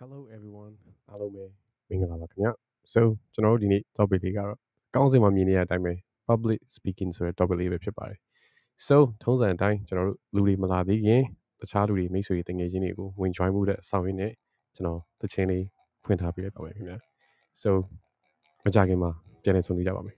Hello everyone အားလုံးပဲမင်္ဂလာပါခင်ဗျ So ကျွန်တော်တို့ဒီနေ့ topic လေးကတော့ကောင်းစင်မှာမြင်နေရတဲ့အတိုင်းပဲ public speaking ဆိုတဲ့ topic လေးပဲဖြစ်ပါတယ် So ထုံးစံအတိုင်းကျွန်တော်တို့လူတွေမလာသေးခင်တခြားလူတွေမိတ်ဆွေတွေတငယ်ချင်းတွေကိုဝင် join မှုတဲ့ဆောင်ရင်းနဲ့ကျွန်တော်တခြင်းလေးဖွင့်ထားပေးလိုက်ပါမယ်ခင်ဗျ So မကြခင်မှာပြန်လည်ဆုံတွေ့ကြပါမယ်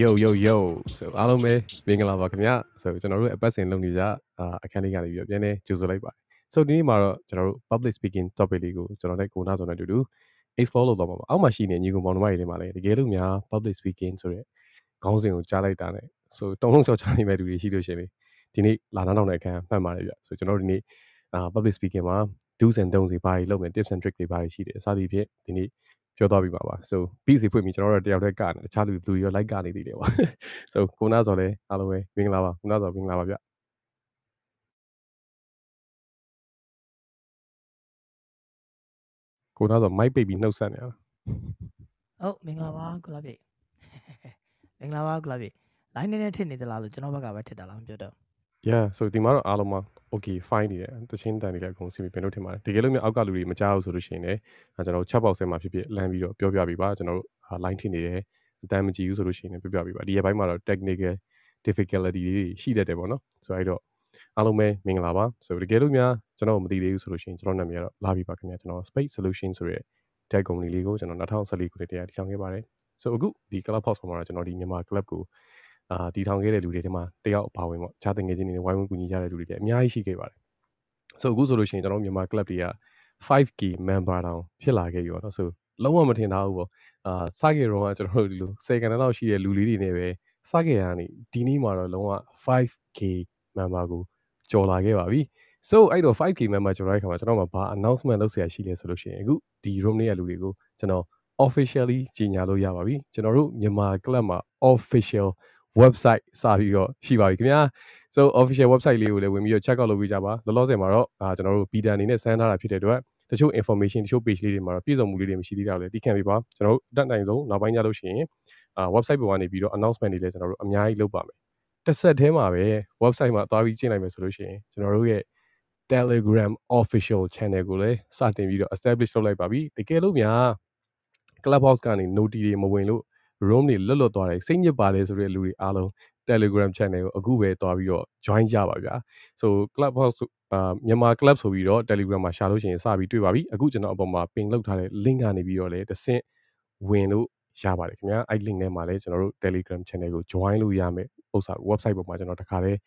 ယုတ်ယုတ်ယုတ်ဆိုအားလုံးပဲမင်္ဂလာပါခင်ဗျဆိုကျွန်တော်တို့အပတ်စဉ်လုပ်နေကြအာအခန်းလေးကနေပြီးတော့ပြန်နေကြိုဆိုလိုက်ပါတယ်ဆိုဒီနေ့မှာတော့ကျွန်တော်တို့ public speaking topic လေးကိုကျွန်တော်နဲ့ကိုနာဆိုနဲ့အတူတူ explore လုပ်တော့မှာပါအောက်မှာရှိနေညီကောင်မောင်နှမတွေထဲမှာလည်းတကယ်လို့များ public speaking ဆိုတဲ့ခေါင်းစဉ်ကိုကြားလိုက်တာနဲ့ဆိုတုံလုံးချောချာနေမဲ့လူတွေရှိလို့ရှိရင်ဒီနေ့လာနားတော့တဲ့အခန်းမှတ်ပါတယ်ဗျဆိုကျွန်တော်တို့ဒီနေ့အာ public speaking မှာ do's and don'ts တွေဘာတွေလုပ်မယ် tips and tricks တွေဘာတွေရှိတယ်အစသည်ဖြင့်ဒီနေ့ ပြောသွားပြီပါပါ so ပြီးစီဖွင့်ပြီးကျွန်တော်တို့တယောက်တည်းကနေတခြားလူလူရော like ကနေသေးတယ်ပါ so ကိုနာဆိုလဲအားလုံးပဲမင်္ဂလာပါကိုနာဆိုမင်္ဂလာပါဗျကိုနာဆို mic ပိတ်ပြီးနှုတ်ဆက်နေရတာဟုတ်မင်္ဂလာပါကုလားပြေမင်္ဂလာပါကုလားပြေ line နဲ့နဲ့ထစ်နေသလားလို့ကျွန်တော်ဘက်ကပဲထစ်တာလားမပြောတော့ yeah so ဒီမှာတော့အားလုံးမှာ okay fine နေတယ်တချင်းတန်နေလည်းအကုန်စီပြီးပြန်လို့ထင်ပါတယ်တကယ်လို့မျိုးအောက်ကလူတွေမကြောက်ဆိုလို့ရှိရင်လည်းကျွန်တော်ချက်ပေါက်ဆဲမှာဖြစ်ဖြစ်လမ်းပြီးတော့ပြောပြပေးပါကျွန်တော်တို့ line ထင်နေတယ်အတမ်းမကြည့်ဘူးဆိုလို့ရှိရင်လည်းပြောပြပေးပါဒီရက်ပိုင်းမှာတော့ technical difficulty တွေရှိတတ်တယ်ပေါ့နော်ဆိုတော့အဲ့တော့အားလုံးပဲမင်္ဂလာပါဆိုတကယ်လို့များကျွန်တော်မသိသေးဘူးဆိုလို့ရှိရင်ကျွန်တော်နာမည်ကတော့လာပြီပါခင်ဗျာကျွန်တော် space solution ဆိုတဲ့ tech company လေးကိုကျွန်တော်2014ခုနှစ်တည်းကတည်ထောင်ခဲ့ပါတယ်ဆိုအခုဒီ club house မှာတော့ကျွန်တော်ဒီမြန်မာ club ကို အာတည်ထောင်ခဲ့တဲ့လူတွေထဲမှာတယောက်အပါဝင်ပေါ့အခြားတငယ်ချင်းတွေနဲ့ဝိုင်းဝန်းကူညီကြတဲ့လူတွေလည်းအများကြီးရှိခဲ့ပါတယ်ဆိုအခုဆိုလို့ရှိရင်ကျွန်တော်မြန်မာ club တွေက 5k member တောင်ဖြစ်လာခဲ့ပြီပေါ့နော်ဆိုလုံးဝမထင်ထားဘူးပေါ့အာစခဲ့တော့ကကျွန်တော်တို့ဒီလို10ကန်လောက်ရှိတဲ့လူလေးတွေနဲ့ပဲစခဲ့ရတာနေဒီနေ့မှာတော့လုံးဝ 5k member ကိုကျော်လာခဲ့ပါပြီ so အဲ့တော့ 5k member ကျော်လာတဲ့ခါမှာကျွန်တော်မှာဘာ announcement လုပ်เสียရှိလဲဆိုလို့ရှိရင်အခုဒီ room လေးရလူတွေကိုကျွန်တော် officially ကြီးညာလို့ရပါပြီကျွန်တော်တို့မြန်မာ club မှာ official website စပြီးတော့ရှိပါပြီခင်ဗျာ so official website လေးကိုလည်းဝင်ပြီးတော့ check out လုပ်ပေးကြပါလောလောဆယ်မှာတော့အာကျွန်တော်တို့ beta အနေနဲ့စမ်းထားတာဖြစ်တဲ့အတွက်တချို့ information တချို့ page လေးတွေမှာတော့ပြည့်စုံမှုလေးတွေမရှိသေးတာလည်းသိခံပေးပါကျွန်တော်တို့အတက်နိုင်ဆုံးနောက်ပိုင်းကြလို့ရှိရင်အာ website ပေါ်ကနေပြီးတော့ announcement တွေလည်းကျွန်တော်တို့အများကြီးလုပ်ပါမယ်တစ်ဆက်တည်းမှာပဲ website မှာသွားပြီးကြည့်လိုက်မယ်ဆိုလို့ရှိရင်ကျွန်တော်တို့ရဲ့ Telegram official channel ကိုလည်းစတင်ပြီးတော့ establish လုပ်လိုက်ပါပြီတကယ်လို့များ Clubhouse ကနေ noti တွေမဝင်လို့ room တွေလွတ်လွတ်သွားတယ်စိတ်ညစ်ပါတယ်ဆိုတဲ့လူတွေအားလုံး Telegram channel ကိုအခုပဲတွားပြီးတော့ join ကြပါဗျာ so Clubhouse အာမြန်မာ club ဆိုပြီးတော့ Telegram မှာရှာလို့ရှိရင်စပြီးတွေ့ပါပြီအခုကျွန်တော်အပေါ်မှာ ping လုပ်ထားတဲ့ link ကနေပြီးတော့လည်းတစ်ဆင့်ဝင်လို့ရပါတယ်ခင်ဗျာအဲ့ link ထဲမှာလည်းကျွန်တော်တို့ Telegram channel ကို join လို့ရမယ်ဥစ္စာ website ပေါ်မှာကျွန်တော်တခါတည်း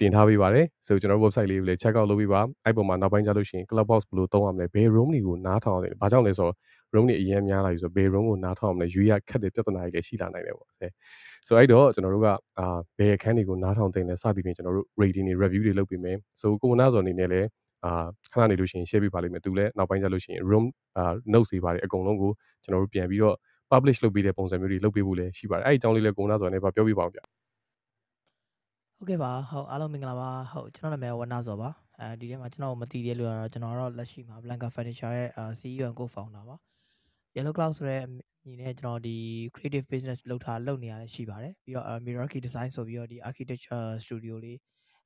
တင်ထားပေးပါတယ်ဆိုကျွန်တော် website လေးကိုလည်း check out လုပ်ပေးပါအဲ့ပေါ်မှာနောက်ပိုင်းကျလို့ရှိရင် Clubhouse ဘယ်လိုသုံးရမလဲဘယ် room တွေကိုနားထောင်ရလဲဘာကြောင့်လဲဆိုတော့ room တွေအရင်များလာပြီဆိုဘယ် room ကိုနားထောင်ရမလဲရွေးရခက်တဲ့ပြဿနာတွေလည်းရှိလာနိုင်တယ်ပေါ့ဆဲဆိုအဲ့တော့ကျွန်တော်တို့ကအာဘယ်အခန်းတွေကိုနားထောင်တင်လဲစသည်ဖြင့်ကျွန်တော်တို့ rating တွေ review တွေလုပ်ပေးမယ်ဆိုကိုနာဆိုအနေနဲ့လည်းအာခဏနေလို့ရှိရင် share ပေးပါလိမ့်မယ်သူလည်းနောက်ပိုင်းကျလို့ရှိရင် room အာ notes တွေပါတယ်အကုန်လုံးကိုကျွန်တော်တို့ပြန်ပြီးတော့ publish လုပ်ပေးတဲ့ပုံစံမျိုးတွေလုပ်ပေးဖို့လည်းရှိပါတယ်အဲ့ဒီအကြောင်းလေးလည်းကိုနာဆိုနေပါပြောပြပါအောင်ဗျဟုတ်ကဲ့ပါဟုတ်အားလုံးမင်္ဂလာပါဟုတ်ကျွန်တော်နာမည်ဝနစောပါအဲဒီထဲမှာကျွန်တော်မသိသေးလို့တော့ကျွန်တော်တော့လက်ရှိမှာ Blanca Furniture ရဲ့ CEO and Co-founder ပါ Yellow Cloud ဆိုတဲ့ညီနဲ့ကျွန်တော်ဒီ creative business လုပ်ထားလုပ်နေရလဲရှိပါတယ်ပြီးတော့ Miraki Design ဆိုပြီးတော့ဒီ architecture studio လေး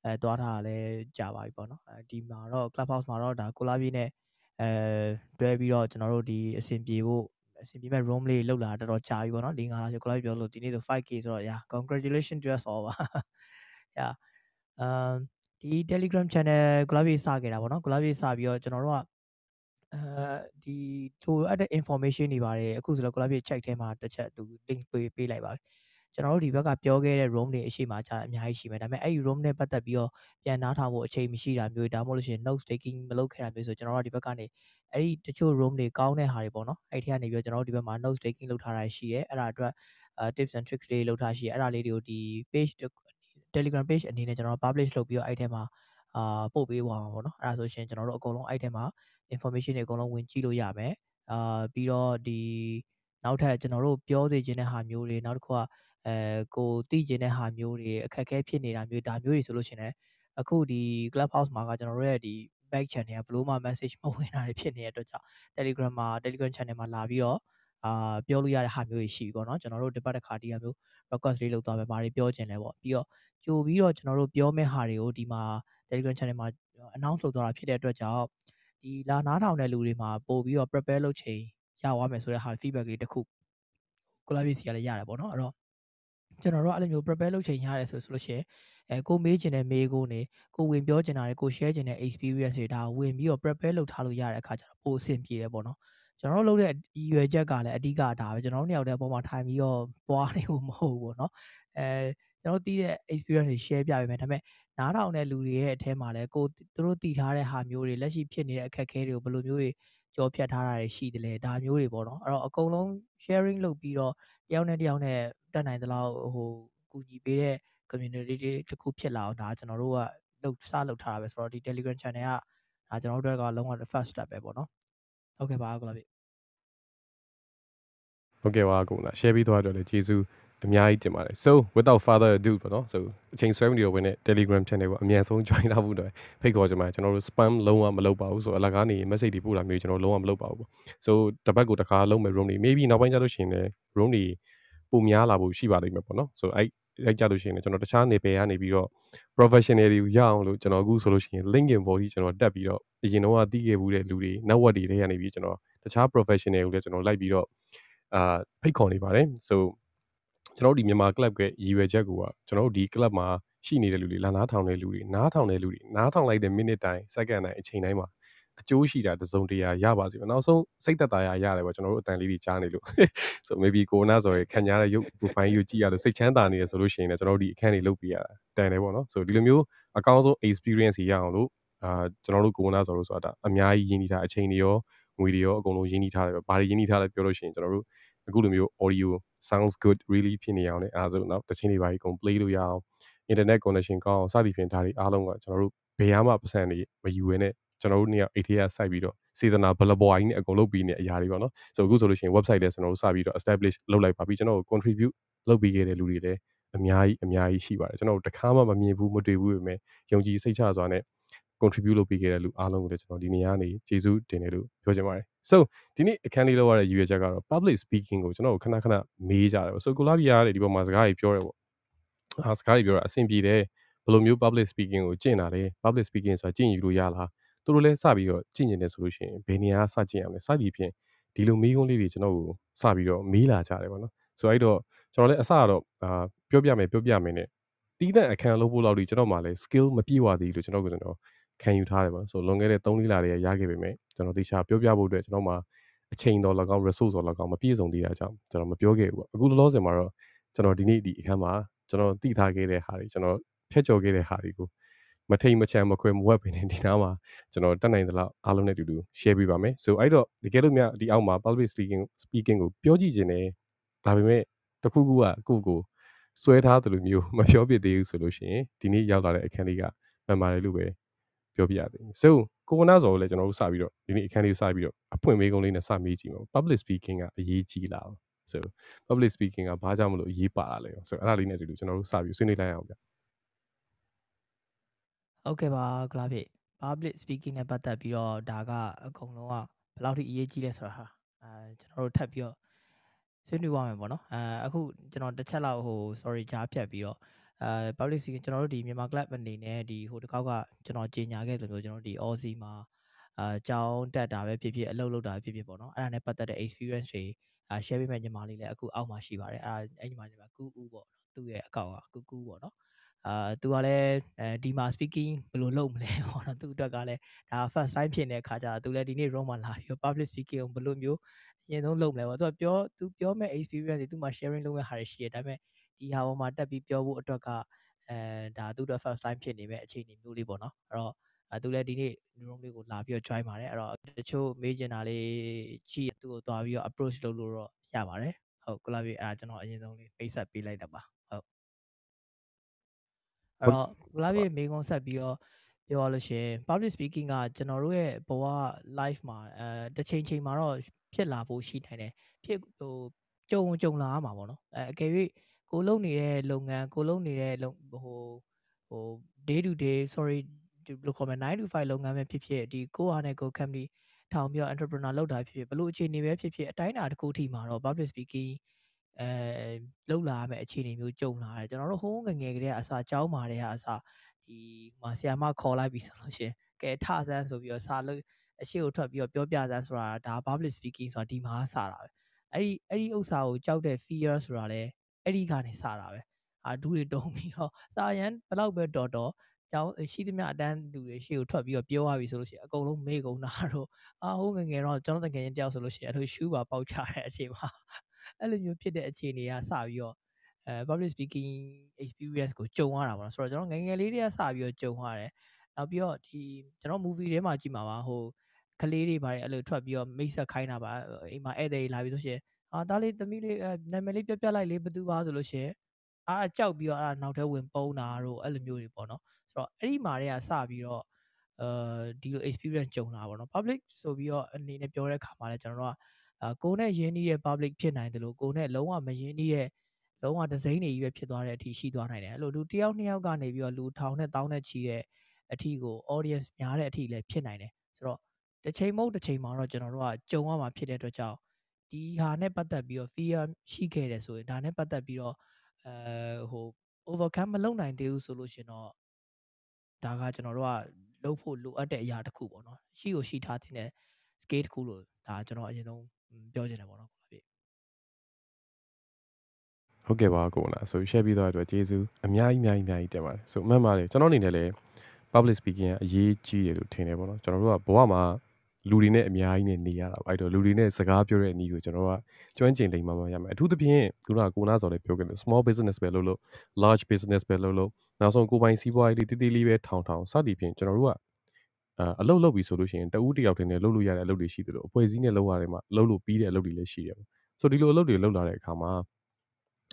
အဲတွားထားတာလဲကြာပါပြီပေါ့နော်အဲဒီမှာတော့ Clubhouse မှာတော့ဒါကိုလာပြေးနဲ့အဲတွဲပြီးတော့ကျွန်တော်တို့ဒီအဆင်ပြေဖို့အဆင်ပြေမဲ့ room လေးလောက်လာတော်တော်ကြာပြီပေါ့နော်၄၅လဆိုကိုလာပြောလို့ဒီနေ့ဆို 5k ဆိုတော့ yeah congratulation to us all ပါ yeah အမ်ဒီ Telegram channel ကိုလာပြေးစခဲ့တာပေါ့နော်ကိုလာပြေးစပြီးတော့ကျွန်တော်တို့က အဲဒီလိုအပ်တဲ့ information တွေပါတယ်အခုဆိုတော့ collab check ထဲမှာတစ်ချက်သူ link ပေးပေးလိုက်ပါကျွန်တော်တို့ဒီဘက်ကပြောခဲ့တဲ့ room တွေအရှိမကြအများကြီးရှိမယ်ဒါပေမဲ့အဲ့ဒီ room နဲ့ပတ်သက်ပြီးတော့ပြန်နားထောင်ဖို့အချိန်မရှိတာမျိုးဒါမှမဟုတ်လို့ရှိရင် note taking မလုပ်ခဲ့တာမျိုးဆိုကျွန်တော်တို့ဒီဘက်ကနေအဲ့ဒီတချို့ room တွေကောင်းတဲ့ဟာတွေပေါ့နော်အဲ့ဒီကနေပြီးတော့ကျွန်တော်တို့ဒီဘက်မှာ note taking လုပ်ထားတာရှိတယ်အဲ့ဒါအတွက် tips and tricks တွေလုပ်ထားရှိတယ်အဲ့ဒါလေးတွေကိုဒီ page Telegram page အနေနဲ့ကျွန်တော် publish လုပ်ပြီးတော့အဲ့ထဲမှာအာပို့ပေးသွားမှာပေါ့နော်အဲ့ဒါဆိုရှင်ကျွန်တော်တို့အကုန်လုံးအဲ့ထဲမှာ information တွေအကုန်လုံးဝင်ကြည့်လို့ရမယ်အာပြီးတော့ဒီနောက်ထပ်ကျွန်တော်တို့ပြောသေးခြင်းတဲ့ဟာမျိုးတွေနောက်တစ်ခုကအဲကိုသိခြင်းတဲ့ဟာမျိုးတွေအခက်အခဲဖြစ်နေတာမျိုးဒါမျိုးတွေဆိုလို့ရှိရင်လည်းအခုဒီ Clubhouse မှာကကျွန်တော်တို့ရဲ့ဒီ back channel ကဘလို့မှ message မဝင်တာတွေဖြစ်နေတဲ့အတွက်ကြောင့် Telegram မှာ Telegram channel မှာလာပြီးတော့အာပြောလို့ရတဲ့ဟာမျိုးတွေရှိပြီပေါ့နော်ကျွန်တော်တို့ဒီပတ်တစ်ခါဒီဟာမျိုး request လေးလုပ်သွားမယ်ဘာတွေပြောချင်လဲပေါ့ပြီးတော့ကြိုပြီးတော့ကျွန်တော်တို့ပြောမဲ့ဟာတွေကိုဒီမှာ Telegram channel မှာ announce လုပ်သွားတာဖြစ်တဲ့အတွက်ကြောင့် ဒီလာနားထောင်တဲ့လူတွေမှာပို့ပြီးတော့ prepare လုပ်ချိန်ရသွားမယ်ဆိုတဲ့ဟာ feedback လေးတစ်ခုကိုလာပစ္စည်းကလည်းရတယ်ပေါ့နော်အဲ့တော့ကျွန်တော်တို့အဲ့လိုမျိုး prepare လုပ်ချိန်ရတယ်ဆိုဆိုလို့ရှိရင်အဲကိုမေးချင်တဲ့မေးကိုနေကိုဝင်ပြောချင်တာတွေကို share ချင်တဲ့ experience တွေဒါဝင်ပြီးတော့ prepare လုပ်ထားလို့ရတဲ့အခါကျတော့ပိုအဆင်ပြေတယ်ပေါ့နော်ကျွန်တော်တို့လုပ်တဲ့ရည်ရွယ်ချက်ကလည်းအဓိကဒါပဲကျွန်တော်တို့နှစ်ယောက်တည်းအပေါ်မှာထိုင်ပြီးတော့ပွားနေဖို့မဟုတ်ဘူးပေါ့နော်အဲကျွန်တော်တို့တီးတဲ့ experience တွေ share ပြပေးမယ်ဒါပေမဲ့ နားထောင်တဲ့လူတွေရဲ့အထဲမှာလည်းကိုသူတို့တည်ထားတဲ့ဟာမျိုးတွေလက်ရှိဖြစ်နေတဲ့အခက်အခဲတွေကိုဘယ်လိုမျိုးတွေကြောဖြတ်ထားတာတွေရှိတယ်လဲဒါမျိုးတွေပေါ့နော်အဲ့တော့အကုန်လုံး sharing လုပ်ပြီးတော့တယောက်နဲ့တယောက်နဲ့တက်နိုင်သလောက်ဟိုကူညီပေးတဲ့ community တွေတစ်ခုဖြစ်လာအောင်ဒါကျွန်တော်တို့ကလုပ်စလုပ်ထားတာပဲဆိုတော့ဒီ Telegram channel ကဒါကျွန်တော်တို့ကလုံးဝ first step ပဲပေါ့နော်ဟုတ်ကဲ့ပါကိုလာပြီဟုတ်ကဲ့ပါကိုနာ share ပြီးသွားတော့လေကျေးဇူး အများကြီးတင်ပါတယ် so without further ado ပေါ့နော် so အချိန်ဆွဲမနေတော့ဘဲနဲ့ Telegram channel ကိုအမြန်ဆုံး join ထားဖို့တော့ဖိတ်ခေါ်ကြမှာကျွန်တော်တို့ spam လုံးဝမလုပ်ပါဘူးဆိုအလကားနေ message တွေပို့တာမျိုးကျွန်တော်လုံးဝမလုပ်ပါဘူးပေါ့ so တပတ်ကိုတစ်ခါလုံးမယ် room တွေ maybe နောက်ပိုင်းကျလို့ရှိရင်လည်း room တွေပုံများလာဖို့ရှိပါလိမ့်မယ်ပေါ့နော် so အဲ့အဲ့ကြလို့ရှိရင်လည်းကျွန်တော်တခြားနေပယ်ကနေပြီးတော့ professional တွေရအောင်လို့ကျွန်တော်အခုဆိုလို့ရှိရင် LinkedIn body ကျွန်တော်တက်ပြီးတော့အရင်တော့တီးခဲ့ဘူးတဲ့လူတွေ network တွေထဲကနေပြီးကျွန်တော်တခြား professional ကိုလည်းကျွန်တော်လိုက်ပြီးတော့အာဖိတ်ခေါ်နေပါတယ် so ကျွန်တော်တို့ဒီမြန်မာ club ကရည်ရွယ်ချက်ကိုကကျွန်တော်တို့ဒီ club မှာရှိနေတဲ့လူတွေလာနားထောင်တဲ့လူတွေနားထောင်တဲ့လူတွေနားထောင်လိုက်တဲ့ minute တိုင်း second တိုင်းအချိန်တိုင်းမှာအကျိုးရှိတာတစုံတရာရပါစေ။နောက်ဆုံးစိတ်သက်သာရရတယ်ပေါ့ကျွန်တော်တို့အတန်လေးတွေကြားနေလို့ဆို maybe ကိုနာဆိုရခံရတဲ့ရုပ် profile ကိုကြည့်ရလို့စိတ်ချမ်းသာနေရဆိုလို့ရှိရင်လည်းကျွန်တော်တို့ဒီအခန်းတွေလုပ်ပြရတာတန်တယ်ပေါ့နော်ဆိုဒီလိုမျိုးအကောင်းဆုံး experience ရအောင်လို့အာကျွန်တော်တို့ကိုနာဆိုလို့ဆိုတာအများကြီးရင်းနှီးထားအချိန်တွေရောငွေတွေရောအကုန်လုံးရင်းနှီးထားတယ်။ဘာတွေရင်းနှီးထားလဲပြောလို့ရှိရင်ကျွန်တော်တို့ အခုလိုမျိုး audio sounds good really ဖြစ်နေအောင်လည်းအားဆိုတော့တခြင်းတွေပါကြီးကုန် play လို့ရအောင် internet connection ကောင်းအောင်စသည်ဖြင့်ဒါတွေအားလုံးကကျွန်တော်တို့ဘယ်မှပတ်စံတွေမယူရနဲ့ကျွန်တော်တို့နေရာ ATH စိုက်ပြီးတော့စေတနာဘလပွားကြီးနဲ့အကုန်လုပ်ပြီးနေအရာတွေပေါ့နော်ဆိုအခုဆိုလို့ရှိရင် website လည်းကျွန်တော်တို့စပြီးတော့ establish လုပ်လိုက်ပါပြီကျွန်တော်တို့ contribute လုပ်ပြီးခဲ့တဲ့လူတွေလည်းအများကြီးအများကြီးရှိပါတယ်ကျွန်တော်တို့တခါမှမမြင်ဘူးမတွေ့ဘူးပဲယုံကြည်စိတ်ချစွာနဲ့ contribute လုပ်ပေးခဲ့တဲ့လူအားလုံးကိုလည်းကျွန်တော်ဒီနေရာကနေကျေးဇူးတင်တယ်လို့ပြောချင်ပါတယ် so ဒီနေ့အခန်းလေးလောက်ရတဲ့ရည်ရွယ်ချက်ကတော့ public speaking ကိုကျွန်တော်ခဏခဏမေးကြတယ်ပေါ့ so ကိုလာဘီယာတဲ့ဒီပေါ်မှာစကားကြီးပြောတယ်ပေါ့အာစကားကြီးပြောတာအဆင်ပြေတယ်ဘယ်လိုမျိုး public speaking ကိုကျင့်တာလဲ public speaking ဆိုတာကျင့်ယူလို့ရလားသူတို့လည်းစပြီးတော့ကျင့်နေတယ်ဆိုလို့ရှိရင်ဘယ်နေရာစကျင့်ရမလဲစသည်ဖြင့်ဒီလိုမေးခွန်းလေးတွေကျွန်တော်ကိုစပြီးတော့မေးလာကြတယ်ပေါ့နော်ဆိုအဲ့တော့ကျွန်တော်လည်းအစကတော့အာပြောပြမယ်ပြောပြမယ်နဲ့တီးတဲ့အခန်းလုပ်ဖို့လောက်ဒီကျွန်တော်မှလည်း skill မပြည့်ဝသေးလို့ကျွန်တော်ကကျွန်တော် ခံယူထားတယ်ပေါ့ဆိုလွန်ခဲ့တဲ့3လလလေးရခဲ့ပေမဲ့ကျွန်တော်တေချာပြောပြဖို့အတွက်ကျွန်တော်မှအချိန်တော်၎င်း resource တော်၎င်းမပြည့်စုံသေးတာကြောင့်ကျွန်တော်မပြောခဲ့ဘူးပေါ့အခုလောလောဆယ်မှာတော့ကျွန်တော်ဒီနေ့ဒီအခန်းမှာကျွန်တော်သိထားခဲ့တဲ့ဟာတွေကျွန်တော်ဖျက်ချော်ခဲ့တဲ့ဟာတွေကိုမထိန်မချမ်းမခွဲမဝက်ပင်နေဒီနားမှာကျွန်တော်တက်နိုင်သလောက်အားလုံးနဲ့အတူတူ share ပေးပါမယ်ဆိုအဲ့တော့တကယ်လို့များဒီအောက်မှာ public speaking speaking ကိုပြောကြည့်ခြင်းနဲ့ဒါပေမဲ့တခုခုကကိုကိုစွဲထားတယ်လို့မျိုးမပြောပြသေးဘူးဆိုလို့ရှိရင်ဒီနေ့ရောက်လာတဲ့အခန်းလေးကမှန်ပါတယ်လို့ပဲ ပြောပြရသေးတယ် so ကိုဝနာစောလည်းကျွန်တော်တို့စပြီးတော့ဒီနေ့အခန်းလေးစပြီးတော့အဖွင့်မေးကုန်းလေးနဲ့စမေးကြည့်မှာ public speaking ကအရေးကြီးလား so public speaking ကဘာကြောင့်မလို့အရေးပါတာလဲဆိုတော့အဲ့ဒါလေးနဲ့အတူတူကျွန်တော်တို့စပြီးဆွေးနွေးလိုက်အောင်ဗျဟုတ်ကဲ့ပါကလာဖြစ် public speaking နဲ့ပတ်သက်ပြီးတော့ဒါကအကုန်လုံးကဘယ်လောက်ထိအရေးကြီးလဲဆိုတာဟာအဲကျွန်တော်တို့ထပ်ပြီးတော့ဆွေးနွေးရမယ်ပေါ့နော်အဲအခုကျွန်တော်တစ်ချက်လောက်ဟို sorry ကြားဖြတ်ပြီးတော့ အဲ public speaking ကျွန်တော်တို့ဒီမြန်မာ club အနေနဲ့ဒီဟိုတစ်ခေါက်ကကျွန်တော်ကြေညာခဲ့သလိုကျွန်တော်တို့ဒီ Aussie မှာအာကြောင်းတက်တာပဲဖြစ်ဖြစ်အလုပ်လုပ်တာပဲဖြစ်ဖြစ်ပေါ့နော်အဲ့ဒါနဲ့ပတ်သက်တဲ့ experience တွေအာ share ပေးမဲ့ညီမလေးလည်းအခုအောက်မှာရှိပါတယ်အဲ့အဲ့ညီမလေးကကူကူပေါ့နော်သူ့ရဲ့အကောင့်ကကူကူပေါ့နော်အာသူကလည်းအဲဒီမှာ speaking ဘယ်လိုလုပ်မလဲပေါ့နော်သူ့အတွက်ကလည်းဒါ first time ဖြစ်နေတဲ့ခါကျတော့သူလည်းဒီနေ့ room မှာလာပြီး public speaking ကိုဘယ်လိုမျိုးအရင်ဆုံးလုပ်မလဲပေါ့သူကပြောသူပြောမဲ့ experience တွေသူမှ sharing လုပ်မဲ့ဟာတွေရှိတယ်ဒါပေမဲ့ ဒီဟာပေါ်မှာတက်ပြီးပြောဖို့အတွက်ကအဲဒါသူတို့ first time ဖြစ်နေမဲ့အခြေအနေမျိုးလေးပေါ့နော်အဲ့တော့အဲသူလည်းဒီနေ့ room လေးကိုလာပြီးတော့ join ပါတယ်အဲ့တော့တချို့မေးချင်တာလေးရှိသူ့ကိုတွားပြီးတော့ approach လုပ်လို့တော့ရပါတယ်ဟုတ်ကလာပြီအဲ့ဒါကျွန်တော်အရင်ဆုံးလေးပိတ်ဆက်ပေးလိုက်တာပါဟုတ်အဲ့တော့ကလာပြီမေးခွန်းဆက်ပြီးတော့ပြောရလို့ရှိရင် public speaking ကကျွန်တော်တို့ရဲ့ဘဝ life မှာအဲတစ်ချိန်ချိန်မှာတော့ဖြစ်လာဖို့ရှိနိုင်တယ်ဖြစ်ဟိုကြုံကြုံလာမှာပေါ့နော်အဲအကယ်၍ ကိုလုပ်နေတဲ့လုပ်ငန်းကိုလုပ်နေတဲ့ဟိုဟို day to day sorry ဒီဘယ်လိုခေါ်မလဲ9 to 5လုပ်ငန်းပဲဖြစ်ဖြစ်ဒီကိုဟာနဲ့ကို company ထောင်ပြီးတော့ entrepreneur လုပ်တာဖြစ်ဖြစ်ဘလို့အခြေအနေပဲဖြစ်ဖြစ်အတိုင်းအတာတစ်ခုထိမှာတော့ public speaking အဲလောက်လာမယ့်အခြေအနေမျိုးကြုံလာတယ်ကျွန်တော်တို့ဟိုးငငယ်ကလေးကအစားကြောင်းမာတဲ့ကအစားဒီမှာဆီယာမခေါ်လိုက်ပြီဆိုလို့ရှင်ကဲထဆန်းဆိုပြီးတော့စာလို့အရှိကိုထွက်ပြီးတော့ပြောပြစမ်းဆိုတာဒါ public speaking ဆိုတာဒီမှာစတာပဲအဲ့ဒီအဲ့ဒီဥစ္စာကိုကြောက်တဲ့ fear ဆိုတာလဲ အဲ့ဒီကနေစတာပဲအာဒူးတွေတုံးပြီးတော့စာရန်ဘလောက်ပဲတော်တော်ကျောင်းရှိသမျှအတန်းလူတွေရှေ့ကိုထွက်ပြီးတော့ပြောရပြီဆိုလို့ရှိရင်အကုန်လုံးမေ့ကုန်တာတော့အာဟိုငငယ်တော့ကျွန်တော်တကယ်ရင်တယောက်ဆိုလို့ရှိရင်အထူးရှူးပါပေါက်ချတဲ့အချိန်မှာအဲ့လိုမျိုးဖြစ်တဲ့အခြေအနေကစပြီးတော့အဲ public speaking experience ကိုကြုံရတာပေါ့နော်ဆိုတော့ကျွန်တော်ငငယ်လေးတွေကစပြီးတော့ကြုံရတယ်နောက်ပြီးတော့ဒီကျွန်တော် movie ထဲမှာကြည့်မှာပါဟိုကလေးတွေပါတယ်အဲ့လိုထွက်ပြီးတော့မိတ်ဆက်ခိုင်းတာပါအိမ်မှာဧည့်သည်လာပြီးဆိုရှင် အာဒါလေးသမီးလေးနာမည်လေးပြပြလိုက်လေးဘသူပါဆိုလို့ရှင်အာကြောက်ပြီးတော့အဲ့ဒါနောက်ထဲဝင်ပုံးတာတို့အဲ့လိုမျိုးတွေပေါ့နော်ဆိုတော့အဲ့ဒီမှာတည်းကစပြီးတော့အဲဒီလို experience ကြုံတာပေါ့နော် public ဆိုပြီးတော့အနေနဲ့ပြောတဲ့အခါမှာလည်းကျွန်တော်တို့ကအာကိုနဲ့ရင်းနှီးတဲ့ public ဖြစ်နိုင်တယ်လို့ကိုနဲ့လုံးဝမရင်းနှီးတဲ့လုံးဝဒစိမ့်နေကြီးပဲဖြစ်သွားတဲ့အထိရှိသွားနိုင်တယ်အဲ့လိုလူတယောက်နှစ်ယောက်ကနေပြီးတော့လူထောင်နဲ့တောင်းနဲ့ချီတဲ့အထိကို audience များတဲ့အထိလည်းဖြစ်နိုင်တယ်ဆိုတော့တစ်ချိန်မဟုတ်တစ်ချိန်မှာတော့ကျွန်တော်တို့ကကြုံရမှာဖြစ်တဲ့အတွက်ကြောင့် ဒီဟာနဲ့ပတ်သက်ပြီးတော့ fear ရှိခဲ့တယ်ဆိုရင်ဒါနဲ့ပတ်သက်ပြီးတော့အဲဟို overcome မလုပ်နိုင်သေးဘူးဆိုလို့ရှင်တော့ဒါကကျွန်တော်တို့ကလုပ်ဖို့လိုအပ်တဲ့အရာတစ်ခုပေါ့နော်ရှိကိုရှိထားတဲ့ scale တစ်ခုလို့ဒါကျွန်တော်အရင်ဆုံးပြောချင်တယ်ပေါ့နော်ဖြစ်ဟုတ်ကဲ့ပါကိုနာဆို share ပြီးတော့အတွက်ကျေးဇူးအများကြီးအများကြီးအများကြီးတင်ပါတယ်ဆိုအမှန်ပါတယ်ကျွန်တော်အနေနဲ့လည်း public speaking ကအရေးကြီးတယ်လို့ထင်တယ်ပေါ့နော်ကျွန်တော်တို့ကဘဝမှာ လူတွေနဲ့အများကြီးနဲ့နေရတာပါအဲ့တော့လူတွေနဲ့စကားပြောတဲ့အနည်းကိုကျွန်တော်တို့ကကျွမ်းကျင်လိမ့်မှမရမယ်အထူးသဖြင့်ခုနကကိုနာစော်လည်းပြောခဲ့တယ် small business ပဲလုပ်လို့ large business ပဲလုပ်လို့နောက်ဆုံးကိုပိုင်စီးပွားရေးလေးတည်တည်လေးပဲထောင်ထောင်စသည်ဖြင့်ကျွန်တော်တို့ကအအလုပ်လုပ်ပြီဆိုလို့ရှိရင်တဦးတယောက်တည်းနဲ့လုပ်လို့ရတဲ့အလုပ်တွေရှိတယ်လို့အဖွဲ့အစည်းနဲ့လုပ်ရတယ်မှာလုပ်လို့ပြီးတဲ့အလုပ်တွေလည်းရှိတယ်ပေါ့ဆိုဒီလိုအလုပ်တွေလုပ်လာတဲ့အခါမှာ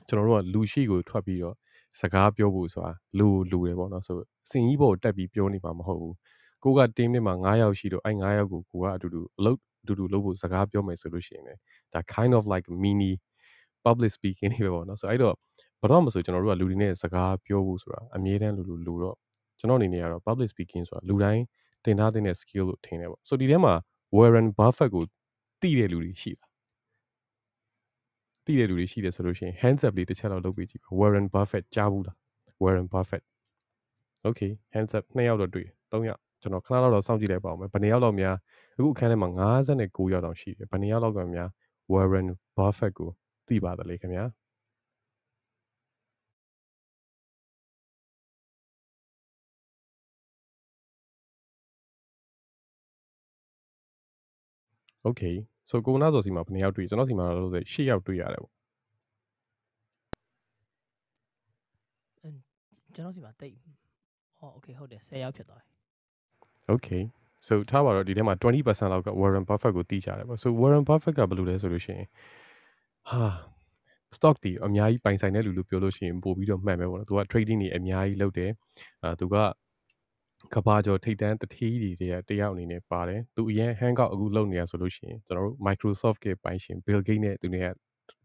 ကျွန်တော်တို့ကလူရှိကိုထွက်ပြီးတော့စကားပြောဖို့ဆိုတာလူလူတယ်ပေါ့နော်ဆိုစင်ကြီးပေါ်တက်ပြီးပြောနေမှာမဟုတ်ဘူး ကိုက team နဲ့မှာ9ယောက်ရှိတော့အဲ့9ယောက်ကိုကိုကအတူတူအလုပ်အတူတူလုပ်ဖို့စကားပြောမယ်ဆိုလို့ရှိရင်လည်းဒါ kind of like mini public speaking တွေပဲပေါ့နော်ဆိုအဲ့တော့ဘာတော့မဆိုကျွန်တော်တို့ကလူတွေနဲ့စကားပြောဖို့ဆိုတာအမြဲတမ်းလူလူလူတော့ကျွန်ကျွန်တော်အနေနဲ့ကတော့ public speaking ဆိုတာလူတိုင်းသင်ထားသင့်တဲ့ skill လို့ထင်တယ်ပေါ့ဆိုဒီထဲမှာ Warren Buffett ကိုသိတဲ့လူတွေရှိလားသိတဲ့လူတွေရှိတယ်ဆိုလို့ရှိရင် hands up လေးတစ်ချက်လောက်လုပ်ပေးကြည့်ပါ Warren Buffett ကြားဘူးလား Warren Buffett okay hands up နှစ်ယောက်တော့တွေ့တယ်၃ယောက် ကျွန်တော်ခဏလောက်တော့စောင့်ကြည့်လိုက်ပါဦးမယ်ဘယ်နှစ်ယောက်လောက်များအခုအခန်းထဲမှာ59ယောက်တောင်ရှိတယ်ဘယ်နှစ်ယောက်လောက်ကများ Warren Buffett ကိုသိပါတယ်လေခင်ဗျာ Okay so ကိုနာဆိုစီမှာဘယ်နှစ်ယောက်တွေ့ကျွန်တော်စီမှာတော့လို့ဆို10ယောက်တွေ့ရတယ်ပေါ့ကျွန်တော်စီမှာတိတ်ဟော okay ဟုတ်တယ်10ယောက်ဖြစ်သွားပြီ Okay so ထားပါတော့ဒီထဲမှာ20%လောက်က Warren Buffett ကိုတီးကြတယ်ပေါ့ so Warren Buffett ကဘယ်လိုလဲဆိုလို့ရှိရင်ဟာ stock တီအများကြီးပိုင်ဆိုင်တဲ့လူလို့ပြောလို့ရှိရင်ပို့ပြီးတော့မှန်ပဲပေါ့နော်သူက trading တွေအများကြီးလုပ်တယ်အာသူကကဘာကျော်ထိတ်တန်းတထေးတွေတည်းတယောက်အနေနဲ့ပါတယ်သူအရင် hangout အခုလုပ်နေရဆိုလို့ရှိရင်ကျွန်တော်တို့ Microsoft ကပိုင်ရှင် Bill Gates နဲ့သူတွေက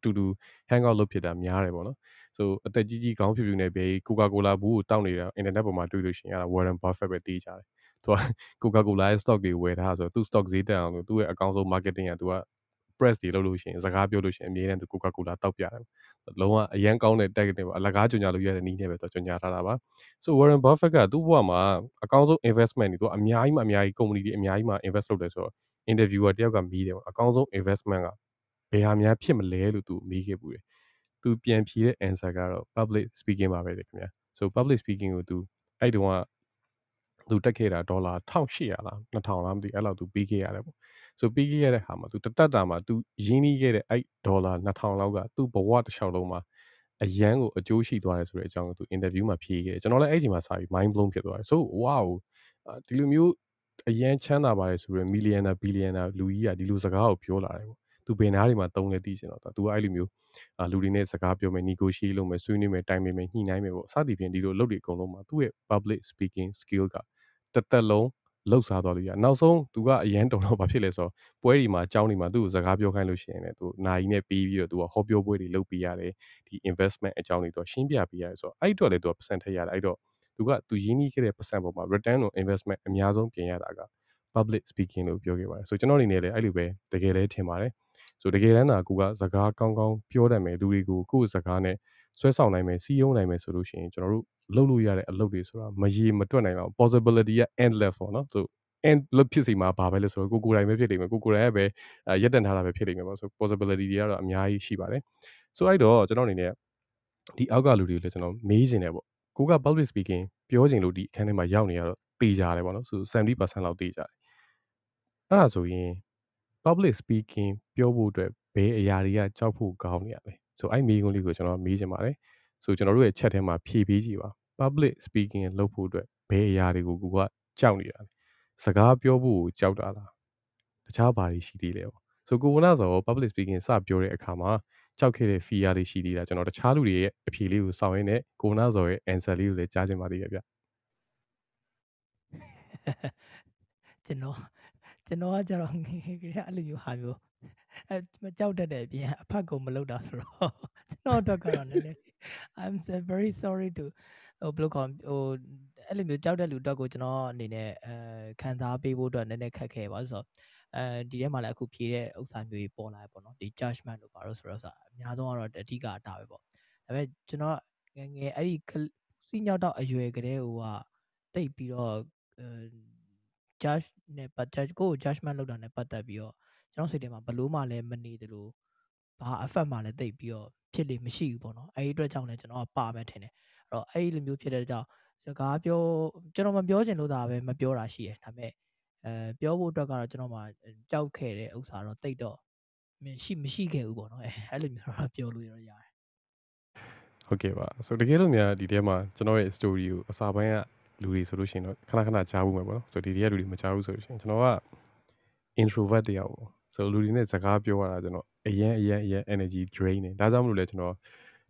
တူတူ hangout လုပ်ဖြစ်တာများတယ်ပေါ့နော်ဆိုအသက်ကြီးကြီးခေါင်းဖြူဖြူနဲ့ပဲ Coca-Cola ဘူးကိုတောက်နေတာ internet ပေါ်မှာတွေ့လို့ရှိရင်အဲ့ဒါ Warren Buffett ပဲတီးကြတယ် သူက Coca-Cola ရဲ့ stock တွေဝယ်ထားဆိုတော့သူ stock ဈေးတက်အောင်လို့သူ့ရဲ့အကောင့်ဆုံး marketing ကသူက press တွေလုပ်လို့ရှိရင်စကားပြောလို့ရှိရင်အမြဲတမ်းသူ Coca-Cola တောက်ပြတယ်လုံးဝအရန်ကောင်းတဲ့ tag တွေပါအလကားကြညာလို့ရတဲ့နည်းနဲ့ပဲသူကြညာထားတာပါ so Warren Buffett ကသူ့ဘဝမှာအကောင်းဆုံး investment တွေသူအများကြီးမှအများကြီး company တွေအများကြီးမှ invest လုပ်တယ်ဆိုတော့ interviewer တယောက်ကမီးတယ်ပေါ့အကောင်းဆုံး investment ကဘယ်ဟာများဖြစ်မလဲလို့သူမီးခဲ့ပူတယ်သူပြန်ဖြေတဲ့ answer ကတော့ public speaking ပါပဲလေခင်ဗျာ so public speaking ကိုသူအဲ့တုန်းက သူတက်ခဲ့တာဒေါ်လာ1800လား2000လားမသိအဲ့လောက်သူပြီးခဲ့ရတယ်ပေါ့ဆိုပြီးခဲ့ရတဲ့ဟာမှာသူတသက်တာမှာသူရင်းနှီးခဲ့တဲ့အဲ့ဒေါ်လာ2000လောက်ကသူ့ဘဝတစ်လျှောက်လုံးမှာအရန်ကိုအကျိုးရှိသွားတယ်ဆိုတဲ့အကြောင်းကိုသူ interview မှာဖြေခဲ့တယ်ကျွန်တော်လည်းအဲ့ဒီမှာစာပြီး mind blown ဖြစ်သွားတယ် so wow ဒီလိုမျိုးအရန်ချမ်းသာပါတယ်ဆိုရယ် millionaire billionaire လူကြီးကဒီလိုစကားကိုပြောလာတယ်ပေါ့သူဘယ်နားတွေမှာတုံးလဲသိချင်တော့သူကအဲ့လိုမျိုးလူတွေနဲ့စကားပြောမယ် negotiate လုပ်မယ်ဆွေးနွေးမယ်တိုင်ပင်မယ်ညှိနှိုင်းမယ်ပေါ့စသည်ဖြင့်ဒီလိုလုပ်တွေအကုန်လုံးမှာသူ့ရဲ့ public speaking skill က တစ်သက်လုံးလှုပ်ရှားသွားလို့ရနောက်ဆုံးသူကအရန်တုံတော့ဘာဖြစ်လဲဆိုတော့ပွဲဒီမှာအကြောင်းဒီမှာသူ့ကိုစကားပြောခိုင်းလို့ရှိရင်လည်းသူနိုင်နဲ့ပြီးပြီးတော့သူကဟောပြောပွဲတွေလုပ်ပေးရတယ်ဒီ investment အကြောင်းတွေတော့ရှင်းပြပေးရတယ်ဆိုတော့အဲ့တော့လည်းသူက percent ထည့်ရတယ်အဲ့တော့သူကသူရင်းနှီးခဲ့တဲ့ percent ပေါ်မှာ return on investment အများဆုံးပြင်ရတာက public speaking လို့ပြောခဲ့ပါတယ်ဆိုကျွန်တော်အနေနဲ့လည်းအဲ့လိုပဲတကယ်လည်းထင်ပါတယ်ဆိုတကယ်တမ်းသာကိုကစကားကောင်းကောင်းပြောတတ်မယ်လူတွေကိုကိုယ့်စကားနဲ့ ဆွဲဆောင်နိုင်မယ်စီးရုံးနိုင်မယ်ဆိုလို့ရှိရင်ကျွန်တော်တို့လုပ်လို့ရတဲ့အလုပ်တွေဆိုတာမရေမတွက်နိုင်တော့ possibility က endless ပေါ့နော်ဆို end လို့ဖြစ်စီမှာဘာပဲလဲဆိုတော့ကိုကိုယ်တိုင်ပဲဖြစ်နေမယ်ကိုကိုယ်တိုင်ရဲ့ပဲရက်တန်ထားတာပဲဖြစ်နေမယ်ပေါ့ဆို possibility တွေကတော့အများကြီးရှိပါတယ်ဆိုအဲ့တော့ကျွန်တော်အနေနဲ့ဒီအောက်ကလူတွေကိုလည်းကျွန်တော်မေးနေတယ်ပေါ့ကိုက public speaking ပြောချင်လို့ဒီအခန်းထဲမှာရောက်နေရတော့တေးကြတယ်ပေါ့နော်ဆို70%လောက်တေးကြတယ်အဲ့ဒါဆိုရင် public speaking ပြောဖို့အတွက်ဘယ်အရာတွေကကြောက်ဖို့ကောင်းနေရလဲ ဆိုအဲ့မေးခွန်းလေးကိုကျွန်တော်မေးချင်ပါတယ်ဆိုကျွန်တော်တို့ရဲ့ chat ထဲမှာဖြည့်ပေးကြည့်ပါ public speaking လုပ်ဖို့အတွက်ဘယ်အရာတွေကိုကိုကကြောက်နေတာလဲစကားပြောဖို့ကြောက်တာလားတခြားဘာတွေရှိသေးလဲပေါ့ဆိုကိုဝနာဆို public speaking စပြောတဲ့အခါမှာကြောက်ခဲ့တဲ့ fear တွေရှိသေးတာကျွန်တော်တခြားလူတွေရဲ့အဖြေလေးကိုစောင့်ရင်းနဲ့ကိုနာဆိုရဲ့ answer လေးကိုလည်းကြားချင်ပါသေးရဲ့ဗျကျွန်တော်ကျွန်တော်ကကြတော့ငယ်ငယ်ကလေးအဲ့လိုမျိုးဟာမျိုး အဲမကြောက်တတ်တဲ့အပြင်အဖတ်ကိုမလုပ်တာဆိုတော့ကျွန်တော်အတွက်ကတော့နည်းနည်း I'm very sorry to ဟိုဘယ်လိုခေါ်ဟိုအဲ့လိုမျိုးကြောက်တဲ့လူအတွက်ကိုကျွန်တော်အနေနဲ့အဲခံစားပေးဖို့အတွက်နည်းနည်းခက်ခဲပါဆိုတော့အဲဒီထဲမှာလည်းအခုဖြေတဲ့ဥစ္စာမျိုးတွေပေါ်လာပေါ့နော်ဒီ judgment လို့ပါလို့ဆိုတော့အများဆုံးကတော့အဓိကအတာပဲပေါ့ဒါပေမဲ့ကျွန်တော်ငယ်ငယ်အဲ့ဒီစီညောက်တော့အရွယ်ကလေးဟိုကတိတ်ပြီးတော့ judge နဲ့ပတ် judge ကို judgment လုပ်တာနဲ့ပတ်သက်ပြီးတော့ ကျွန်တော်စိတ်ထဲမှာဘလို့မှလည်းမနေသလိုဘာ effect မှလည်းတိတ်ပြီးတော့ဖြစ်လေမရှိဘူးပေါ့နော်အဲ့ဒီအတွက်ကြောင့်လည်းကျွန်တော်ကပါမယ်ထင်တယ်အဲ့တော့အဲ့ဒီလိုမျိုးဖြစ်တဲ့ကြောင့်စကားပြောကျွန်တော်မပြောချင်လို့ဒါပဲမပြောတာရှိတယ်ဒါပေမဲ့အဲပြောဖို့အတွက်ကတော့ကျွန်တော်မှကြောက်ခဲ့တဲ့ဥစ္စာတော့တိတ်တော့မရှိမရှိခဲ့ဘူးပေါ့နော်အဲ့လိုမျိုးတော့ပြောလို့ရရတယ်ဟုတ်ကဲ့ပါဆိုတကယ်လို့များဒီထဲမှာကျွန်တော်ရဲ့ story ကိုအစာပိုင်းကလူတွေဆိုလို့ရှိရင်တော့ခဏခဏကြားဘူးမှာပေါ့နော်ဆိုဒီတည်းကလူတွေမကြားဘူးဆိုလို့ရှိရင်ကျွန်တော်က introvert တယောက်ပေါ့ ဆိုလူတွေနဲ့စကားပြောရတာကျွန်တော်အရင်အရင်အရင် energy drain နေဒါကြောင့်မလို့လဲကျွန်တော်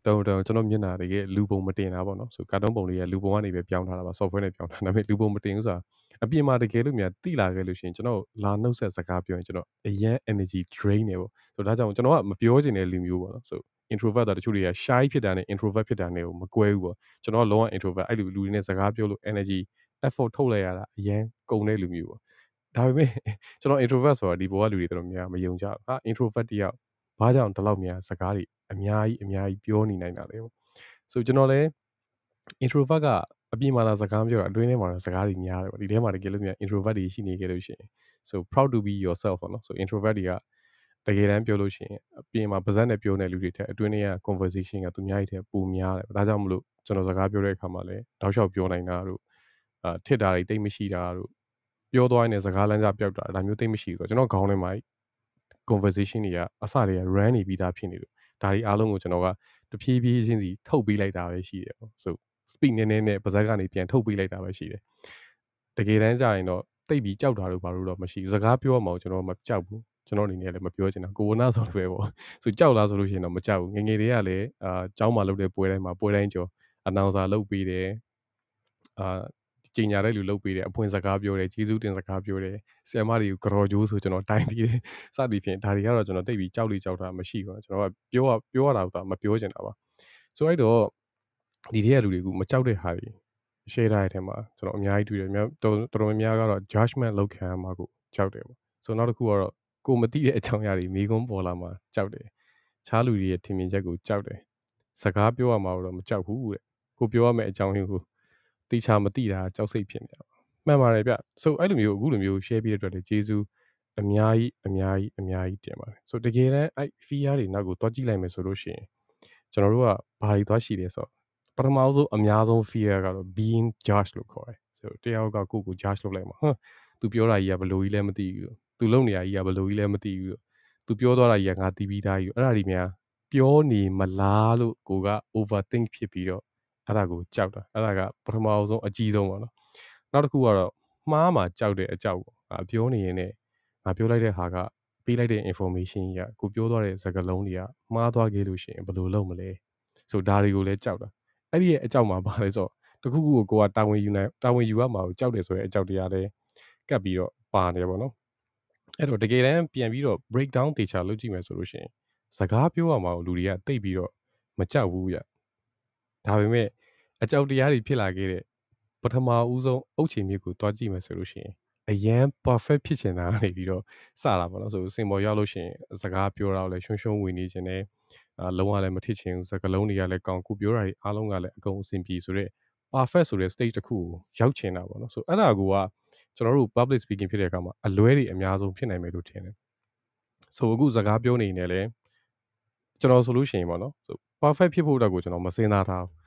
တောင်းတောင်းကျွန်တော်မျက်နှာတကယ်လူပုံမတင်တာပေါ့နော်ဆိုကာတွန်းပုံလေးကလူပုံကနေပဲပြောင်းထားတာပါ software နဲ့ပြောင်းထားဒါပေမဲ့လူပုံမတင်ဘူးဆိုတာအပြင်မှာတကယ်လို့များတိလာခဲ့လို့ရှိရင်ကျွန်တော်လာနှုတ်ဆက်စကားပြောရင်ကျွန်တော်အရင် energy drain နေပေါ့ဆိုဒါကြောင့်ကျွန်တော်ကမပြောချင်တဲ့လူမျိုးပေါ့နော်ဆို introvert တာတချို့တွေက shy ဖြစ်တာနဲ့ introvert ဖြစ်တာနဲ့ကိုမကွဲဘူးပေါ့ကျွန်တော်ကလုံးဝ introvert အဲ့လိုလူတွေနဲ့စကားပြောလို့ energy effort ထုတ်လိုက်ရတာအရန်ကုန်တဲ့လူမျိုးပေါ့ ဒါပေမဲ့ကျွန်တော် introvert ဆိုတာဒီဘောကလူတွေတော်တော်များမယုံကြဘူးဟာ introvert တယောက်ဘာကြောင့်ဒီလောက်များစကားတွေအများကြီးအများကြီးပြောနေနိုင်တာလဲပေါ့ဆိုကျွန်တော်လည်း introvert ကအပြင်မှာသာစကားပြောတာအတွင်းထဲမှာတော့စကားတွေများတယ်ပေါ့ဒီထဲမှာတကယ်လို့များ introvert တွေရှိနေခဲ့လို့ရှိရင် so proud to be yourself ပေါ့နော် so introvert တွေကတကယ်တမ်းပြောလို့ရှိရင်အပြင်မှာပါဇက်နဲ့ပြောနေလူတွေထက်အတွင်းထဲက conversation ကသူများကြီးထက်ပိုများတယ်ဒါကြောင့်မလို့ကျွန်တော်စကားပြောတဲ့အခါမှာလည်းတောက်လျှောက်ပြောနိုင်တာတို့အာထစ်တာတွေတိတ်မရှိတာတို့ ပြောသွားရင်စကားလမ်းစာပြောက်တာဒါမျိုးတိတ်မရှိဘူးကျွန်တော်ခေါင်းထဲမှာ conversation တွေကအစတွေက run နေပြီးသားဖြစ်နေလို့ဒါတွေအားလုံးကိုကျွန်တော်ကတဖြည်းဖြည်းချင်းစီထုတ်ပေးလိုက်တာပဲရှိတယ်ပေါ့ so speed နည်းနည်းနဲ့ပါဇက်ကနေပြန်ထုတ်ပေးလိုက်တာပဲရှိတယ်တကယ်တမ်းကျရင်တော့တိတ်ပြီးကြောက်တာတို့ဘာလို့တော့မရှိဘူးစကားပြောမှကျွန်တော်မကြောက်ဘူးကျွန်တော်အနေနဲ့လည်းမပြောချင်တာကိုဝနာဆိုလည်းပဲပေါ့ဆိုကြောက်လားဆိုလို့ရှိရင်တော့မကြောက်ဘူးငငယ်တွေကလည်းအာကျောင်းမှာလုပ်တဲ့ပွဲတိုင်းမှာပွဲတိုင်းကျော်အနောင်စာလုပ်ပေးတယ်အာ ကြင်ညာတဲ့လူလုပ်ပေးတယ်အဖွင့်စကားပြောတယ်ကျေးဇူးတင်စကားပြောတယ်ဆရာမတွေကိုကြော်ကြိုးဆိုကျွန်တော်တိုင်းပြီးတယ်စသည်ဖြင့်ဒါတွေကတော့ကျွန်တော်တိတ်ပြီးကြောက်လိကြောက်တာမရှိဘူးကျွန်တော်ကပြောရပြောရတာကမပြောချင်တာပါဆိုအဲ့တော့ဒီထဲကလူတွေကမကြောက်တဲ့ဟာတွေ share ထားတဲ့အထက်မှာကျွန်တော်အများကြီးတွေ့တယ်တော်တော်များများကတော့ judgment လောက်ခံရမှာကိုကြောက်တယ်ပေါ့ဆိုတော့နောက်တစ်ခုကတော့ကိုမသိတဲ့အကြောင်းအရာတွေမိကုန်းပေါ်လာမှာကြောက်တယ်ခြားလူတွေရဲ့ထင်မြင်ချက်ကိုကြောက်တယ်စကားပြောရမှာတော့မကြောက်ဘူးတဲ့ကိုပြောရမယ့်အကြောင်းရင်းကို တေချာမသိတာကြောက်စိတ်ဖြစ်နေတာမှန်ပါတယ်ဗျဆိုအဲ့လိုမျိုးအခုလိုမျိုး share ပြတဲ့အတွက်လည်းကျေးဇူးအများကြီးအများကြီးအများကြီးတင်ပါတယ်ဆိုတကယ်တမ်းအဲ့ fear တွေနောက်ကိုတွားကြည့်လိုက်မယ်ဆိုလို့ရှိရင်ကျွန်တော်တို့ကဘာတွေသွားရှိလဲဆိုတော့ပထမဆုံးအများဆုံး fear ကတော့ being judged လို့ခေါ်တယ်ဆိုတယောက်ကကိုယ့်ကို judge လုပ်လိုက်မှာဟမ်သူပြောတာကြီးကဘယ်လိုကြီးလဲမသိဘူးသူလုပ်နေတာကြီးကဘယ်လိုကြီးလဲမသိဘူးသူပြောသွားတာကြီးကငါတီးပြီးသားကြီးအဲ့ဒါဒီများပြောနေမလားလို့ကိုက overthink ဖြစ်ပြီးတော့ အဲ့ဒါကိုကြောက်တာအဲ့ဒါကပထမဆုံးအကြီးဆုံးပါနော်နောက်တစ်ခုကတော့မှားမှာကြောက်တဲ့အကြောက်ပေါ့ငါပြောနေရင်လည်းငါပြောလိုက်တဲ့ဟာကပေးလိုက်တဲ့ information ကြီးကကိုပြောသွားတဲ့စကားလုံးတွေကမှားသွားခဲ့လို့ရှိရင်ဘယ်လိုလုပ်မလဲဆိုဒါတွေကိုလည်းကြောက်တာအဲ့ဒီရဲ့အကြောက်မှာပါလဲဆိုတော့တခုခုကိုကိုကတာဝန်ယူနိုင်တာဝန်ယူရမှာကိုကြောက်တယ်ဆိုတဲ့အကြောက်တရားလည်းကပ်ပြီးတော့ပါနေပါတော့အဲ့တော့တကယ်တမ်းပြန်ပြီးတော့ break down တေချာလုပ်ကြည့်မယ်ဆိုလို့ရှိရင်စကားပြောရမှာကိုလူတွေကတိတ်ပြီးတော့မကြောက်ဘူးရဒါပေမဲ့ အကြောက်တရားတွေဖြစ်လာခဲ့တဲ့ပထမဦးဆုံးအုတ်ချေမြစ်ကိုတွားကြည့်မယ်ဆိုလို့ရှိရင်အရန် perfect ဖြစ်ချင်တာနေပြီးတော့စတာပေါ့နော်ဆိုစင်ပေါ်ရောက်လို့ရှိရင်စကားပြောတာလည်းရှုံရှုံဝင်နေခြင်းနဲ့အာလုံးဝလည်းမထစ်ချင်ဘူးစကားလုံးတွေကလည်းကောင်းခုပြောတာတွေအားလုံးကလည်းအကုန်အဆင်ပြေဆိုတော့ perfect ဆိုတဲ့ stage တစ်ခုကိုရောက်ချင်တာပေါ့နော်ဆိုအဲ့ဒါကကျွန်တော်တို့ public speaking ဖြစ်တဲ့အခါမှာအလွဲတွေအများဆုံးဖြစ်နိုင်မယ်လို့ထင်တယ်ဆိုအခုစကားပြောနေနေလဲကျွန်တော်ဆိုလို့ရှိရင်ပေါ့နော်ဆို perfect ဖြစ်ဖို့အတွက်ကိုကျွန်တော်မစင်စားထားဘူး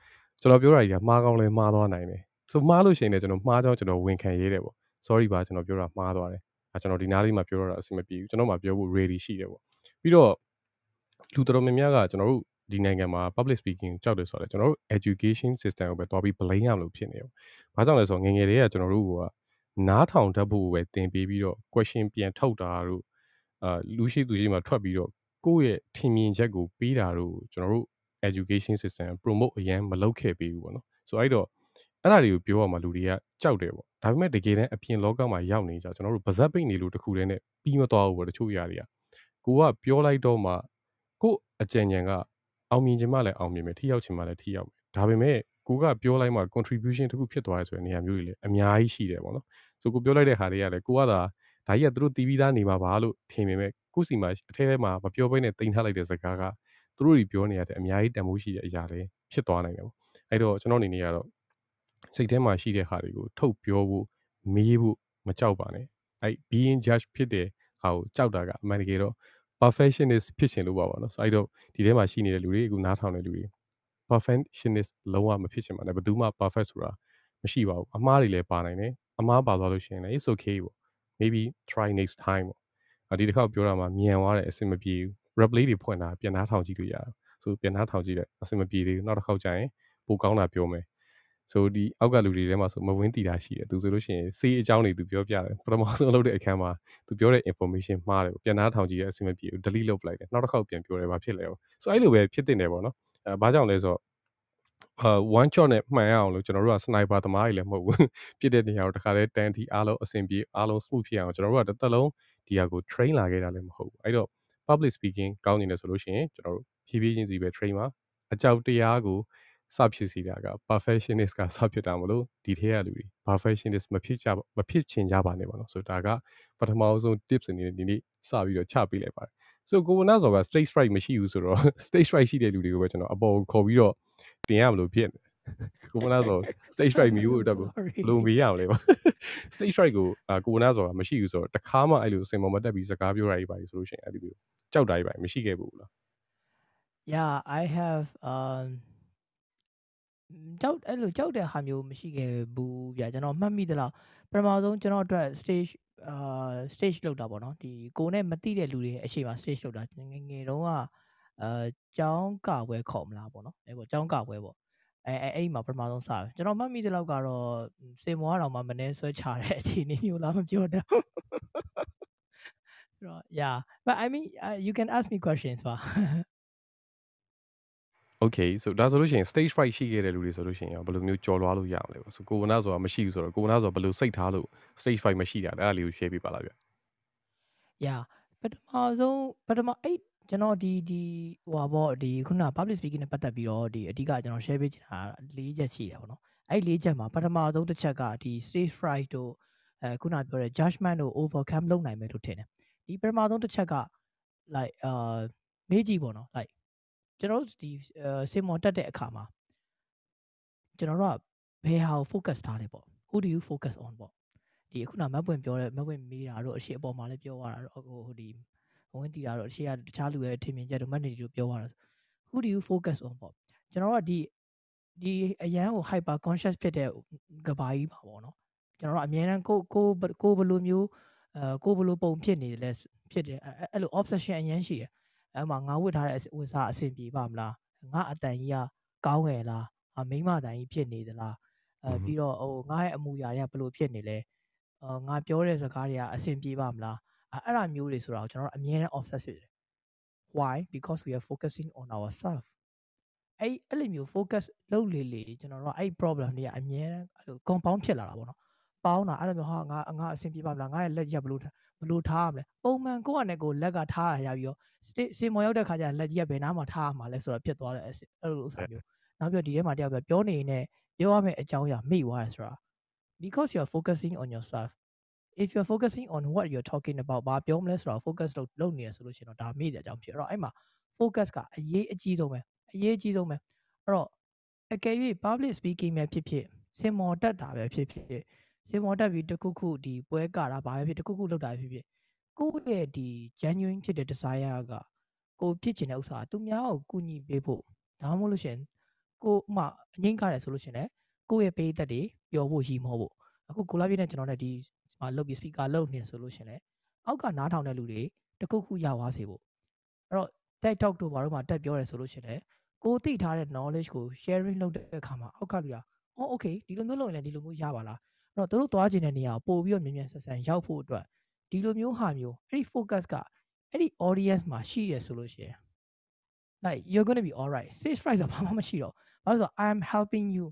ကျွန်တော်ပြောတာကြီးကမှားကောင်းလဲမှားသွားနိုင်တယ်ဆိုမှားလို့ရှိရင်လည်းကျွန်တော်မှားကြောင်းကျွန်တော်ဝန်ခံရေးတယ်ပေါ့ sorry ပါကျွန်တော်ပြောတာမှားသွားတယ်အဲကျွန်တော်ဒီနားလေးမှာပြောတော့အဆင်မပြေဘူးကျွန်တော်မှပြောဖို့ ready ရှိတယ်ပေါ့ပြီးတော့လူတော်တော်များများကကျွန်တော်တို့ဒီနိုင်ငံမှာ public speaking ကြောက်တယ်ဆိုတော့ကျွန်တော်တို့ education system ကိုပဲတွားပြီး blame ရမလို့ဖြစ်နေတယ်။ဘာကြောင့်လဲဆိုတော့ငငယ်လေးကကျွန်တော်တို့ကနားထောင်တတ်ဖို့ပဲသင်ပေးပြီးတော့ question ပြန်ထုတ်တာတို့အာလူရှိသူရှိမှထွက်ပြီးတော့ကိုယ့်ရဲ့ထင်မြင်ချက်ကိုပေးတာတို့ကျွန်တော်တို့ education system promote အရင်မလုပ်ခဲ့ပေးဘူးပေါ့နော်။ဆိုအဲ့တော့အဲ့ဒါတွေကိုပြောရမှာလူတွေကကြောက်တယ်ပေါ့။ဒါပေမဲ့တကယ်တမ်းအပြင်လောကမှာရောက်နေကြကျွန်တော်တို့ဗဇက်ပိတ်နေလို့တခုတည်းနဲ့ပြီးမသွားဘူးပေါ့တချို့ຢာတွေကကိုကပြောလိုက်တော့မှကို့အကြံဉာဏ်ကအောင်မြင်ခြင်းမှလည်းအောင်မြင်မယ်ထိရောက်ခြင်းမှလည်းထိရောက်မယ်ဒါပေမဲ့ကိုကပြောလိုက်မှ contribution တခုဖြစ်သွားရဆိုတဲ့နေရာမျိုးတွေလည်းအများကြီးရှိတယ်ပေါ့နော်ဆိုကိုပြောလိုက်တဲ့ဟာတွေကလည်းကိုကသာဒါကြီးကသူတို့တီးပြီးသားနေမှာပါလို့ထင်ပေမဲ့ကိုစီမှာအထဲထဲမှာမပြောဘဲနဲ့တင်ထားလိုက်တဲ့စကားက သူတို့တွေပြောနေရတဲ့အများကြီးတန်ဖိုးရှိတဲ့အရာတွေဖြစ်သွားနိုင်တယ်ပေါ့အဲ့တော့ကျွန်တော်အနေနဲ့ကတော့စိတ်ထဲမှာရှိတဲ့ဟာတွေကိုထုတ်ပြောဖို့မေးဖို့မကြောက်ပါနဲ့အဲ့ being judge ဖြစ်တဲ့ဟာကိုကြောက်တာကအမှန်တကယ်တော့ perfectionist ဖြစ်ရှင်လို့ပါပါနော်ဆိုအဲ့တော့ဒီထဲမှာရှိနေတဲ့လူတွေအခုနားထောင်တဲ့လူတွေ perfectionist လုံးဝမဖြစ်ချင်ပါနဲ့ဘယ်သူမှ perfect ဆိုတာမရှိပါဘူးအမှားတွေလည်းပါနိုင်တယ်အမှားပါသွားလို့ရှိရင်လည်း it's okay ပေါ့ maybe try next time ပေါ့ဒီတစ်ခါပြောတာမှမြန်သွားတယ်အဆင်မပြေဘူး replay တွေဖွင့်တာပြန်နှားထောင်ကြည့်လို့ရတယ်ဆိုပြန်နှားထောင်ကြည့်တယ်အဆင်မပြေသေးဘူးနောက်တစ်ခေါက်ကျရင်ပိုကောင်းတာပြောမယ်ဆိုဒီအောက်ကလူတွေထဲမှာဆိုမဝင်းတီတာရှိတယ်သူဆိုလို့ရှိရင်စေးအကြောင်းတွေသူပြောပြတယ်ပထမဆုံးလုပ်တဲ့အခန်းမှာသူပြောတဲ့ information မှားတယ်ပြန်နှားထောင်ကြည့်ရအဆင်မပြေဘူး delete လုပ်ပလိုက်တယ်နောက်တစ်ခေါက်ပြန်ပြောတယ်ဘာဖြစ်လဲပေါ့ဆိုအဲ့လိုပဲဖြစ်တင်တယ်ပေါ့နော်အဲဘာကြောင့်လဲဆိုတော့အာ one shot နဲ့မှန်ရအောင်လို့ကျွန်တော်တို့က sniper သမားတွေလည်းမဟုတ်ဘူးပြစ်တဲ့နေရာကိုတခါတည်းတန်တီအားလုံးအဆင်ပြေအားလုံး smooth ဖြစ်အောင်ကျွန်တော်တို့ကတစ်သက်လုံးဒီဟာကို train လာခဲ့တာလည်းမဟုတ်ဘူးအဲ့တော့ public speaking ကောင်းနေတယ်ဆိုလို့ရှိရင်ကျွန်တော်တို့ဖြည်းဖြည်းချင်းစီပဲ train ပါအကြောက်တရားကိုစဖြစ်စီတာက perfectionist ကစဖြစ်တာမလို့ဒီထဲကလူတွေ perfectionist မဖြစ်ကြမဖြစ်ချင်ကြပါနဲ့ပါတော့ဆိုတော့ဒါကပထမဆုံး tips အနေနဲ့ဒီနေ့စပြီးတော့ချပေးလိုက်ပါတယ်ဆိုကိုဝနာဆော်က stage fright မရှိဘူးဆိုတော့ stage fright ရှိတဲ့လူတွေကိုပဲကျွန်တော်အပေါ်ကိုခေါ်ပြီးတော့တင်ရမလို့ဖြစ်နေ ကိုဝနာဆော် stage fright မျိုးအတွက်ကိုဘယ်လိုမေးရမလဲပါ stage fright ကိုကိုဝနာဆော်ကမရှိဘူးဆိုတော့တခါမှအဲ့လိုစင်ပေါ်မတက်ပြီးစကားပြောတာကြီးပါဆိုလို့ရှိရင်အဲ့လိုမျိုးကြောက်တာကြီးပါမရှိခဲ့ဘူးလား Yeah I have um ကြောက်အဲ့လိုကြောက်တဲ့ဟာမျိုးမရှိခဲ့ဘူးဗျာကျွန်တော်မှတ်မိသလားပထမဆုံးကျွန်တော်အတွက် stage အာ stage လောက်တာပေါ့နော်ဒီကိုနဲ့မတိတဲ့လူတွေအရှိမ stage လောက်တာငငယ်တုန်းကအာကျောင်းကပွဲခေါ်မလားပေါ့နော်အဲ့ပေါ့ကျောင်းကပွဲပေါ့ အဲအဲအဲ့ဒီမှာပထမဆုံးစတယ်ကျွန်တော်မှတ်မိတဲ့လောက်ကတော့စေမောကတော့မှမနှဲဆွဲချတဲ့အခြေအနေမျိုးလားမပြောတတ်ဆိုတော့ yeah but i mean uh, you can ask me questions ပါ Okay so ဒါဆိုလို့ရှိရင် stage fright ရှိခဲ့တဲ့လူတွေဆိုလို့ရှိရင်ဘယ်လိုမျိုးကြော်လွှားလို့ရအောင်လဲဆိုကိုဝနာဆိုတာမရှိဘူးဆိုတော့ကိုဝနာဆိုတာဘယ်လိုစိတ်ထားလို့ stage fright မရှိတာလဲအဲ့ဒါလေးကို share ပေးပါလားဗျ Yeah ပထမဆုံးပထမအဲ့ ကျွန်တော်ဒီဒီဟိုပါပေါ့ဒီခုန public speaking နဲ့ပတ်သက်ပြီးတော့ဒီအဓိကကျွန်တော် share ပေးချင်တာ၄ချက်ရှိတယ်ပေါ့နော်အဲ့၄ချက်မှာပထမဆုံးတစ်ချက်ကဒီ stage fright တို့အဲခုနပြောတဲ့ judgment တို့ overcome လုပ်နိုင်မယ်လို့ထင်တယ်ဒီပထမဆုံးတစ်ချက်က like အာမေးကြည့်ပေါ့နော် like ကျွန်တော်တို့ဒီစင်မော်တက်တဲ့အခါမှာကျွန်တော်တို့ကဘယ်ဟာကို focus ထားလဲပေါ့ who do you focus on ပေါ့ဒီအခုနမတ်ပွင့်ပြောတဲ့မတ်ပွင့်မေးတာတို့အရှိအပေါ်မှာလည်းပြောရတာတော့ဟိုဒီ ဝင်တီတာတို့အရှိကတခြားလူရဲ့ထင်မြင်ချက်တို့မတ်နေတို့ပြောရတာ who do you focus on ပေါ့ကျွန်တော်တို့ကဒီဒီအရန်ကို hyper conscious ဖြစ်တဲ့ကဘာကြီးပါပေါ့နော်ကျွန်တော်တို့အများအားကိုကိုကိုဘယ်လိုမျိုးအဲကိုဘယ်လိုပုံဖြစ်နေလဲဖြစ်တယ်အဲ့လို obsession အရန်ရှိတယ်အဲ့မှာငါဝတ်ထားတဲ့ဝတ်စားအဆင်ပြေပါမလားငါအတန်ကြီးကကောင်းငယ်လားမိမတန်ကြီးဖြစ်နေသလားအဲပြီးတော့ဟိုငါရဲ့အမူအရာတွေကဘယ်လိုဖြစ်နေလဲအာငါပြောတဲ့စကားတွေကအဆင်ပြေပါမလား အဲ့အဲ့မျိုးတွေဆိုတော့ကျွန်တော်တို့အမြဲတမ်း obsess ဖြစ်တယ် why because we are focusing on ourselves အဲ့အဲ့လိုမျိုး focus လုပ်လေလေကျွန်တော်တို့အဲ့ problem တွေကအမြဲတမ်းအဲ့လို compound ဖြစ်လာတာပေါ့နော်ပေါင်းတာအဲ့လိုမျိုးဟာငါငါအဆင်ပြေပါမလားငါရဲ့လက်ရက်ဘယ်လိုဘယ်လိုထားရမလဲပုံမှန်ကိုယ့်အနေကိုလက်ကထားရရပြီးတော့စင်မော်ရောက်တဲ့ခါကျလက်ကြီးကဘယ်နားမှာထားရမှာလဲဆိုတော့ဖြစ်သွားတယ်အဲ့လိုဥစ္စာမျိုးနောက်ပြီးဒီထဲမှာတယောက်ပြောပြောနေနေပြောရမယ့်အကြောင်းအရာမိသွားတယ်ဆိုတာ because you are focusing on yourself if you are focusing on what you're talking about ဘာပြောမလဲဆိုတော့ focus လုပ်လုပ်နေရဆိုလို့ရှိရင်တော့ဒါမိတဲ့အကြောင်းဖြစ်အဲ့တော့အဲ့မှာ focus ကအရေးအကြီးဆုံးပဲအရေးအကြီးဆုံးပဲအဲ့တော့အကယ်၍ public speaking ပဲဖြစ်ဖြစ်စင်မော်တက်တာပဲဖြစ်ဖြစ်စင်မော်တက်ပြီးတခုခုဒီပွဲကတာဘာပဲဖြစ်တခုခုလုပ်တာဖြစ်ဖြစ်ကိုယ့်ရဲ့ဒီ genuine ဖြစ်တဲ့ desire ကကိုဖြစ်ချင်တဲ့ဥစ္စာသူများကိုကူညီပေးဖို့ဒါမှမဟုတ်လို့ရှင်ကိုဥမာအငိမ့်ကားတယ်ဆိုလို့ရှင်လေကိုယ့်ရဲ့ပေးသက်တွေပျော်ဖို့ရည်မောဖို့အခုကိုလာပြည့်နဲ့ကျွန်တော်နဲ့ဒီ မှာလုပ်ပြီး speaker လုပ်နေဆိုလို့ရှင်လေအောက်ကနားထောင်တဲ့လူတွေတခုခုရသွားစေဖို့အဲ့တော့ TED Talk တို့ဘာလို့မှတက်ပြောတယ်ဆိုလို့ရှင်လေကိုသိထားတဲ့ knowledge ကို sharing လုပ်တဲ့အခါမှာအောက်ကလူကအော် okay ဒီလိုမျိုးလုပ်ရင်လည်းဒီလိုမျိုးရပါလားအဲ့တော့တို့သွားခြင်းတဲ့နေရာကိုပို့ပြီးတော့မြန်မြန်ဆက်ဆန်ရောက်ဖို့အတွက်ဒီလိုမျိုးဟာမျိုးအဲ့ဒီ focus ကအဲ့ဒီ audience မှာရှိရဆိုလို့ရှိရင် like you're going to be all right stage fright ဆိုဘာမှမရှိတော့ဘာလို့ဆို I'm helping you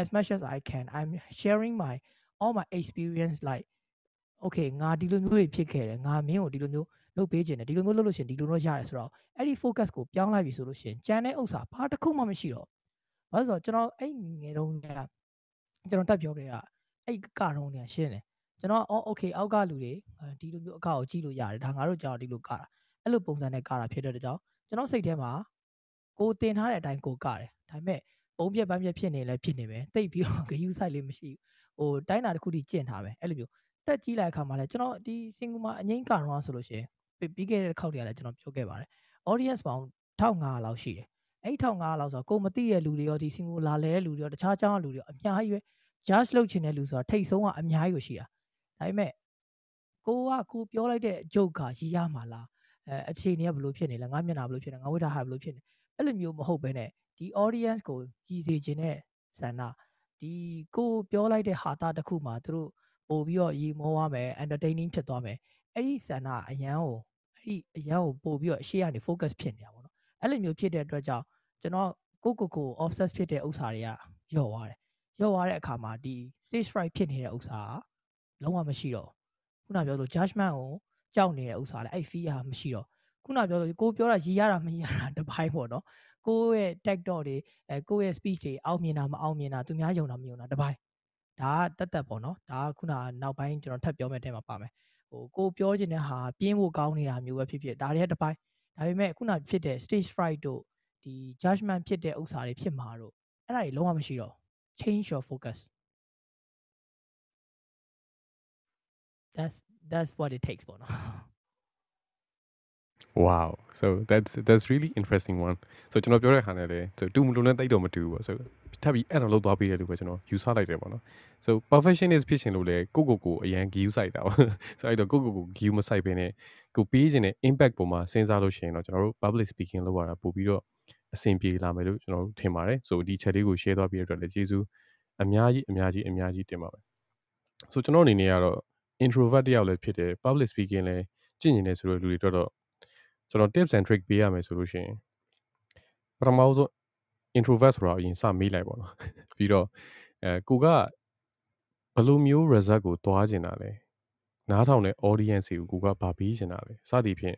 as much as I can I'm sharing my all my experience like okay ငါဒီလိုမျိုးတွေဖြစ်ခဲ့တယ်ငါမင်းကိုဒီလိုမျိုးလုပ်ပေးခြင်းတယ်ဒီလိုမျိုးလုပ်လို့ရှင်ဒီလိုတော့ရတယ်ဆိုတော့အဲ့ဒီ focus ကိုပြောင်းလိုက်ပြီဆိုလို့ရှင်ကြံတဲ့ဥစ္စာဘာတစ်ခုမှမရှိတော့ဘာလို့ဆိုတော့ကျွန်တော်အဲ့ငယ်တုန်းကကျွန်တော်တက်ပြောခဲ့တာအဲ့ကတုန်းကရှင်းတယ်ကျွန်တော်အော် okay အောက်ကလူတွေဒီလိုမျိုးအကောက်ကိုကြည့်လို့ရတယ်ဒါငါတို့ကြောင်ဒီလိုကတာအဲ့လိုပုံစံနဲ့ကတာဖြစ်တဲ့ကြောင်ကျွန်တော်စိတ်ထဲမှာကိုတင်ထားတဲ့အတိုင်းကိုကတယ်ဒါပေမဲ့ပုံပြက်ပန်းပြက်ဖြစ်နေလဲဖြစ်နေပဲတိတ်ပြီးတော့ဂယူးဆိုင်လေးမရှိဘူး ဟိုတိုင်းတာတစ်ခုထိကျင့်ထားပဲအဲ့လိုမျိုးတက်ကြီးလိုက်အခါမှာလဲကျွန်တော်ဒီစင်ကူမှာအငိမ့်ကတော့ဆိုလို့ရှိရင်ပြီးခဲ့တဲ့ခေါက်တည်းကလည်းကျွန်တော်ပြောခဲ့ပါတယ် audience ပေါင်း1500လောက်ရှိတယ်အဲ့1500လောက်ဆိုတော့ကိုမသိတဲ့လူတွေရောဒီစင်ကူလာလဲတဲ့လူတွေရောတခြားကျောင်းကလူတွေရောအများကြီးပဲ judge လုပ်ချင်တဲ့လူဆိုတာထိတ်ဆုံးကအများကြီးကိုရှိတာဒါပေမဲ့ကိုကကိုပြောလိုက်တဲ့ joke ကရည်ရမှာလားအဲအခြေအနေကဘယ်လိုဖြစ်နေလဲငါမျက်နှာဘယ်လိုဖြစ်နေငါဝိထားဟာဘယ်လိုဖြစ်နေအဲ့လိုမျိုးမဟုတ်ဘဲနဲ့ဒီ audience ကိုရည်စေခြင်းတဲ့ဆန္ဒ ဒီကိုပြောလိုက်တဲ့ဟာတာတစ်ခုမှာသူတို့ပို့ပြီးတော့ရီမောသွားမယ် entertaining ဖြစ်သွားမယ်အဲ့ဒီဆန္ဒအရန်ကိုအဲ့ဒီအရန်ကိုပို့ပြီးတော့အရှိကနေ focus ဖြစ်နေတာပေါ့နော်အဲ့လိုမျိုးဖြစ်တဲ့အတွက်ကြောင့်ကျွန်တော်ကိုကိုကို offset ဖြစ်တဲ့ဥစ္စာတွေကညော့သွားတယ်ရောက်သွားတဲ့အခါမှာဒီ stage fright ဖြစ်နေတဲ့ဥစ္စာကလုံးဝမရှိတော့ခုနပြောလို့ judgment ကိုကြောက်နေတဲ့ဥစ္စာလည်းအဲ့ fear မရှိတော့ခုနပြောလို့ကိုပြောတာရည်ရတာမရရတာတစ်ပိုင်းပေါ့နော် ကိုရဲ့ tag dot တွေအဲကိုရဲ့ speech တွေအောင်မြင်တာမအောင်မြင်တာသူများယုံတာမယုံတာတစ်ပိုင်းဒါကတက်တက်ပေါ့နော်ဒါကခုနနောက်ပိုင်းကျွန်တော်ထပ်ပြောမယ့်အထဲမှာပါမယ်ဟိုကိုပြောချင်တဲ့ဟာပြင်းဖို့ကောင်းနေတာမျိုးပဲဖြစ်ဖြစ်ဒါတွေကတစ်ပိုင်းဒါပေမဲ့ခုနဖြစ်တဲ့ stage fright တို့ဒီ judgment ဖြစ်တဲ့ဥစ္စာတွေဖြစ်မှာတို့အဲ့ဒါတွေလုံးဝမရှိတော့ change your focus that's that's what it takes ပေါ့နော် wow so that's that's really interesting one so ကျွန်တော်ပြောတဲ့ခါနဲ့လေဆိုတူမလို့နဲ့တိတ်တော့မတူဘူးပေါ့ so ထပ်ပြီးအဲ့တော့လောက်သွားပေးတယ်လို့ပဲကျွန်တော်ယူဆလိုက်တယ်ပေါ့နော် so perfectionist ဖြစ်ရှင်လို့လေကိုကိုကိုအရန် view စိုက်တာပေါ့ so အဲ့တော့ကိုကိုကို view မစိုက်ဘဲနဲ့ကိုပေးခြင်းတဲ့ impact ပေါ်မှာစဉ်းစားလို့ရှိရင်တော့ကျွန်တော်တို့ public speaking လုပ်ရတာပို့ပြီးတော့အဆင်ပြေလာမယ်လို့ကျွန်တော်တို့ထင်ပါတယ် so ဒီချက်လေးကို share သွားပြီးတော့လည်းကျေးဇူးအများကြီးအများကြီးအများကြီးတင်ပါမယ် so ကျွန်တော်အနေနဲ့ကတော့ introvert တယောက်လည်းဖြစ်တယ် public speaking လည်းကျင့်ကျင်နေဆိုတဲ့လူတွေတော့တော့ ကျွန်တော် tips and trick ပေးရမယ်ဆိုလို့ရှိရင်ပထမဆုံး introvert ဆိုတာအရင်စမေးလိုက်ပါတော့ပြီးတော့အဲကိုကဘယ်လိုမျိုး result ကိုတွားကျင်တာလဲနားထောင်တဲ့ audience တွေကိုကိုကဗာပေးကျင်တာလဲစသည်ဖြင့်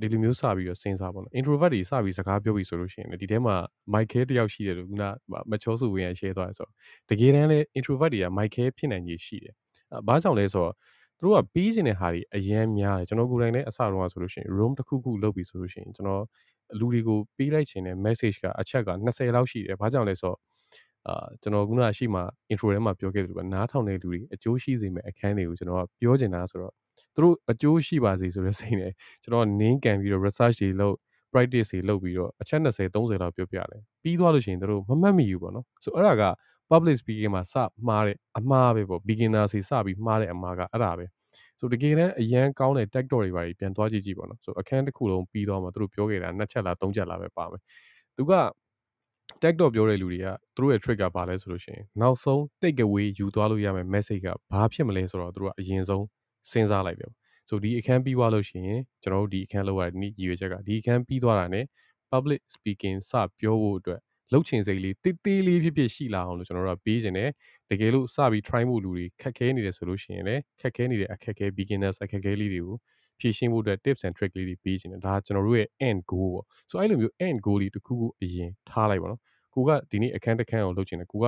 ဒီလိုမျိုးစပြီးတော့စဉ်းစားပါတော့ introvert တွေစပြီးစကားပြောပြီးဆိုလို့ရှိရင်ဒီထဲမှာ Michael တယောက်ရှိတယ်လို့ခုနမချောစုဝင်ရ share သွားတယ်ဆိုတော့တကယ်တမ်းလဲ introvert တွေက Michael ဖြစ်နိုင်ကြီးရှိတယ်အဲဘာကြောင့်လဲဆိုတော့ သူတို့ကပြီးစင်တဲ့ဟာတွေအရန်များတယ်ကျွန်တော်ကိုယ်တိုင်လည်းအစတုန်းကဆိုလို့ရှိရင် room တစ်ခုခုလုပ်ပြီးဆိုလို့ရှိရင်ကျွန်တော်လူတွေကိုပေးလိုက်ခြင်းတဲ့ message ကအချက်က20လောက်ရှိတယ်ဘာကြောင့်လဲဆိုတော့အာကျွန်တော်ခုနရှိမှ intro ထဲမှာပြောခဲ့တယ်လို့ပဲနားထောင်တဲ့လူတွေအကျိုးရှိစေမယ့်အခန်းတွေကိုကျွန်တော်ကပြောချင်တာဆိုတော့သူတို့အကျိုးရှိပါစေဆိုတဲ့စိတ်နဲ့ကျွန်တော်နင်းကန်ပြီးတော့ research တွေလုပ် practice တွေလုပ်ပြီးတော့အချက်20 30လောက်ပြောပြတယ်ပြီးသွားလို့ရှိရင်တို့မမှတ်မိဘူးပေါ့နော်ဆိုအဲ့ဒါက public speaking မှာစမှားတဲ့အမှားပဲပေါ့ beginner စီစပြီးမှားတဲ့အမှားကအဲ့ဒါပဲဆိုတကယ်တမ်းအရန်ကောင်းတဲ့ tech talk တွေပါပြန်သွားကြည့်ကြည့်ပေါ့နော်ဆိုအခန်းတစ်ခုလုံးပြီးသွားမှသူတို့ပြောခဲ့တာနှစ်ချက်လားသုံးချက်လားပဲပါမယ်သူက tech talk ပြောတဲ့လူတွေကသူတို့ရဲ့ trick ကဘာလဲဆိုလို့ရှိရင်နောက်ဆုံး take away ယူသွားလို့ရမယ့် message ကဘာဖြစ်မလဲဆိုတော့သူတို့ကအရင်ဆုံးစဉ်းစားလိုက်တယ်ဆိုဒီအခန်းပြီးသွားလို့ရှိရင်ကျွန်တော်တို့ဒီအခန်းလောက်ရတဲ့နေ့ရည်ရွယ်ချက်ကဒီအခန်းပြီးသွားတာ ਨੇ public speaking စပြောဖို့အတွက် လှုပ်ချင်စိတ်လေးတေးသေးလေးဖြစ်ဖြစ်ရှိလာအောင်လို့ကျွန်တော်တို့ကပေးခြင်းတယ်တကယ်လို့စပြီး try ဖို့လူတွေခက်ခဲနေတယ်ဆိုလို့ရှိရင်လည်းခက်ခဲနေတဲ့အခက်ခဲ beginners အခက်ခဲလေးတွေကိုဖြည့်ရှင်းဖို့အတွက် tips and trick လေးတွေပေးခြင်းတယ်ဒါကျွန်တော်တို့ရဲ့ end goal ပေါ့ဆိုအဲ့လိုမျိုး end goal လေးတစ်ခုခုအရင်ထားလိုက်ပါတော့ကိုကဒီနေ့အခန်းတစ်ခန်းကိုလှုပ်ချင်တယ်ကိုက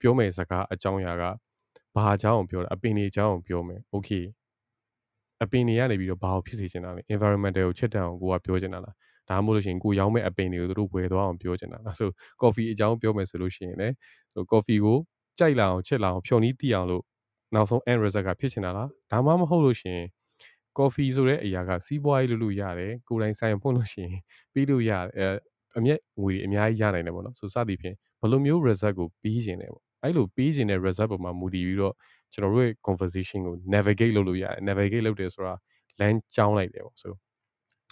ပြောမယ်စကားအကြောင်းအရာကဘာအကြောင်းကိုပြောတာအပင်တွေအကြောင်းကိုပြောမယ် okay အပင်တွေကနေပြီးတော့ဘာကိုဖြစ်စေချင်တာလဲ environmental ကိုချက်တန်အောင်ကိုကပြောချင်တာလား ဒါမှမဟုတ်လို့ရှိရင်ကိုရောင်းမဲ့အပင်တွေကိုတို့ဝယ်သွားအောင်ပြောချင်တာလားဆို coffee အကြောင်းပြောမယ်ဆိုလို့ရှိရင်လည်းဆို coffee ကိုကြိုက်လာအောင်ချက်လာအောင်ဖြော်နီးတီးအောင်လို့နောက်ဆုံး end result ကဖြစ်ချင်တာလားဒါမှမဟုတ်လို့ရှိရင် coffee ဆိုတဲ့အရာကစီးပွားရေးလုပ်လို့ရတယ်ကိုယ်တိုင်ဆိုင်ဖွင့်လို့ရှိရင်ပြီးလို့ရတယ်အဲအမျက်ငွေအများကြီးရနိုင်တယ်ပေါ့နော်ဆိုစသည်ဖြင့်ဘယ်လိုမျိုး result ကိုပြီးခြင်းလဲပေါ့အဲ့လိုပြီးခြင်းတဲ့ result ပေါ်မှာမူတည်ပြီးတော့ကျွန်တော်တို့ရဲ့ conversation ကို navigate လုပ်လို့ရတယ် navigate လုပ်တယ်ဆိုတာလမ်းကြောင်းလိုက်တယ်ပေါ့ဆို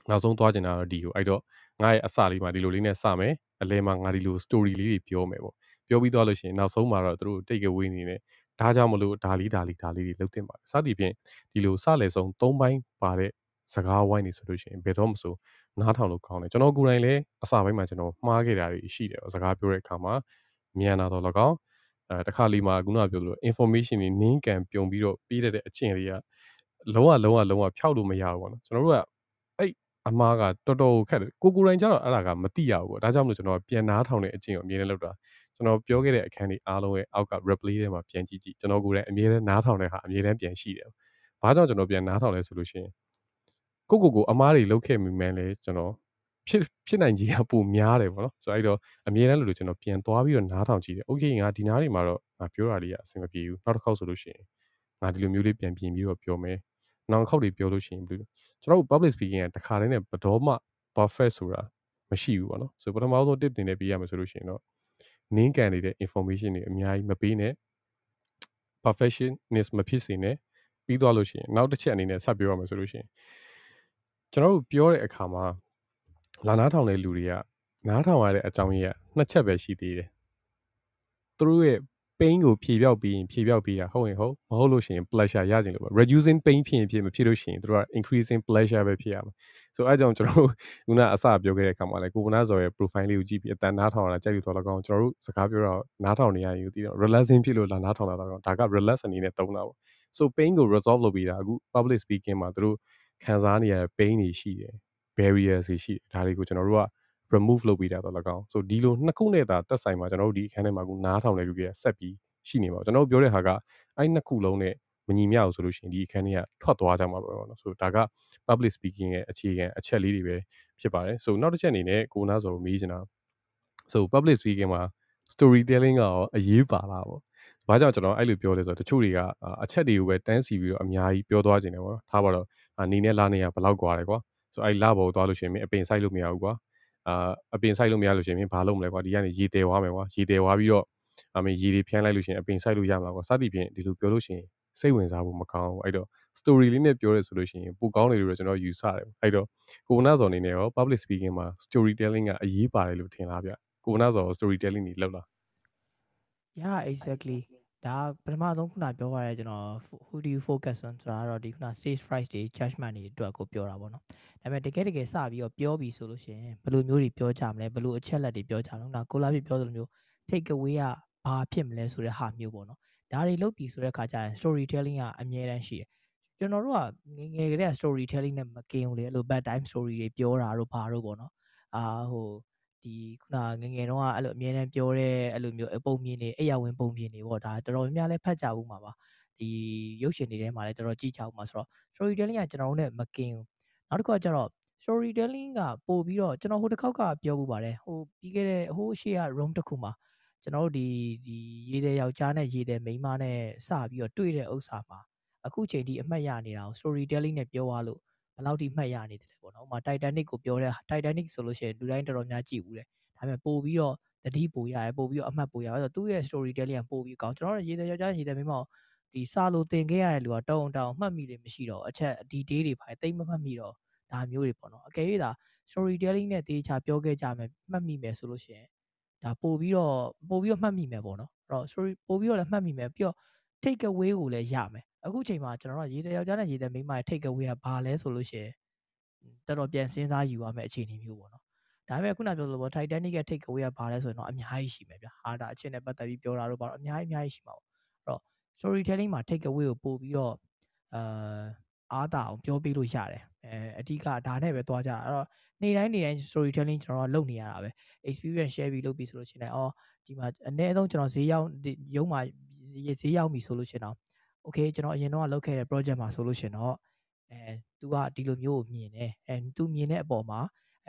နောက်ဆုံးသွားကျင်တာတော့ဒီကိုအဲ့တော့ငါရဲ့အစလေးမှာဒီလိုလေးနဲ့စမယ်အလဲမှာငါဒီလို story လေးတွေပြောမယ်ပေါ့ပြောပြီးသွားလို့ရှိရင်နောက်ဆုံးမှာတော့သူတို့ take away နေနဲ့ဒါကြောင့်မလို့ဒါလေးဒါလေးဒါလေးတွေလုပ်တင်ပါတယ်စသည်ဖြင့်ဒီလိုစလဲဆုံး၃ပိုင်းပါတဲ့စကားဝိုင်းနေဆိုလို့ရှိရင်ဘယ်တော့မှဆိုနားထောင်လို့ကောင်းတယ်ကျွန်တော်ကိုယ်တိုင်လည်းအစပိုင်းမှာကျွန်တော်မှားခဲ့တာတွေရှိတယ်စကားပြောတဲ့အခါမှာမြန်တာတော့လကောက်အဲတခါလီမှာခုနကပြောလို့ information တွေနင်းကန်ပြုံပြီးတော့ပြီးတဲ့အချင်းလေးကလုံးဝလုံးဝလုံးဝဖြောက်လို့မရဘူးပေါ့နော်ကျွန်တော်တို့က အဲ့အမားကတော်တော်ခက်တယ်ကိုကိုယ်တိုင်ကျတော့အဲ့ဒါကမသိရဘူးပေါ့ဒါကြောင့်မလို့ကျွန်တော်ပြန်နားထောင်တဲ့အချင်းကိုအမြဲတမ်းလုပ်တာကျွန်တော်ပြောခဲ့တဲ့အခန်းလေးအားလုံးရဲ့အောက်က replay ထဲမှာပြန်ကြည့်ကြည့်ကျွန်တော်ကိုယ်တိုင်အမြဲတမ်းနားထောင်တဲ့ဟာအမြဲတမ်းပြန်ရှိတယ်။ဘာကြောင့်ကျွန်တော်ပြန်နားထောင်လဲဆိုလို့ရှိရင်ကိုကိုကိုအမားတွေလုပ်ခဲ့မိမှန်းလဲကျွန်တော်ဖြစ်ဖြစ်နိုင်ကြီးကပိုများတယ်ပေါ့နော်။ဆိုတော့အဲ့တော့အမြဲတမ်းလို့ကျွန်တော်ပြန်သွားပြီးတော့နားထောင်ကြည့်တယ်။ Okay ငါဒီနားတွေမှာတော့ငါပြောတာလေးကအဆင်မပြေဘူး။နောက်တစ်ခေါက်ဆိုလို့ရှိရင်ငါဒီလိုမျိုးလေးပြန်ပြင်ပြီးတော့ပြောမယ်။နောက်တစ်ခေါက်တွေပြောလို့ရှိရင် ကျွန်တော်တို့ public speaking ကတခါတည်းနဲ့ဘတော်မှ perfect ဆိုတာမရှိဘူးပေါ့နော်။ဆိုပထမဆုံး tip တင်နေပေးရမယ်ဆိုလို့ရှိရင်တော့နင်းကန်နေတဲ့ information တွေအများကြီးမပေးနဲ့ perfectionist မဖြစ်စေနဲ့ပြီးသွားလို့ရှိရင်နောက်တစ်ချက်အနေနဲ့ဆက်ပြောရမယ်ဆိုလို့ရှိရင်ကျွန်တော်တို့ပြောတဲ့အခါမှာလာနားထောင်တဲ့လူတွေကနားထောင်ရတဲ့အကြောင်းရင်းကနှစ်ချက်ပဲရှိသေးတယ်သူတို့ရဲ့ pain ကိုဖြေပြောက်ပြီးရင်ဖြေပြောက်ပြီးတာဟုတ်ရင်ဟုတ်မဟုတ်လို့ရှိရင် pleasure ရခြင်းလို့ပဲ reducing pain ဖြစ်ရင်ဖြစ်မဖြစ်လို့ရှိရင်တို့က increasing pleasure ပဲဖြစ်ရမှာဆိုအဲကြောင့်ကျွန်တော်တို့ခုနအစပြောခဲ့တဲ့အခါမှာလည်းကိုကနာဇော်ရဲ့ profile လေးကိုကြည့်ပြီးအတန်နားထောင်ရတာကြိုက်လို့တော့လကောင်းကျွန်တော်တို့စကားပြောတော့နားထောင်နေရရင်ဒီတော့ relaxing ဖြစ်လို့လာနားထောင်တာတော့ဒါက relax အနေနဲ့သုံးတာပေါ့ so pain ကို resolve လုပ်ပြီးတာအခု public speaking မှာတို့ခံစားနေရတဲ့ pain တွေရှိတယ်ဘ barriers တွေရှိတယ်ဒါတွေကိုကျွန်တော်တို့က remove လုပ်ပေးတာတော့လကောင်းဆိုဒီလိုနှစ်ခုနဲ့သာတက်ဆိုင်မှာကျွန်တော်တို့ဒီအခန်းထဲမှာကူနားထောင်တဲ့လူတွေကဆက်ပြီးရှိနေမှာကျွန်တော်တို့ပြောတဲ့ဟာကအဲ့နှစ်ခုလုံးနဲ့မညီမျှဘူးဆိုလို့ရှိရင်ဒီအခန်းထဲကထွက်သွားကြမှာပဲပေါ့နော်ဆိုဒါက public speaking ရဲ့အခြေခံအချက်လေးတွေပဲဖြစ်ပါတယ်ဆိုနောက်တစ်ချက်အနေနဲ့ကိုနာဆိုမေးချင်တာဆို public speaking မှာ storytelling ကရောအရေးပါလားပေါ့ဘာကြောင့်ကျွန်တော်အဲ့လိုပြောလဲဆိုတော့တချို့တွေကအချက်တွေကိုပဲတန်းစီပြီးတော့အများကြီးပြောသွားခြင်းတယ်ပေါ့နော်ထားပါတော့နေနဲ့လာနေရဘယ်လောက်กว่าလဲကွာဆိုအဲ့လာဘောသွားလို့ရှိရင်အပင်ဆိုင်လို့မရဘူးကွာ အာအပင်ဆိုင်လို့မရလို့ရှိရင်ဘာလုပ်မလဲကွာဒီကနေရေတဲဝါမယ်ကွာရေတဲဝါပြီးတော့အမေရေတွေဖြန်းလိုက်လို့ရှိရင်အပင်ဆိုင်လို့ရမှာကွာစသည်ဖြင့်ဒီလိုပြောလို့ရှိရင်စိတ်ဝင်စားဖို့မကောင်းဘူးအဲ့တော့ story လေးနဲ့ပြောရဲဆိုလို့ရှိရင်ပိုကောင်းတယ်လို့ကျွန်တော်ယူဆတယ်အဲ့တော့ကိုနာစော်အနေနဲ့ရော public speaking မှာ storytelling ကအရေးပါတယ်လို့ထင်လားဗျကိုနာစော် storytelling တွေလုပ်လား yeah exactly ဒါပထမဆုံးခုနပြောရတဲ့ကျွန်တော် who do you focus on ဆိုတာတော့ဒီခုန stage fright တွေ judgment တွေအတွက်ကိုပြောတာပေါ့နော် ဒါပေမဲ့တကယ်တကယ်စပြီးတော့ပြောပြီးဆိုလို့ရှိရင်ဘယ်လိုမျိုးတွေပြောကြမလဲဘယ်လိုအချက်လက်တွေပြောကြမလဲနော်ကိုလာပြပြောသလိုမျိုး take away ကဘာဖြစ်မလဲဆိုတဲ့ဟာမျိုးပေါ့နော်ဒါတွေလုပ်ပြီးဆိုတဲ့ခါကျရင် storytelling ကအမြဲတမ်းရှိတယ်ကျွန်တော်တို့ကငငယ်ကလေးက storytelling နဲ့မကင်ဘူးလေအဲ့လို bad time story တွေပြောတာတို့ဘာတို့ပေါ့နော်အာဟိုဒီခုနငငယ်တော့အဲ့လိုအမြဲတမ်းပြောတဲ့အဲ့လိုမျိုးပုံမြင်နေအိယာဝင်ပုံမြင်နေပေါ့ဒါတော်တော်များများလည်းဖတ်ကြဘူးမှာပါဒီရုပ်ရှင်တွေထဲမှာလည်းတော်တော်ကြည့်ကြဘူးမှာဆိုတော့ storytelling ကကျွန်တော်တို့နဲ့မကင်ဘူး နောက်တစ်ခုကကျတော့ storytelling ကပို့ပြီးတော့ကျွန်တော်ဟိုတစ်ခေါက်ကပြောမှုပါတယ်ဟိုပြီးခဲ့တဲ့ဟိုရှေ့က room တစ်ခုမှာကျွန်တော်တို့ဒီဒီရေတဲ့ယောက်ျားနဲ့ရေတဲ့မိန်းမနဲ့စပြီးတော့တွေ့တဲ့ဥစ္စာမှာအခုချိန်ထိအမှတ်ရနေတာကို storytelling နဲ့ပြောသွားလို့ဘယ်လောက်ထိမှတ်ရနေတယ်လဲပေါ့နော်။ဥပမာ Titanic ကိုပြောတဲ့ Titanic ဆိုလို့ရှိရင်လူတိုင်းတော်တော်များကြည့်ဘူးတယ်။ဒါပေမဲ့ပို့ပြီးတော့သတိပိုရတယ်ပို့ပြီးတော့အမှတ်ပိုရတယ်။သူ့ရဲ့ storytelling ကပို့ပြီးကောင်းကျွန်တော်တို့ရေတဲ့ယောက်ျားရေတဲ့မိန်းမကို ဒီစာလို့သင်ခဲ့ရတဲ့လူကတောင်းတောင်းမှတ်မိတယ်မရှိတော့အချက် detail တွေပါတိတ်မမှတ်မိတော့ဒါမျိုးတွေပေါ့နော်အကယ်၍ဒါ storytelling နဲ့တေချာပြောခဲ့ကြမယ်မှတ်မိမယ်ဆိုလို့ရှိရင်ဒါပို့ပြီးတော့ပို့ပြီးတော့မှတ်မိမယ်ပေါ့နော်အဲ့တော့ story ပို့ပြီးတော့လည်းမှတ်မိမယ်ပြီးတော့ take away ကိုလည်းရမယ်အခုချိန်မှာကျွန်တော်တို့ရေတဲ့ယောက်ျားနဲ့ရေတဲ့မိန်းမရဲ့ take away ကဘာလဲဆိုလို့ရှိရင်တော်တော်ပြန်စဉ်းစားယူရမယ့်အခြေအနေမျိုးပေါ့နော်ဒါပေမဲ့ခုနပြောသလိုပေါ့ Titanic ရဲ့ take away ကဘာလဲဆိုရင်တော့အများကြီးရှိမယ်ဗျဟာဒါအချင်းနဲ့ပတ်သက်ပြီးပြောတာတော့ဘာလို့အများကြီးအများကြီးရှိမှာပေါ့အဲ့တော့ storytelling မှာ take away ကိုပို့ပြီးတော့အာအားတာအောင်ပြောပြလို့ရတယ်အဲအဓိကဒါနဲ့ပဲသွားကြတာအဲ့တော့နေ့တိုင်းနေ့တိုင်း storytelling ကျွန်တော်တို့လုပ်နေရတာပဲ experience share ပြီးလုပ်ပြီးဆိုလို့ရှိရင်အော်ဒီမှာအနည်းဆုံးကျွန်တော်ဈေးရောက်ရုံးမှာဈေးရောက်ပြီဆိုလို့ရှိရင်တော့ okay ကျွန်တော်အရင်တော့လုပ်ခဲ့တဲ့ project မှာဆိုလို့ရှိရင်တော့အဲ तू ကဒီလိုမျိုးကိုမြင်တယ်အဲ तू မြင်တဲ့အပေါ်မှာ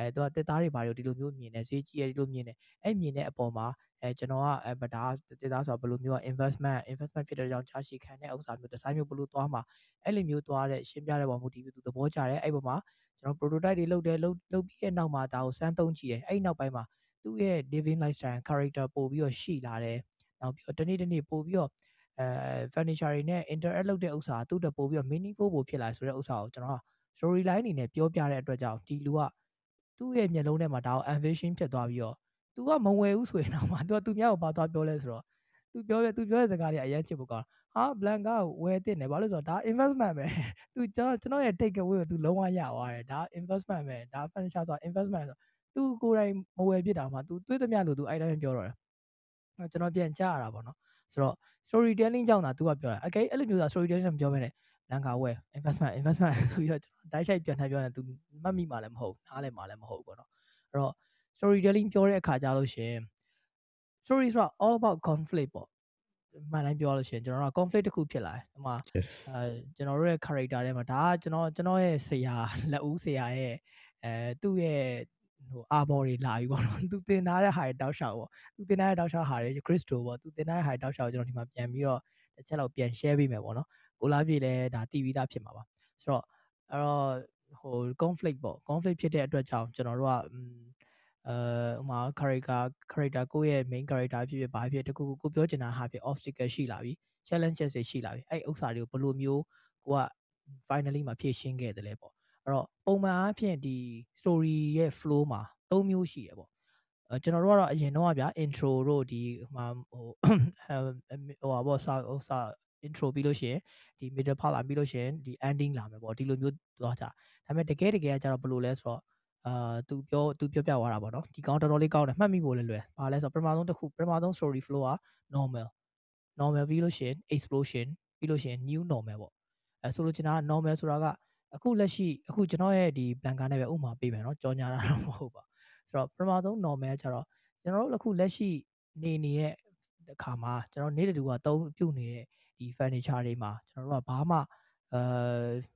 အဲ तू ကတက်သားတွေဘာတွေဒီလိုမျိုးမြင်တယ်ဈေးကြီးရဒီလိုမြင်တယ်အဲ့မြင်တဲ့အပေါ်မှာအဲကျွန်တော်ကအဲဗဒါတက်သားဆိုတော့ဘယ်လိုမျိုး investment investment ဖြစ်တဲ့ကြောင့်ကြာရှည်ခံတဲ့ဥစ္စာမျိုးဒီဇိုင်းမျိုးဘယ်လိုသွားမှာအဲ့လိုမျိုးသွားတဲ့ရှင်းပြတဲ့ပုံမူတည်ပြီး तू သဘောကျတယ်အဲ့ပေါ်မှာကျွန်တော် prototype တွေလုပ်တယ်လုပ်လုပ်ပြီးတဲ့နောက်မှာဒါကိုစမ်းသုံးကြည့်တယ်အဲ့နောက်ပိုင်းမှာသူ့ရဲ့ living lifestyle character ပို့ပြီးတော့ရှိလာတယ်နောက်ပြီးတော့တနေ့တနေ့ပို့ပြီးတော့အဲ furniture တွေနဲ့ interact လုပ်တဲ့ဥစ္စာသူ့တက်ပို့ပြီးတော့ meaningful ပို့ဖြစ်လာဆိုတဲ့ဥစ္စာကိုကျွန်တော်က story line အနေနဲ့ပြောပြတဲ့အတွက်ကြောင့်ဒီလူက သူ့ရဲ့မျက်လုံးထဲမှာဒါကို ambition ဖြစ်သွားပြီးတော့ तू ကမဝယ်ဘူးဆိုရင်တော့မှ तू ကသူများကိုပါသွားပြောလဲဆိုတော့ तू ပြောရ तू ပြောတဲ့စကားတွေအရင်ချစ်ဖို့ကောင်းဟာ blanca ကိုဝယ်တင်တယ်ဘာလို့ဆိုတော့ဒါ investment ပဲ तू ကျွန်တော်ကျွန်တော်ရဲ့ take away ကို तू လုံးဝရသွားတယ်ဒါ investment ပဲဒါ furniture ဆို investment ဆို तू ကိုယ်တိုင်မဝယ်ဖြစ်တာမှ तू တွေးသမျှလို့ तू အဲ့တိုင်းပြောတော့တယ်ကျွန်တော်ပြန်ကြားရတာပေါ့နော်ဆိုတော့ storytelling ကြောင့်သာ तू ကပြောတာ okay အဲ့လိုမျိုးသာ storytelling မပြောဘဲနဲ့ လန်ကာဝယ် investment investment ဆိုပြီးတော့ကျွန်တော်တိုက်ဆိုင်ပြန်ထပ်ပြောနေ तू မှတ်မိမှလည်းမဟုတ်နားလည်းမှလည်းမဟုတ်ပေါ့နော်အဲ့တော့ storytelling ပြောတဲ့အခါကြလို့ရှင် story ဆိုတာ all about conflict ပေါ့မှန်တိုင်းပြောလို့ရှိရင်ကျွန်တော်တို့က conflict တစ်ခုဖြစ်လာတယ်။ဒီမှာ yes အဲကျွန်တော်တို့ရဲ့ character ထဲမှာဒါကကျွန်တော်ကျွန်တော်ရဲ့ဆရာလက်ဦးဆရာရဲ့အဲသူ့ရဲ့ဟိုအာဘော်တွေလာပြီပေါ့နော်။သူတင်ထားတဲ့ဟာတွေတောက်လျှောက်ပေါ့။သူတင်ထားတဲ့တောက်လျှောက်ဟာတွေ Crystal ပေါ့။သူတင်ထားတဲ့ဟာတွေတောက်လျှောက်ကျွန်တော်ဒီမှာပြန်ပြီးတော့တစ်ချက်လောက်ပြန် share ပေးမယ်ပေါ့နော်။ ကိုလားပြေလည်းဒါတည်ပြီးသားဖြစ်မှာပါ။ဆိုတော့အဲ့တော့ဟို conflict ပေါ့ conflict ဖြစ်တဲ့အတွက်ကြောင့်ကျွန်တော်တို့ကအဲဥမာ character character ကိုယ့်ရဲ့ main character ဖြစ်ဖြစ်ဘာဖြစ်တခုခုကိုပြောချင်တာဟာဖြစ် obstacle ရှိလာပြီ challenges တွေရှိလာပြီအဲ့ဥစ္စာတွေကိုဘယ်လိုမျိုးကိုက finally မှာဖြည့်ရှင်းခဲ့တယ်လဲပေါ့အဲ့တော့ပုံမှန်အားဖြင့်ဒီ story ရဲ့ flow မှာ၃မျိုးရှိတယ်ပေါ့အဲကျွန်တော်တို့ကတော့အရင်တော့ဗျာ intro တို့ဒီဟိုဟိုဟိုဟာပေါ့စာဟိုစာ intro ပြီးလို့ရှိရင်ဒီ middle part လာပြီးလို့ရှိရင်ဒီ ending လာမယ်ပေါ့ဒီလိုမျိုးသွားကြဒါပေမဲ့တကယ်တကယ်ကကျတော့ဘယ်လိုလဲဆိုတော့အာသူပြောသူပြောပြသွားတာပေါ့နော်ဒီကောင်တော်တော်လေးကောင်းတယ်မှတ်မိဖို့လည်းလွယ်ဘာလဲဆိုတော့ပထမဆုံးတစ်ခုပထမဆုံး story flow က normal normal ပြီးလို့ရှိရင် explosion ပြီးလို့ရှိရင် new normal ပေါ့အဲဆိုလိုချင်တာက normal ဆိုတာကအခုလက်ရှိအခုကျွန်တော်ရဲ့ဒီ plan ကနဲ့ပဲဥမာပေးမယ်နော်ကြောညာတာတော့မဟုတ်ပါဆိုတော့ပထမဆုံး normal ကျတော့ကျွန်တော်တို့အခုလက်ရှိနေနေတဲ့အခါမှာကျွန်တော်နေ့တူကသုံးပြုတ်နေတဲ့ ဒီ furniture တွေမှာကျွန်တော်တို့ကဘာမှအဲ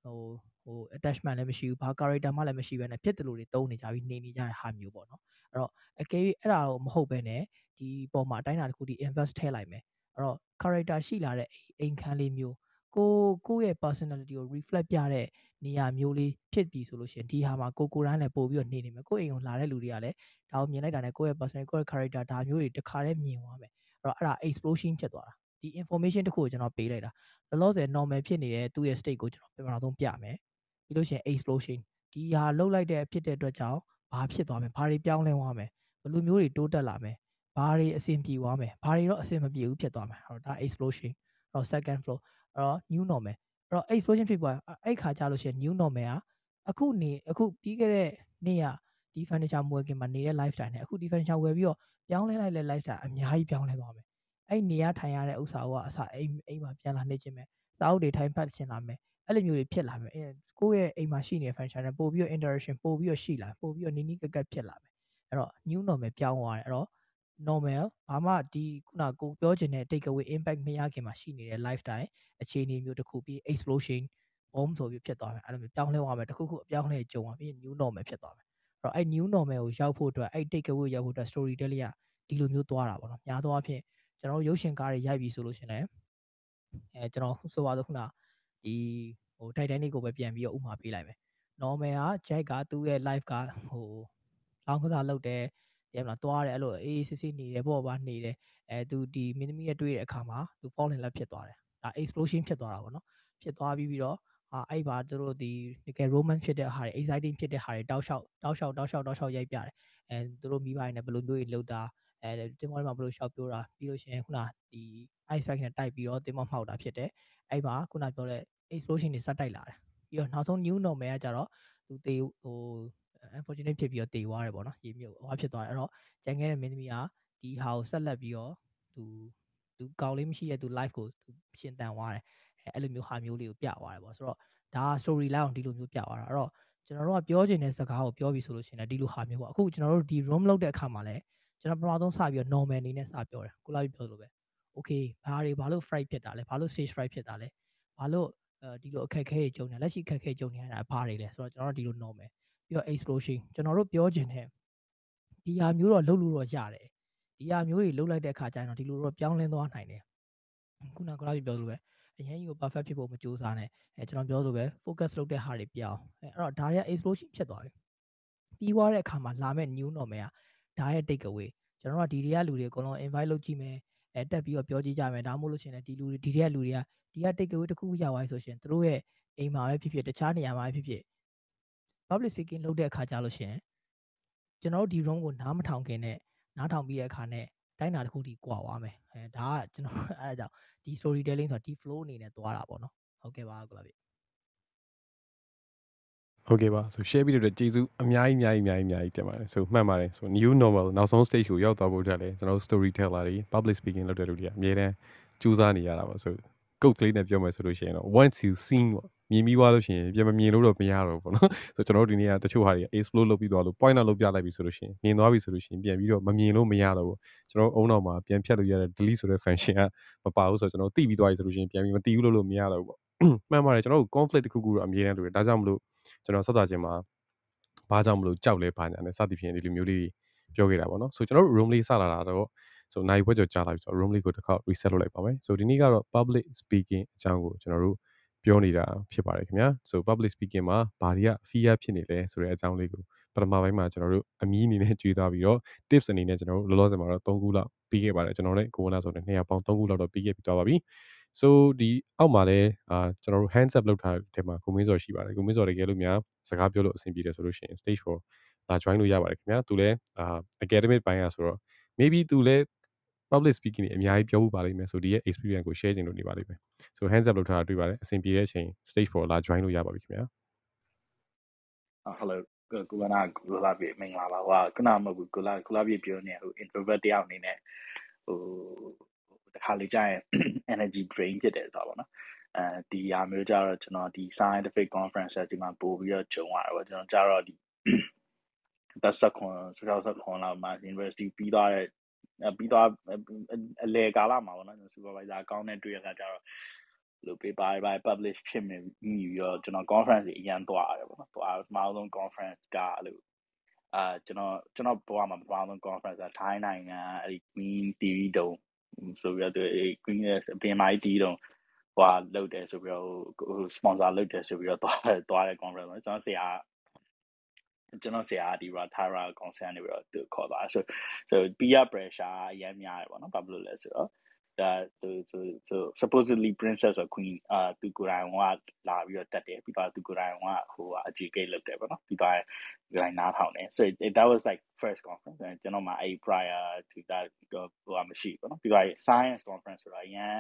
ဟိုဟို attachment လည်းမရှိဘူးဘာ character မှလည်းမရှိဘဲနဲ့ဖြစ်တယ်လို့တွေသုံးနေကြပြီးနေနေကြတဲ့ဟာမျိုးပေါ့နော်အဲ့တော့အကယ်၍အဲ့ဒါကိုမဟုတ်ဘဲနဲ့ဒီပေါ်မှာအတိုင်းအတာတစ်ခုဒီ invest ထည့်လိုက်မယ်အဲ့တော့ character ရှိလာတဲ့အိမ်ခန်းလေးမျိုးကိုကိုယ့်ရဲ့ personality ကို reflect ပြတဲ့နေရာမျိုးလေးဖြစ်ပြီဆိုလို့ရှိရင်ဒီဟာမှာကိုကိုတိုင်းလည်းပို့ပြီးတော့နေနေမယ်ကိုယ့်အိမ်ကိုလာတဲ့လူတွေကလည်းဒါကိုမြင်လိုက်တာနဲ့ကိုယ့်ရဲ့ personality ကိုယ့်ရဲ့ character ဒါမျိုးတွေတခါတည်းမြင်သွားမယ်အဲ့တော့အဲ့ဒါ explosion ဖြစ်သွားတာ ဒီ information တစ်ခုကိုကျွန်တော်ပေးလိုက်တာလောလောဆယ် normal ဖြစ်နေတဲ့သူ့ရဲ့ state ကိုကျွန်တော်ပြန်မအောင်ပြမယ်ပြီးလို့ရှိရင် explosion ဒီဟာလှုပ်လိုက်တဲ့ဖြစ်တဲ့အတွက်ကြောင့်ဘာဖြစ်သွားမလဲဘာတွေပြောင်းလဲသွားမယ်ဘယ်လိုမျိုးတွေတိုးတက်လာမယ်ဘာတွေအဆင်ပြေသွားမယ်ဘာတွေတော့အဆင်မပြေဘူးဖြစ်သွားမယ်အဲ့တော့ဒါ explosion အဲ့တော့ second floor အဲ့တော့ new normal အဲ့တော့ explosion ဖြစ်သွားအဲ့ခါကြလို့ရှိရင် new normal ကအခုနေအခုပြီးခဲ့တဲ့နေ့ကဒီ furniture မွေးခင်မှာနေတဲ့ lifestyle နဲ့အခုဒီ furniture ဝယ်ပြီးတော့ပြောင်းလဲလိုက်တဲ့ lifestyle အများကြီးပြောင်းလဲသွားမယ် အဲ့နေရထိုင်ရတဲ့ဥစ္စာကအစအိမ်အိမ်မှာပြန်လာနေခြင်းပဲစာအုပ်တွေထိုင်ဖတ်ခြင်းလာမယ်အဲ့လိုမျိုးတွေဖြစ်လာမယ်အဲကိုယ့်ရဲ့အိမ်မှာရှိနေတဲ့ function နဲ့ပို့ပြီးတော့ interaction ပို့ပြီးတော့ရှိလာပို့ပြီးတော့နီးနီးကပ်ကပ်ဖြစ်လာမယ်အဲ့တော့ new normal ပြောင်းသွားတယ်အဲ့တော့ normal ဘာမှဒီခုနကိုပြောချင်တဲ့ take away impact မရခင်မှာရှိနေတဲ့ lifestyle အခြေအနေမျိုးတစ်ခုပြီး explosion bomb ဆိုပြီးဖြစ်သွားမယ်အဲ့လိုမျိုးပြောင်းလဲသွားမယ်တစ်ခုခုအပြောင်းလဲကြုံသွားပြီး new normal ဖြစ်သွားမယ်အဲ့တော့အဲ့ new normal ကိုရောက်ဖို့အတွက်အဲ့ take away ရောက်ဖို့အတွက် story telling ကဒီလိုမျိုးသွားတာပေါ့နော်များသောအားဖြင့် ကျွန်တော်ရုပ်ရှင်ကားတွေရိုက်ပြီဆိုလို့ရှင်လည်းအဲကျွန်တော်ဆိုပါတော့ခုနဒီဟို Titanic ကိုပဲပြန်ပြီးတော့ဥမာပေးလိုက်မယ် normal က Jack ကသူ့ရဲ့ life ကဟိုလောင်းကစားလုပ်တယ်တဲ့မလားသွားတယ်အဲ့လိုအေးစစ်စစ်နေတယ်ပေါ့ပါနေတယ်အဲသူဒီမင်းသမီးနဲ့တွေ့တဲ့အခါမှာသူ fall in love ဖြစ်သွားတယ်ဒါ explosion ဖြစ်သွားတာပေါ့နော်ဖြစ်သွားပြီးပြီးတော့အာအဲ့ပါသူတို့ဒီတကယ် romance ဖြစ်တဲ့ဟာတွေ exciting ဖြစ်တဲ့ဟာတွေတောက်လျှောက်တောက်လျှောက်တောက်လျှောက်တောက်လျှောက်ရိုက်ပြတယ်အဲသူတို့မိဘတွေနဲ့ဘယ်လိုမျိုးတွေလုပ်တာ အဲတင်မောတွေမှာဘယ်လိုရှောက်ပြောတာပြီးလို့ရှိရင်ခုနဒီ ice pack နဲ့တိုက်ပြီးတော့တင်မောမှောက်တာဖြစ်တယ်အဲ့မှာခုနပြောတဲ့ explosion တွေစတိုက်လာတယ်ပြီးတော့နောက်ဆုံး new normal ကကြတော့သူတေဟို unfortunate ဖြစ်ပြီးတော့တေသွားတယ်ပေါ့နော်ရေမြုပ်ဟောဖြစ်သွားတယ်အဲ့တော့ကျန်ခဲ့တဲ့မင်းသမီးကဒီဟာကိုဆက်လက်ပြီးတော့သူသူကောင်းလေးမရှိတဲ့သူ life ကိုသူရှင်းတန်သွားတယ်အဲအဲ့လိုမျိုးဟာမျိုးလေးကိုပြသွားတယ်ပေါ့ဆိုတော့ဒါ story line အောင်ဒီလိုမျိုးပြသွားတာအဲ့တော့ကျွန်တော်တို့ကပြောချင်တဲ့စကားကိုပြောပြီးဆိုလို့ရှိရင်ဒီလိုဟာမျိုးပေါ့အခုကျွန်တော်တို့ဒီ room လောက်တဲ့အခါမှာလည်း ကျွန်တော်ပထမဆုံးစပြီးတော့ normal အနေနဲ့စပြောတယ်ကိုလာပြီးပြောလို့ပဲ okay ဘာတွေဘာလို့ fright ဖြစ်တာလဲဘာလို့ stage fright ဖြစ်တာလဲဘာလို့အဲဒီလိုအခက်အခဲတွေကြုံနေလက်ရှိအခက်အခဲကြုံနေရတာဘာတွေလဲဆိုတော့ကျွန်တော်တို့ဒီလို normal ပြီးတော့ explosion ကျွန်တော်တို့ပြောချင်တဲ့ဒီဟာမျိုးတော့လုပ်လို့တော့ရတယ်ဒီဟာမျိုးတွေလုပ်လိုက်တဲ့အခါကျရင်တော့ဒီလိုတော့ပြောင်းလဲသွားနိုင်တယ်ခုနကလာပြီးပြောလို့ပဲအရင်ကြီးကို perfect ဖြစ်ဖို့မကြိုးစားနဲ့အဲကျွန်တော်ပြောလို့ပဲ focus လုပ်တဲ့ဟာတွေပြောင်းအဲအဲ့တော့ဒါတွေက explosion ဖြစ်သွားပြီပြီးသွားတဲ့အခါမှာလာမဲ့ new normal က ဒါရဲ့ take away ကျွန်တော်တို့ကဒီတွေကလူတွေအကုန်လုံး invite လုပ်ကြည့်မယ်အဲတက်ပြီးတော့ပြောကြည့်ကြမယ်ဒါမှမဟုတ်လို့ရှင်လည်းဒီလူတွေဒီတွေကလူတွေကဒီက take away တစ်ခုရောက်သွားဆိုရှင်တို့ရဲ့အိမ်မှာပဲဖြစ်ဖြစ်တခြားနေရာမှာပဲဖြစ်ဖြစ် public speaking လုပ်တဲ့အခါကြလို့ရှင်ကျွန်တော်တို့ဒီ room ကိုနားမထောင်ခင်နဲ့နားထောင်ပြီးတဲ့အခါနဲ့တိုင်းတာတစ်ခုထိကွာသွားမယ်အဲဒါကကျွန်တော်အဲဒါကြောင့်ဒီ storytelling ဆိုတာဒီ flow အနေနဲ့သွားတာပေါ့နော်ဟုတ်ကဲ့ပါကိုလာပြီ ဟုတ်ကဲ့ပါဆို share ပြီးတော့ကျေးဇူးအများကြီးအများကြီးအများကြီးအများကြီးတင်ပါတယ်ဆိုမှတ်ပါတယ်ဆို new normal နောက်ဆုံး stage ကိုရောက်သွားဖို့အတွက်လည်းကျွန်တော် storyteller တွေ public speaking လုပ်တဲ့လူတွေကအများတန်းစူးစမ်းနေရတာပါဆို code ကလေးနဲ့ပြောမယ်ဆိုလို့ရှိရင်တော့ once you seen ပေါ့မြင်ပြီးသွားလို့ရှိရင်ပြန်မမြင်လို့တော့မရတော့ဘူးပေါ့နော်ဆိုကျွန်တော်တို့ဒီနေ့ကတချို့ဟာတွေ explore လုပ်ပြီးသွားလို့ point out လုပ်ပြလိုက်ပြီဆိုလို့ရှိရင်မြင်သွားပြီဆိုလို့ရှိရင်ပြန်ပြီးတော့မမြင်လို့မရတော့ဘူးကျွန်တော်အုံနောက်မှာပြန်ဖြတ်လို့ရတဲ့ delete ဆိုတဲ့ function ကမပါဘူးဆိုတော့ကျွန်တော်သိပြီးသွားပြီဆိုလို့ရှိရင်ပြန်ပြီးမသိဘူးလို့လို့မရတော့ဘူးပေါ့မှန်ပါတယ်ကျွန်တော်တို့ conflict တစ်ခုခုတော့အမြဲတမ်းလိုတယ်ဒါကြောင့်မလို့ ကျွန်တော်ဆက်သွားခြင်းမှာဘာကြောင့်မလို့ကြောက်လဲဘာညာနဲ့စသဖြင့်ဒီလိုမျိုးလေးပြောခဲ့တာပေါ့နော်ဆိုကျွန်တော်တို့ room လေးစလာတာတော့ဆိုနိုင်ဘွက်ကြော်ကြားလာပြီဆိုတော့ room လေးကိုတစ်ခါ reset လုပ်လိုက်ပါမယ်ဆိုဒီနေ့ကတော့ public speaking အကြောင်းကိုကျွန်တော်တို့ပြောနေတာဖြစ်ပါတယ်ခင်ဗျာဆို public speaking မှာဘာတွေက fear ဖြစ်နေလဲဆိုတဲ့အကြောင်းလေးကိုပထမပိုင်းမှာကျွန်တော်တို့အမီးအနေနဲ့ကြွေးသွားပြီးတော့ tips အနေနဲ့ကျွန်တော်တို့လောလောဆယ်မှာတော့3ခုလောက်ပြီးခဲ့ပါတယ်ကျွန်တော်လည်းကိုဝနာဆိုတဲ့200ပေါင်3ခုလောက်တော့ပြီးခဲ့ပြီးသွားပါပြီ so ဒီအောက်မှာလည်းအာကျွန်တော်တို့ hands up လုပ်ထားတဲ့မှာကိုမင်းစော်ရှိပါတယ်ကိုမင်းစော်တကယ်လို့များစကားပြောလို့အဆင်ပြေတယ်ဆိုလို့ရှိရင် stage 4လာ join လို့ရပါတယ်ခင်ဗျာသူလည်းအာ academic ဘိုင်းอ่ะဆိုတော့ maybe သူလည်း public speaking တွေအများကြီးပြောဖို့ပါလိမ့်မယ်ဆိုဒီရဲ့ experience ကို share ချင်လို့နေပါလိမ့်မယ် so hands up လုပ်ထားတာတွေ့ပါတယ်အဆင်ပြေတဲ့အချိန် stage 4လာ join လို့ရပါပြီခင်ဗျာ hello ကိုလာနာကိုလာပြေမင်္ဂလာပါဟိုကနမဟုတ်ကိုလာကိုလာပြေပြောနေဟို introvert တယောက်အနေနဲ့ဟို တခါလေကြာရင် energy drain ဖြစ်တယ်ဆိုတာပေါ့နော်အဲဒီဟာမျိုးကြတော့ကျွန်တော်ဒီ scientific conference ဒီမှာပို့ပြီးတော့ဂျုံရတယ်ပေါ့ကျွန်တော်ကြတော့ဒီသက်ဆက်ခွန်ဆက်ဆက်ခွန်လောက်မှာ university ပြီးသွားတဲ့ပြီးသွားအလေကာလမှာပေါ့နော် supervisor ကောင်းတဲ့တွေ့ရတာကြတော့လို့ paper တွေ publish ဖြစ်နေပြီးတော့ကျွန်တော် conference တွေအရင်သွားရတယ်ပေါ့နော်သွားပထမဆုံး conference ကလို့အာကျွန်တော်ကျွန်တော်ဘဝမှာပထမဆုံး conference ကထိုင်းနိုင်ငံအဲ့ဒီ Queen Theory တုံး ဆိုပြီးတော့ဒီ Queen ရဲ့အပြင်မိုင်းတီးတုံးဟိုလုပ်တယ်ဆိုပြီးတော့ဟို sponsor လုပ်တယ်ဆိုပြီးတော့သွားသွားတဲ့ conference ပေါ့ကျွန်တော်ဆရာကျွန်တော်ဆရာဒီ Ratara concern နေပြီးတော့သူခေါ်သွားဆို so peer pressure အရင်များတယ်ပေါ့နော်ဘာဖြစ်လို့လဲဆိုတော့ ဒါသူသူသူ supposedly princess or queen အာသူကိုယ်တိုင်ကလာပြီးတော့တက်တယ်ပြီးတော့သူကိုယ်တိုင်ကဟိုအကြီးကိတ်လုပ်တယ်ပေါ့နော်ပြီးတော့ဒီတိုင်းနားထောင်တယ် so that was like first conference ကျွန်တော်မှာအဲ့ prior to that ဟိုမရှိပေါ့နော်ပြီးတော့ science conference ဆိုတာအရင်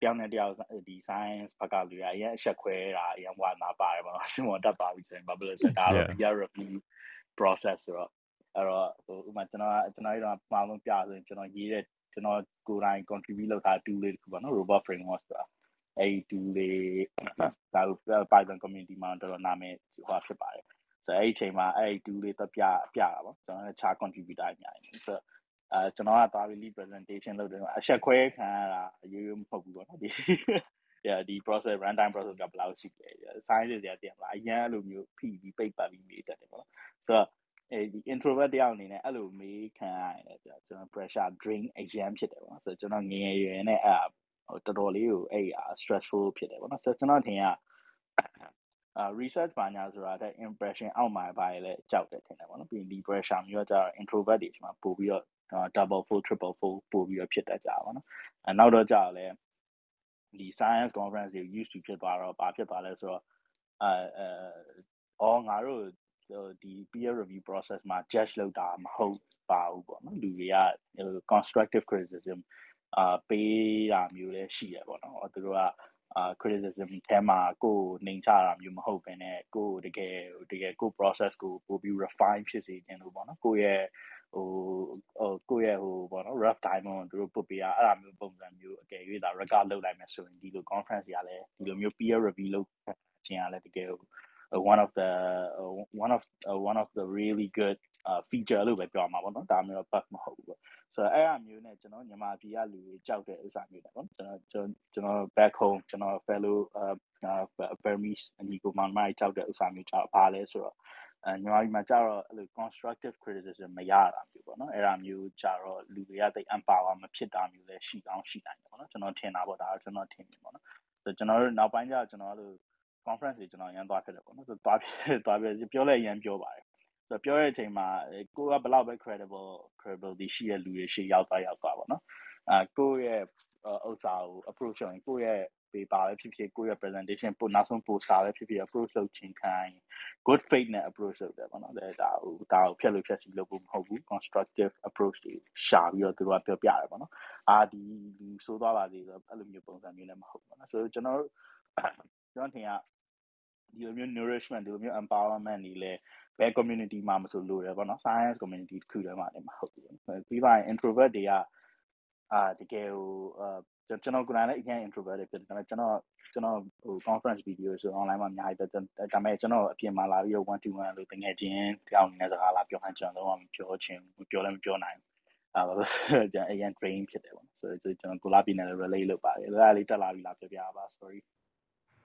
တယောက်နဲ့တယောက်ဒီ science ဘက်ကလူတွေအရင်အဆက်ခွဲတာအရင်ဝါနာပါတယ်ပေါ့နော်စင်ဝတက်ပါပြီဆိုရင် bubble စတာတော့ peer review process ဆိုတော့အဲ့တော့ဟိုဥမာကျွန်တော်ကျွန်တော်တို့ကမှာလုံးပြဆိုရင်ကျွန်တော်ရေးတဲ့ ကျွန်တော်ကိုယ်တိုင် contribute လုပ်ထား tool လေးတစ်ခုပေါ့နော် robot framework ဆိုတာအဲ့ဒီ tool လေးဒါ Python community မှာတော်တော်နာမည်ဟောဖြစ်ပါတယ်ဆိုတော့အဲ့ဒီအချိန်မှာအဲ့ဒီ tool လေးတက်ပြပြတာပေါ့ကျွန်တော်လည်း chart contributor အများကြီးဆိုတော့အဲကျွန်တော်ကသွားပြီး lead presentation လုပ်တယ်အချက်ခွဲခံရတာရိုးရိုးမဟုတ်ဘူးပေါ့နော်ဒီ yeah ဒီ process runtime process ကဘယ်လောက်ရှိလဲ science တွေကတင်လာအရင်အဲ့လိုမျိုးဖိပြီးပိတ်ပတ်ပြီးမေးတတ်တယ်ပေါ့နော်ဆိုတော့ အဲဒီ introvert တယောက်အနေနဲ့အဲ့လိုမေးခံရတယ်ကျွန်တော် pressure drain အရင်ဖြစ်တယ်ပေါ့နော်ဆိုတော့ကျွန်တော်ငယ်ငယ်ရွယ်နဲ့အဲ့ဟိုတော်တော်လေးကိုအဲ့ stressful ဖြစ်တယ်ပေါ့နော်ဆိုတော့ကျွန်တော်ထင်ရအာ research ဘာညာဆိုတာတဲ့ impression အောက်မှာပါရလဲကြောက်တယ်ထင်တယ်ပေါ့နော်ပြီးရင်ဒီ pressure မျိုးကကျတော့ introvert တွေဒီမှာပို့ပြီးတော့ double full triple full ပို့ပြီးတော့ဖြစ်တတ်ကြပါဘောနော်အဲနောက်တော့ကြာလဲဒီ science conference တွေ used to ဖြစ်သွားတော့ဘာဖြစ်သွားလဲဆိုတော့အဲအဲအော်ငါတို့ ဒီ peer review process မှာ judge လုပ်တာမဟုတ်ပါဘူးပေါ့နော်လူတွေက constructive criticism အာပေးတာမျိုးလည်းရှိရပေါ့နော်သူတို့ကအာ criticism ထဲမှာကိုယ်နှိမ်ချတာမျိုးမဟုတ်ဘဲနဲ့ကိုယ်တကယ်တကယ်ကို process ကိုပို့ပြီး refine ဖြစ်စေခြင်းလို့ပေါ့နော်ကိုယ့်ရဲ့ဟိုဟိုကိုယ့်ရဲ့ဟိုပေါ့နော် rough diamond သူတို့ပုတ်ပေးရအဲ့ဒါမျိုးပုံစံမျိုးအကယ်၍ဒါ record လုပ်လိုက်မယ်ဆိုရင်ဒီလို conference ကြီးကလည်းဒီလိုမျိုး peer review လုပ်ခြင်းကလည်းတကယ် one of the one of one of the really good uh feature လို့ပဲပြောမှာပေါ့နော်ဒါမျိုးတော့ bug မဟုတ်ဘူးပေါ့ဆိုတော့အဲ့အမျိုးနဲ့ကျွန်တော်ညီမပြည်ကလူတွေကြောက်တဲ့ဥစ္စာမျိုးတယ်ပေါ့ကျွန်တော်ကျွန်တော် back home ကျွန်တော် fellow uh Burmese အညီကိုမောင်မိုက်ကြောက်တဲ့ဥစ္စာမျိုးကြောက်ပါလဲဆိုတော့အဲညီမကြီးမှာကြတော့အဲ့လို constructive criticism မရတာမျိုးပေါ့နော်အဲ့ဒါမျိုးကြတော့လူတွေကတိတ် empower မဖြစ်တာမျိုးလည်းရှိကောင်းရှိနိုင်တယ်ပေါ့နော်ကျွန်တော်ထင်တာပေါ့ဒါတော့ကျွန်တော်ထင်တယ်ပေါ့နော်ဆိုတော့ကျွန်တော်တို့နောက်ပိုင်းကျတော့ကျွန်တော်တို့ conference တွေကျွန်တော်ရန်သွားဖြစ်တယ်ပေါ့နော်ဆိုတော့သွားသွားပြပြောလဲရန်ပြောပါတယ်ဆိုတော့ပြောတဲ့အချိန်မှာကိုကဘယ်လောက်ပဲ credible credibility ရှိတဲ့လူတွေရှေ့ရောက်သွားရောက်သွားပေါ့နော်အာကိုရဲ့ဥစ္စာကို approach ရင်ကိုရဲ့ paper ပဲဖြစ်ဖြစ်ကိုရဲ့ presentation ပို့နောက်ဆုံး poster ပဲဖြစ်ဖြစ် approach လုပ်ခြင်းခိုင်း good faith နဲ့ approach လုပ်တယ်ပေါ့နော်ဒါဒါဟိုဒါကိုဖြတ်လို့ဖြတ်စီလုပ်ဖို့မဟုတ်ဘူး constructive approach တွေရှာပြီးတော့သူတို့ကပြောပြတယ်ပေါ့နော်အာဒီလူဆိုးသွားပါစေဆိုတော့အဲ့လိုမျိုးပုံစံမျိုးလည်းမဟုတ်ဘူးပေါ့နော်ဆိုတော့ကျွန်တော်တို့ ကျွန်တော်ထင်ရဒီလိုမျိုး nourishment ဒီလိုမျိုး empowerment တွေလည်းဘယ် community မှာမဆိုလို့ရပေါ့နော် science community တစ်ခုတည်းမှာလည်းမဟုတ်ဘူးပြီးပါရင် introvert တွေကအာတကယ်ဟိုအာကျွန်တော်ကိုယ်တိုင်လည်းအရင် introvert ဖြစ်တယ်ဒါပေမဲ့ကျွန်တော်ကျွန်တော်ဟို conference video ဆို online မှာအများကြီးဒါပေမဲ့ကျွန်တော်အပြင်မှာလာပြီးတော့1 to 1လို့တကယ်ချင်းကြောင်နေတဲ့စကားလာပြောခိုင်းကျွန်တော်တော့မပြောချင်ဘူးပြောလည်းမပြောနိုင်ဘူးအာဘာလို့ကျွန်တော်အရင် train ဖြစ်တယ်ပေါ့ဆိုတော့ကျွန်တော်ကိုလာပြနေလည်း relate လုပ်ပါတယ်အဲ့ဒါလေးတက်လာပြီလားပြောပြပါ sorry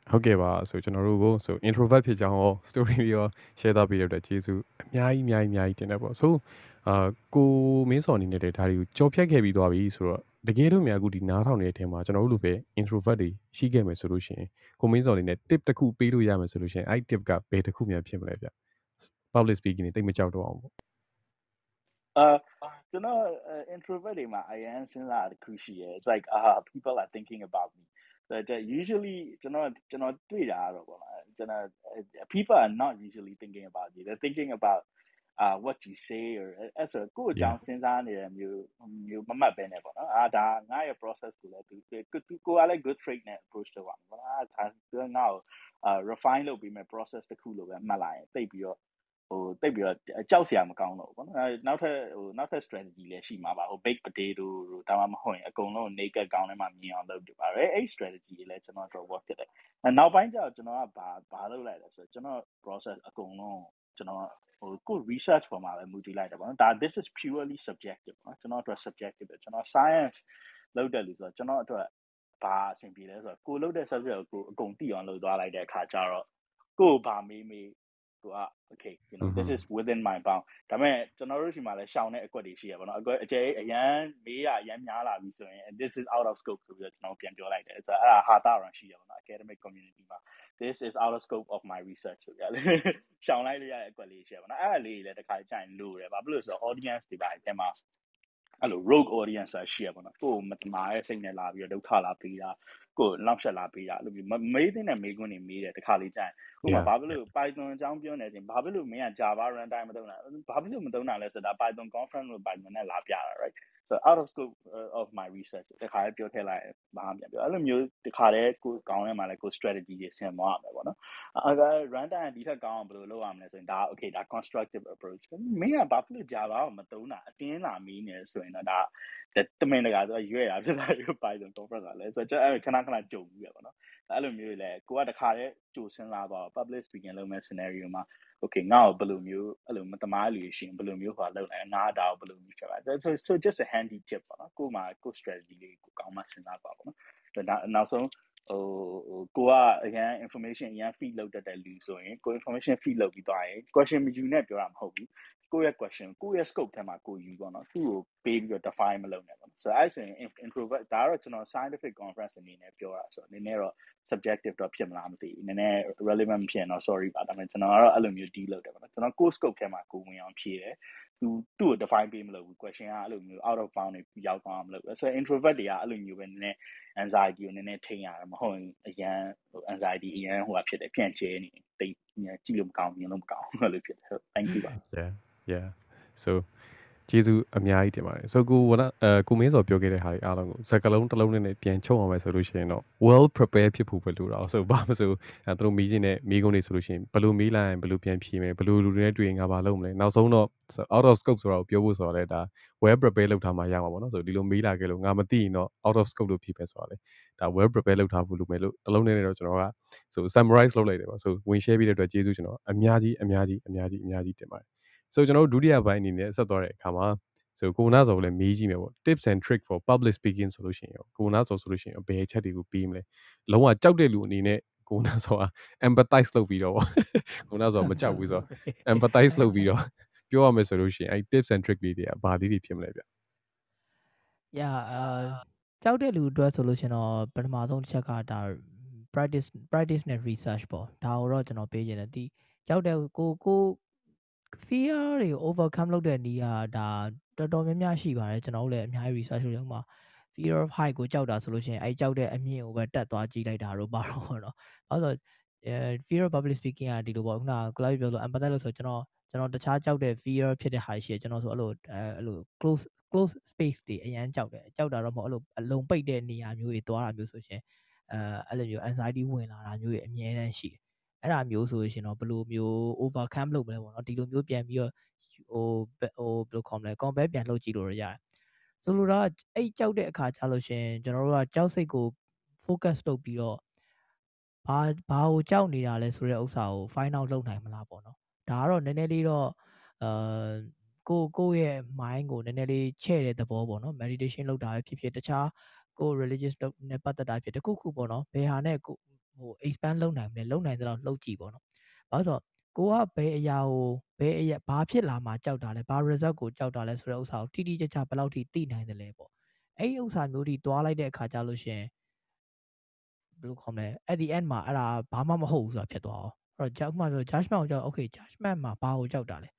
ဟုတ်ကဲ့ပါဆိုကျွန်တော်တို့ကိုဆို introvert ဖြစ်ကြောင်းရော story ရော share သပေးရတဲ့ကျေးဇူးအများကြီးအများကြီးအများကြီးတင်တယ်ပေါ့ဆိုအာကိုမင်းစော်အနေနဲ့ဒါတွေကိုကြော်ဖြတ်ခဲ့ပြီးသွားပြီဆိုတော့တကယ်လို့များအခုဒီနားထောင်နေတဲ့အချိန်မှာကျွန်တော်တို့လိုပဲ introvert တွေရှိခဲ့မယ်ဆိုလို့ရှိရင်ကိုမင်းစော်အနေနဲ့ tip တစ်ခုပေးလို့ရမယ်ဆိုလို့ရှိရင်အဲ့ tip ကဘယ်တစ်ခုများဖြစ်မလဲဗျ public speaking တွေတိတ်မကြောက်တော့အောင်ပေါ့အာကျွန်တော် introvert တွေမှာ I am စဉ်းစားတစ်ခုရှိရယ် it's like ah people are thinking about me that usually ကျွန်တော်ကျွန်တော်တွေ့တာတော့ပေါ့လားကျွန်တော် people are not usually thinking about you they're thinking about uh what you say or အဲ့ဆိုကိုအကြောင်းစဉ်းစားနေတဲ့မျိုးမျိုးမမှတ်ပဲနဲ့ပေါ့နော်အာဒါငါရဲ့ process ကိုလည်းသူသူကိုကလည်း good trait နဲ့ approach လုပ်ပါမယ်ပေါ့နော်အာဒါသူငါ့ကို uh refine လုပ်ပြီးမဲ့ process တစ်ခုလိုပဲမှတ်လိုက်ရင်တိတ်ပြီးတော့ ဟိုတိတ်ပြီးတော့ကြောက်စရာမကောင်းတော့ဘူးပေါ့နော်အဲနောက်ထပ်ဟိုနောက်ထပ် strategy လည်းရှိမှာပါဟို baked potato တို့ဒါမှမဟုတ်ရင်အကုန်လုံး naked ကောင်းထဲမှာမြင်အောင်လုပ်ပြပါတယ်အဲ့ strategy တွေလည်းကျွန်တော်တို့ work ဖြစ်တယ်အဲနောက်ပိုင်းကျတော့ကျွန်တော်ကဘာဘာလုပ်လိုက်လဲဆိုတော့ကျွန်တော် process အကုန်လုံးကျွန်တော်ဟိုကို research ပေါ်မှာပဲမူတည်လိုက်တယ်ပေါ့နော်ဒါ this is purely subjective ပေါ့နော်ကျွန်တော်အတွက် subjective ပဲကျွန်တော် science လုပ်တယ်လို့ဆိုတော့ကျွန်တော်အတွက်ဘာအဆင်ပြေလဲဆိုတော့ကိုလုပ်တဲ့ subject ကိုအကုန်သိအောင်လုပ်သွားလိုက်တဲ့အခါကျတော့ကိုဘာမေးမေး သူက okay you know this is within my bound ဒါပေမဲ့ကျွန်တော်တို့ရှိမှလည်းရှောင်းတဲ့အကွက်တွေရှိရပါတော့အကွက်အကျယ်အရန်မေးရအရန်များလာပြီဆိုရင် this is out of scope ဆိုပြီးတော့ကျွန်တော်ပြန်ပြောလိုက်တယ်ဆိုတော့အဲ့ဒါဟာတာရန်ရှိရပါတော့ academic community မှာ this is out of scope of my research ဆိုရတယ်ရှောင်းလိုက်လို့ရတဲ့အကွက်လေးရှိရပါတော့အဲ့ဒါလေးလည်းတစ်ခါကြာရင်လို့တယ်ဘာဖြစ်လို့ဆိုတော့ audience တွေပါအဲ့မှာအဲ့လို rogue audience ဆိုတာရှိရပါတော့ကိုယ်မတမာရဲ့စိတ်နဲ့လာပြီးတော့ဒုက္ခလာပေးတာ ကိုလောက်ရှက်လာပေးတာအဲ့လိုမျိုးမေးတဲ့မေးခွန်းတွေမေးတယ်တခါလေးကြာရင်ဟိုမှာဘာဖြစ်လို့ Python အကြောင်းပြောနေတဲ့အချိန်ဘာဖြစ်လို့မင်းက Java runtime မသုံးတာဘာဖြစ်လို့မသုံးတာလဲဆိုတာ Python conference လို့ Python နဲ့လာပြတာ right so out of scope of my research တခါလေးပြောထည့်လိုက်ဘာမှပြန်ပြောအဲ့လိုမျိုးတခါလေးကိုကောင်းထဲမှာလည်းကို strategy တွေဆင်သွားရမယ်ပေါ့နော်အဲ runtime ဒီထက်ကောင်းအောင်ဘယ်လိုလုပ်ရမလဲဆိုရင်ဒါ okay ဒါ constructive approach မင်းကဘာဖြစ်လို့ Java ကိုမသုံးတာအတင်းလာမီးနေဆိုရင်တော့ဒါတမင်တကာဆိုရွေ့ရဖြစ်လာပြီး Python conference ကလည်းဆိုတော့အဲ့ခဏခဏကြုံပြီးရပါတော့အဲ့လိုမျိုးလေကိုကတခါတည်းကြိုစဉ်းစားပါ public speaking လုပ်မဲ့ scenario မှာ okay ငါ့ကိုဘယ်လိုမျိုးအဲ့လိုမတမားလူရှင်ဘယ်လိုမျိုးဟောလုပ်နိုင်ငါဒါကိုဘယ်လိုမျိုးချက်ပါ so so just a handy tip ပေါ့နော်ကိုမှကို strategy လေးကိုကောင်းမှစဉ်းစားပါပေါ့နော်နောက်ဆုံးဟိုကိုကအရန် information အရန် feed လုပ်တတ်တဲ့လူဆိုရင်ကို information feed လုပ်ပြီးသွားရင် question မယူနဲ့ပြောတာမဟုတ်ဘူး ကိုယ့်ရဲ့ question ကိုယ့်ရဲ့ scope ထဲမှာကိုယူပေါ့နော်သူ့ကိုပေးပြီးတော့ define မလုပ်နဲ့ပေါ့နော်ဆိုတော့အဲ့ဆိုရင် introvert ဒါကတော့ကျွန်တော် scientific conference အနေနဲ့ပြောတာဆိုတော့နည်းနည်းတော့ subjective တော့ဖြစ်မလားမသိဘူးနည်းနည်း relevant မဖြစ်တော့ sorry ပါဒါပေမဲ့ကျွန်တော်ကတော့အဲ့လိုမျိုး deal လုပ်တယ်ပေါ့နော်ကျွန်တော် course scope ထဲမှာကိုဝင်အောင်ဖြည့်တယ်သူသူ့ကို define ပေးမလို့ဘူး question ကအဲ့လိုမျိုး out of bound တွေရောက်သွားအောင်မလုပ်ဘူးဆိုတော့ introvert တွေကအဲ့လိုမျိုးပဲနည်းနည်း anxiety ကိုနည်းနည်းထိန်းရတယ်မဟုတ်ရင်အရန်ဟို anxiety အရန်ဟိုဟာဖြစ်တယ်ပြန်ကျဲနေတိတ်ကြည့်လို့မကောင်းမြင်လို့မကောင်းအဲ့လိုဖြစ်တယ် thank you ပါ yeah yeah so ကျေးဇူးအများကြီးတင်ပါတယ်ဆိုကိုဝနအဲကိုမင်းစောပြောခဲ့တဲ့ဟာတွေအားလုံးကိုစကလုံးတစ်လုံးနဲ့ပြန်ချုပ်အောင်မယ်ဆိုလို့ရှိရင်တော့ well prepare ဖြစ်ဖို့ပဲလို့တော့ဆိုဘာမဆိုအဲသူတို့မီးချင်းနဲ့မီးကုန်းတွေဆိုလို့ရှိရင်ဘယ်လိုမီးလိုက်ရင်ဘယ်လိုပြန်ဖြေမယ်ဘယ်လိုလူတွေနဲ့တွေ့ရင်ငါဘာလုပ်မလဲနောက်ဆုံးတော့ out of scope ဆိုတော့ပြောဖို့ဆိုတော့လေဒါ well prepare လုပ်ထားမှရမှာပေါ့နော်ဆိုဒီလိုမီးလာခဲ့လို့ငါမသိရင်တော့ out of scope လို့ဖြေပဲဆိုတော့လေဒါ well prepare လုပ်ထားဖို့လိုမယ်လို့တစ်လုံးနဲ့တော့ကျွန်တော်ကဆို summarize လုပ်လိုက်တယ်ပေါ့ဆိုဝင် share ပြီးတဲ့အတွက်ကျေးဇူးကျွန်တော်အများကြီးအများကြီးအများကြီးအများကြီးတင်ပါတယ် ဆိုကျွန်တော်တို့ဒုတိယပိုင်းအနေနဲ့ဆက်သွားတဲ့အခါမှာဆိုကိုနာဆိုလည်းမေးကြည့်မယ်ပေါ့ tips and trick for public speaking ဆိုလို့ရှိရင်ကိုနာဆိုဆိုလို့ရှိရင်ဘယ်ချက်တွေကိုပြီးမလဲလုံးဝကြောက်တဲ့လူအနေနဲ့ကိုနာဆိုတာ empathize လုပ်ပြီးတော့ပေါ့ကိုနာဆိုမကြောက်ဘူးဆိုတော့ empathize လုပ်ပြီးတော့ပြောရမယ်ဆိုလို့ရှိရင်အဲ tips and trick လေးတွေကဘာလေးတွေဖြစ်မလဲဗျ yeah အာကြောက်တဲ့လူအတွက်ဆိုလို့ရှင်တော့ပထမဆုံးတစ်ချက်ကဒါ practice practice နဲ့ research ပေါ့ဒါကိုတော့ကျွန်တော်ပေးခြင်းတယ်ဒီကြောက်တဲ့ကိုကို fear တွေ overcome လုပ်တဲ့နည်းကဒါတော်တော်များများရှိပါတယ်ကျွန်တော်တို့လည်းအများကြီး research လုပ်ရမှာ fear of height ကိုကြောက်တာဆိုလို့ရှိရင်အဲကြောက်တဲ့အမြင့်ကိုပဲတက်သွားကြည့်လိုက်တာတော့ပါတော့ပေါ့နော်။အဲဆိုအဲ fear of public speaking ကဒီလိုပေါ့ခုနက cloud ပြောလို့ empathize လို့ဆိုကျွန်တော်ကျွန်တော်တခြားကြောက်တဲ့ fear ဖြစ်တဲ့ဟာရှိရကျွန်တော်ဆိုအဲ့လိုအဲအဲ့လို close close space တွေအရန်ကြောက်တယ်ကြောက်တာတော့မဟုတ်အဲ့လိုအလုံးပိတ်တဲ့နေရာမျိုးတွေသွားတာမျိုးဆိုရှင်အဲအဲ့လိုမျိုး anxiety ဝင်လာတာမျိုးတွေအများတန်းရှိတယ် အဲ့ဒါမျိုးဆိုရှင်တော့ဘယ်လိုမျိုး overcome လုပ်မလဲပေါ့နော်ဒီလိုမျိုးပြန်ပြီးတော့ဟိုဟိုဘယ်လိုခေါ်မလဲ compare ပြန်လုပ်ကြည့်လို့ရတယ်ဆိုလိုတာအဲ့ကြောက်တဲ့အခါကျလို့ရှင်ကျွန်တော်တို့ကကြောက်စိတ်ကို focus လုပ်ပြီးတော့ဘာဘာကိုကြောက်နေတာလဲဆိုတဲ့ဥစ္စာကို find out လုပ်နိုင်မလားပေါ့နော်ဒါကတော့နည်းနည်းလေးတော့အာကိုကိုရဲ့ mind ကိုနည်းနည်းလေးချဲ့တဲ့သဘောပေါ့နော် meditation လုပ်တာပဲဖြစ်ဖြစ်တခြားကို religious နဲ့ပတ်သက်တာဖြစ်တခုခုပေါ့နော်ဘယ်ဟာနဲ့ကို ဟို expand လုပ်နိုင်မလဲလုပ်နိုင်တဲ့လောက်လှုပ်ကြည့်ပေါ့နော်ဘာလို့ဆိုတော့ကိုကဘယ်အရာကိုဘယ်အရာဘာဖြစ်လာမှကြောက်တာလဲဘာ result ကိုကြောက်တာလဲဆိုတဲ့ဥစ္စာကိုတိတိကျကျဘယ်လောက်ထိသိနိုင်တယ်လဲပေါ့အဲ့ဒီဥစ္စာမျိုးထိသွားလိုက်တဲ့အခါကျလို့ရှင်ဘယ်လိုခေါ်မလဲ at the end မှာအဲ့ဒါဘာမှမဟုတ်ဘူးဆိုတာဖြစ်သွားအောင်အဲ့တော့ကြောက်မှပြော judgment ကိုကြောက် okay judgment မှာဘာကိုကြောက်တာလဲ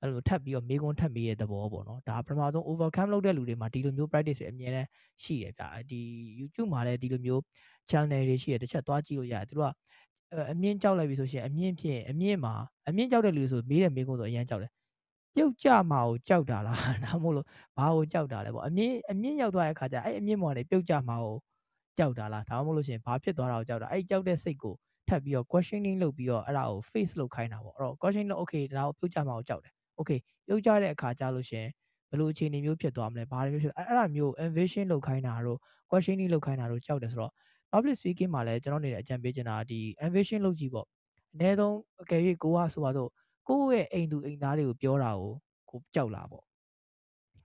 အဲ့လိုထပ်ပြီးတော့မေးခွန်းထပ်မေးတဲ့သဘောပေါ့နော်ဒါပထမဆုံး overcome လုပ်တဲ့လူတွေမှာဒီလိုမျိုး practice တွေအများနဲ့ရှိတယ်ဗျာဒီ YouTube မှာလည်းဒီလိုမျိုး channel တွေရှိတယ်တစ်ချက်သွားကြည့်လို့ရတယ်သူတို့ကအမြင့်ကြောက်လိုက်ပြီဆိုရှင်အမြင့်ဖြစ်အမြင့်မှာအမြင့်ကြောက်တဲ့လူဆိုမေးတဲ့မေးခွန်းဆိုအရင်ကြောက်တယ်ပြုတ်ကြမှာကိုကြောက်တာလားဒါမှမဟုတ်လို့ဘာကိုကြောက်တာလဲပေါ့အမြင့်အမြင့်ရောက်သွားတဲ့အခါကျအဲ့အမြင့်မော်နေပြုတ်ကြမှာကိုကြောက်တာလားဒါမှမဟုတ်လို့ရှင်ဘာဖြစ်သွားတာကိုကြောက်တာအဲ့ကြောက်တဲ့စိတ်ကိုထထပ်ပြီးတော့ questioning လုပ်ပြီးတော့အဲ့ဒါကို face လုပ်ခိုင်းတာပေါ့အဲ့တော့ questioning လုပ် okay ဒါကိုပြုတ်ကြမှာကိုကြောက်တယ် okay ပြုတ်ကြတဲ့အခါကျလို့ရှင်ဘယ်လိုအခြေအနေမျိုးဖြစ်သွားမလဲဘာတွေမျိုးဖြစ်အဲ့အဲ့ဒါမျိုး envision လုပ်ခိုင်းတာတို့ questioning လုပ်ခိုင်းတာတို့ကြောက်တယ်ဆိုတော့ public speaking မှာလည်းကျွန်တော်နေတဲ့အကြံပေးချင်တာဒီ envision လုပ်ကြည့်ပေါ့အနည်းဆုံးအကယ်၍ကိုကဆိုပါတော့ကိုယ့်ရဲ့အိမ်သူအိမ်သားတွေကိုပြောတာကိုကိုကြောက်လာပေါ့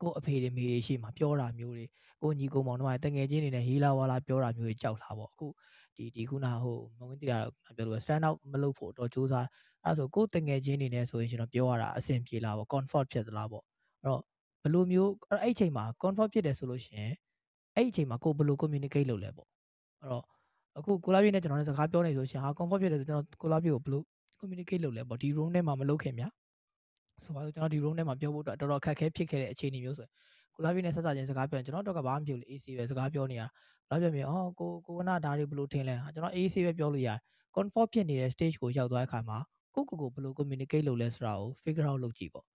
ကိုအဖေတွေမေတွေရှိမှပြောတာမျိုးတွေကိုညီကောင်မောင်တို့ကတငယ်ချင်းတွေနဲ့ဟီလာဝါလာပြောတာမျိုးတွေကြောက်လာပေါ့အခုဒီဒီခုနဟိုမဝင်တိတာပြောလို့ stand out မလုပ်ဖို့တော့စူးစမ်းအဲ့ဆိုကိုတငယ်ချင်းတွေနဲ့ဆိုရင်ကျွန်တော်ပြောရတာအဆင်ပြေလာပေါ့ comfort ဖြစ်သလားပေါ့အဲ့တော့ဘယ်လိုမျိုးအဲ့အဲ့ချိန်မှာ comfort ဖြစ်တယ်ဆိုလို့ရှိရင်အဲ့အချိန်မှာကိုဘယ်လို communicate လုပ်လဲပေါ့ အဲ့တော့အခုကိုလာပြည့်နဲ့ကျွန်တော်နဲ့စကားပြောနေဆိုရှင်ဟာ comfort ဖြစ်တယ်ဆိုကျွန်တော်ကိုလာပြည့်ကိုဘယ်လို communicate လုပ်လဲပေါ့ဒီ room ထဲမှာမလုပ်ခင်ဗျာဆိုပါတော့ကျွန်တော်ဒီ room ထဲမှာပြောဖို့အတွက်တော်တော်ခက်ခဲဖြစ်ခဲ့တဲ့အခြေအနေမျိုးဆိုရင်ကိုလာပြည့်နဲ့ဆက်စားခြင်းစကားပြောရင်ကျွန်တော်တော့ကဘာမှမဖြစ်ဘူး AC ပဲစကားပြောနေတာလာပြည့်မြေအော်ကိုကိုကနာဒါတွေဘယ်လိုထင်လဲဟာကျွန်တော် AC ပဲပြောလို့ရတယ် comfort ဖြစ်နေတဲ့ stage ကိုရောက်သွားတဲ့အခါမှာကိုကိုကိုဘယ်လို communicate လုပ်လဲဆိုတာကို figure out လုပ်ကြည့်ပေါ့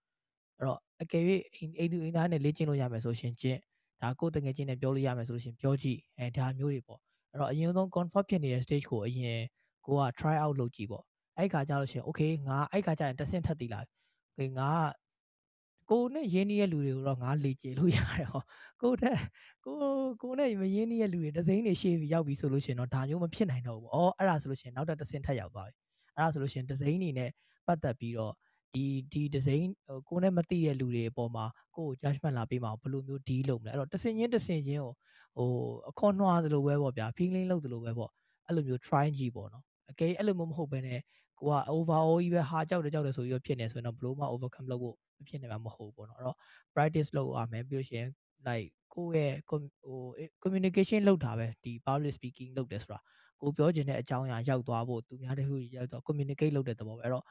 အဲ့တော့အကယ်၍အိမ်သူအိမ်သားနဲ့လေ့ကျင့်လို့ရမယ်ဆိုရှင်ကျင့်ဒါကိုတငယ်ချင်းနဲ့ပြောလို့ရမယ်ဆိုလို့ရှင်ပြောကြည့်အဲဒါမျိုးတွေပေါ့ အဲ့တော့အရင်ဆုံး comfort ဖြစ်နေတဲ့ stage ကိုအရင်ကိုက try out လုပ်ကြည့်ပေါ့အဲ့ခါကျလို့ရှင် okay ငါအဲ့ခါကျရင်တဆင့်ထပ်တည်လာပြီ okay ငါကိုနဲ့ရင်းနှီးတဲ့လူတွေကိုတော့ငါလေ့ကျင့်လို့ရတယ်ဟောကိုတဲ့ကိုကိုနဲ့မရင်းနှီးတဲ့လူတွေဒစိမ့်တွေရှေ့ပြီးရောက်ပြီဆိုလို့ရှင်တော့ဒါမျိုးမဖြစ်နိုင်တော့ဘူး။အော်အဲ့ဒါဆိုလို့ရှင်နောက်တစ်ဆင့်ထပ်ရောက်သွားပြီ။အဲ့ဒါဆိုလို့ရှင်ဒစိမ့်တွေနဲ့ပတ်သက်ပြီးတော့ ဒီဒီဒစိမ့်ဟိုကိုနဲ့မသိတဲ့လူတွေအပေါ်မှာကိုကို judgment လာပေးမှာဘယ်လိုမျိုး deal လုပ်မလဲအဲ့တော့တဆင့်ချင်းတဆင့်ချင်းကိုဟိုအခွန်နှွားသလိုပဲပေါ့ဗျာ feeling လုပ်သလိုပဲပေါ့အဲ့လိုမျိုး try ကြည့်ပေါ့နော်အကယ်အဲ့လိုမျိုးမဟုတ်ဘဲနဲ့ကိုက overall ကြီးပဲဟာကြောက်တယ်ကြောက်တယ်ဆိုပြီးတော့ဖြစ်နေဆိုရင်တော့ဘလို့မှ overcome လုပ်ဖို့မဖြစ်နိုင်မှာမဟုတ်ဘူးပေါ့နော်အဲ့တော့ practice လုပ်ရမယ်ပြီးလို့ရှိရင် like ကိုယ့်ရဲ့ဟို communication လုပ်တာပဲဒီ public speaking လုပ်တယ်ဆိုတာကိုပြောချင်တဲ့အကြောင်းအရာရောက်သွားဖို့သူများတခုရောက်တော့ communicate လုပ်တဲ့သဘောပဲအဲ့တော့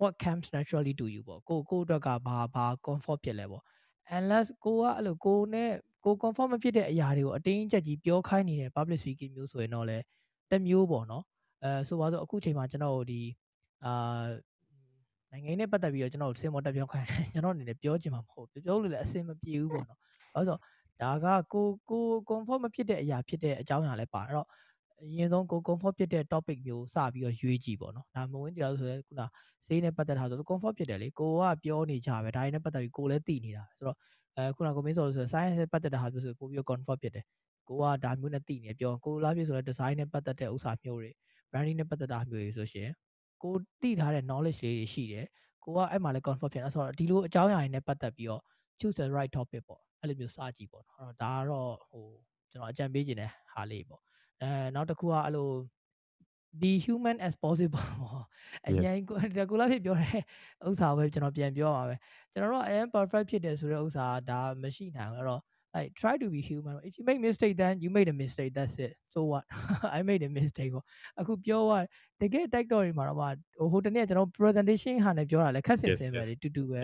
what comes naturally to you ပေါ့ကိုကိုအတွက်ကဘာဘာ comfort ဖြစ်လဲပေါ့ unless ကိုကအဲ့လိုကိုနဲ့ကို comfort မဖြစ်တဲ့အရာတွေကိုအတင်းချက်ကြီးပြောခိုင်းနေတဲ့ public speaking မျိုးဆိုရင်တော့လေတမျိုးပေါ့နော်အဲဆိုပါတော့အခုချိန်မှာကျွန်တော်တို့ဒီအာနိုင်ငံနဲ့ပတ်သက်ပြီးတော့ကျွန်တော်စင်မော်တက်ပြောခိုင်းကျွန်တော်အနေနဲ့ပြောချင်မှာမဟုတ်ပြောလို့လည်းအဆင်မပြေဘူးပေါ့နော်။ဘာလို့ဆိုဒါကကိုကို comfort မဖြစ်တဲ့အရာဖြစ်တဲ့အကြောင်းအရာလည်းပါအဲ့တော့ အရင်ဆုံးကို comfort ဖြစ်တဲ့ topic မျိုးစပြီးတော့ရွေးကြည့်ပေါ့နော်။ဒါမဝင်တရားဆိုရဲခုနဈေးနဲ့ပတ်သက်တာဆို comfort ဖြစ်တယ်လေကိုကပြောနေကြပဲဒါတွေနဲ့ပတ်သက်ပြီးကိုလည်းသိနေတာဆိုတော့အဲခုနကကိုမင်းစောဆို science နဲ့ပတ်သက်တဲ့ဟာမျိုးဆိုကိုပြီးတော့ comfort ဖြစ်တယ်ကိုကဒါမျိုးနဲ့သိနေပြောကိုလားပြဆိုတော့ design နဲ့ပတ်သက်တဲ့ဥစ္စာမျိုးတွေ branding နဲ့ပတ်သက်တာမျိုးတွေဆိုရှင်ကိုသိထားတဲ့ knowledge လေးတွေရှိတယ်ကိုကအဲ့မှာလည်း comfort ဖြစ်တယ်ဆိုတော့ဒီလိုအကြောင်းအရာတွေနဲ့ပတ်သက်ပြီးတော့ choose the right topic ပေါ့အဲ့လိုမျိုးစကြည့်ပေါ့နော်အဲ့တော့ဒါကတော့ဟိုကျွန်တော်အကြံပေးခြင်းတဲ့ဟာလေးပေါ့ အဲနောက်တစ်ခုကအဲ့လို be human as possible ပေါ့အရင်ကိုကိုလာဖြစ်ပြောတဲ့ဥစ္စာပဲကျွန်တော်ပြန်ပြောပါမယ်ကျွန်တော်တို့အရင် perfect ဖြစ်တယ်ဆိုတဲ့ဥစ္စာဒါမရှိနိုင်ဘူးအဲ့တော့ like try to be human if you make mistake then you made a mistake that's it so what i made a mistake ပေါ့အခုပြောရတကယ် tag တော့တွေမှာတော့ဟိုတနေ့ကျွန်တော် presentation ဟာနဲ့ပြောတာလဲခက်စင်စင်ပဲလေတူတူပဲ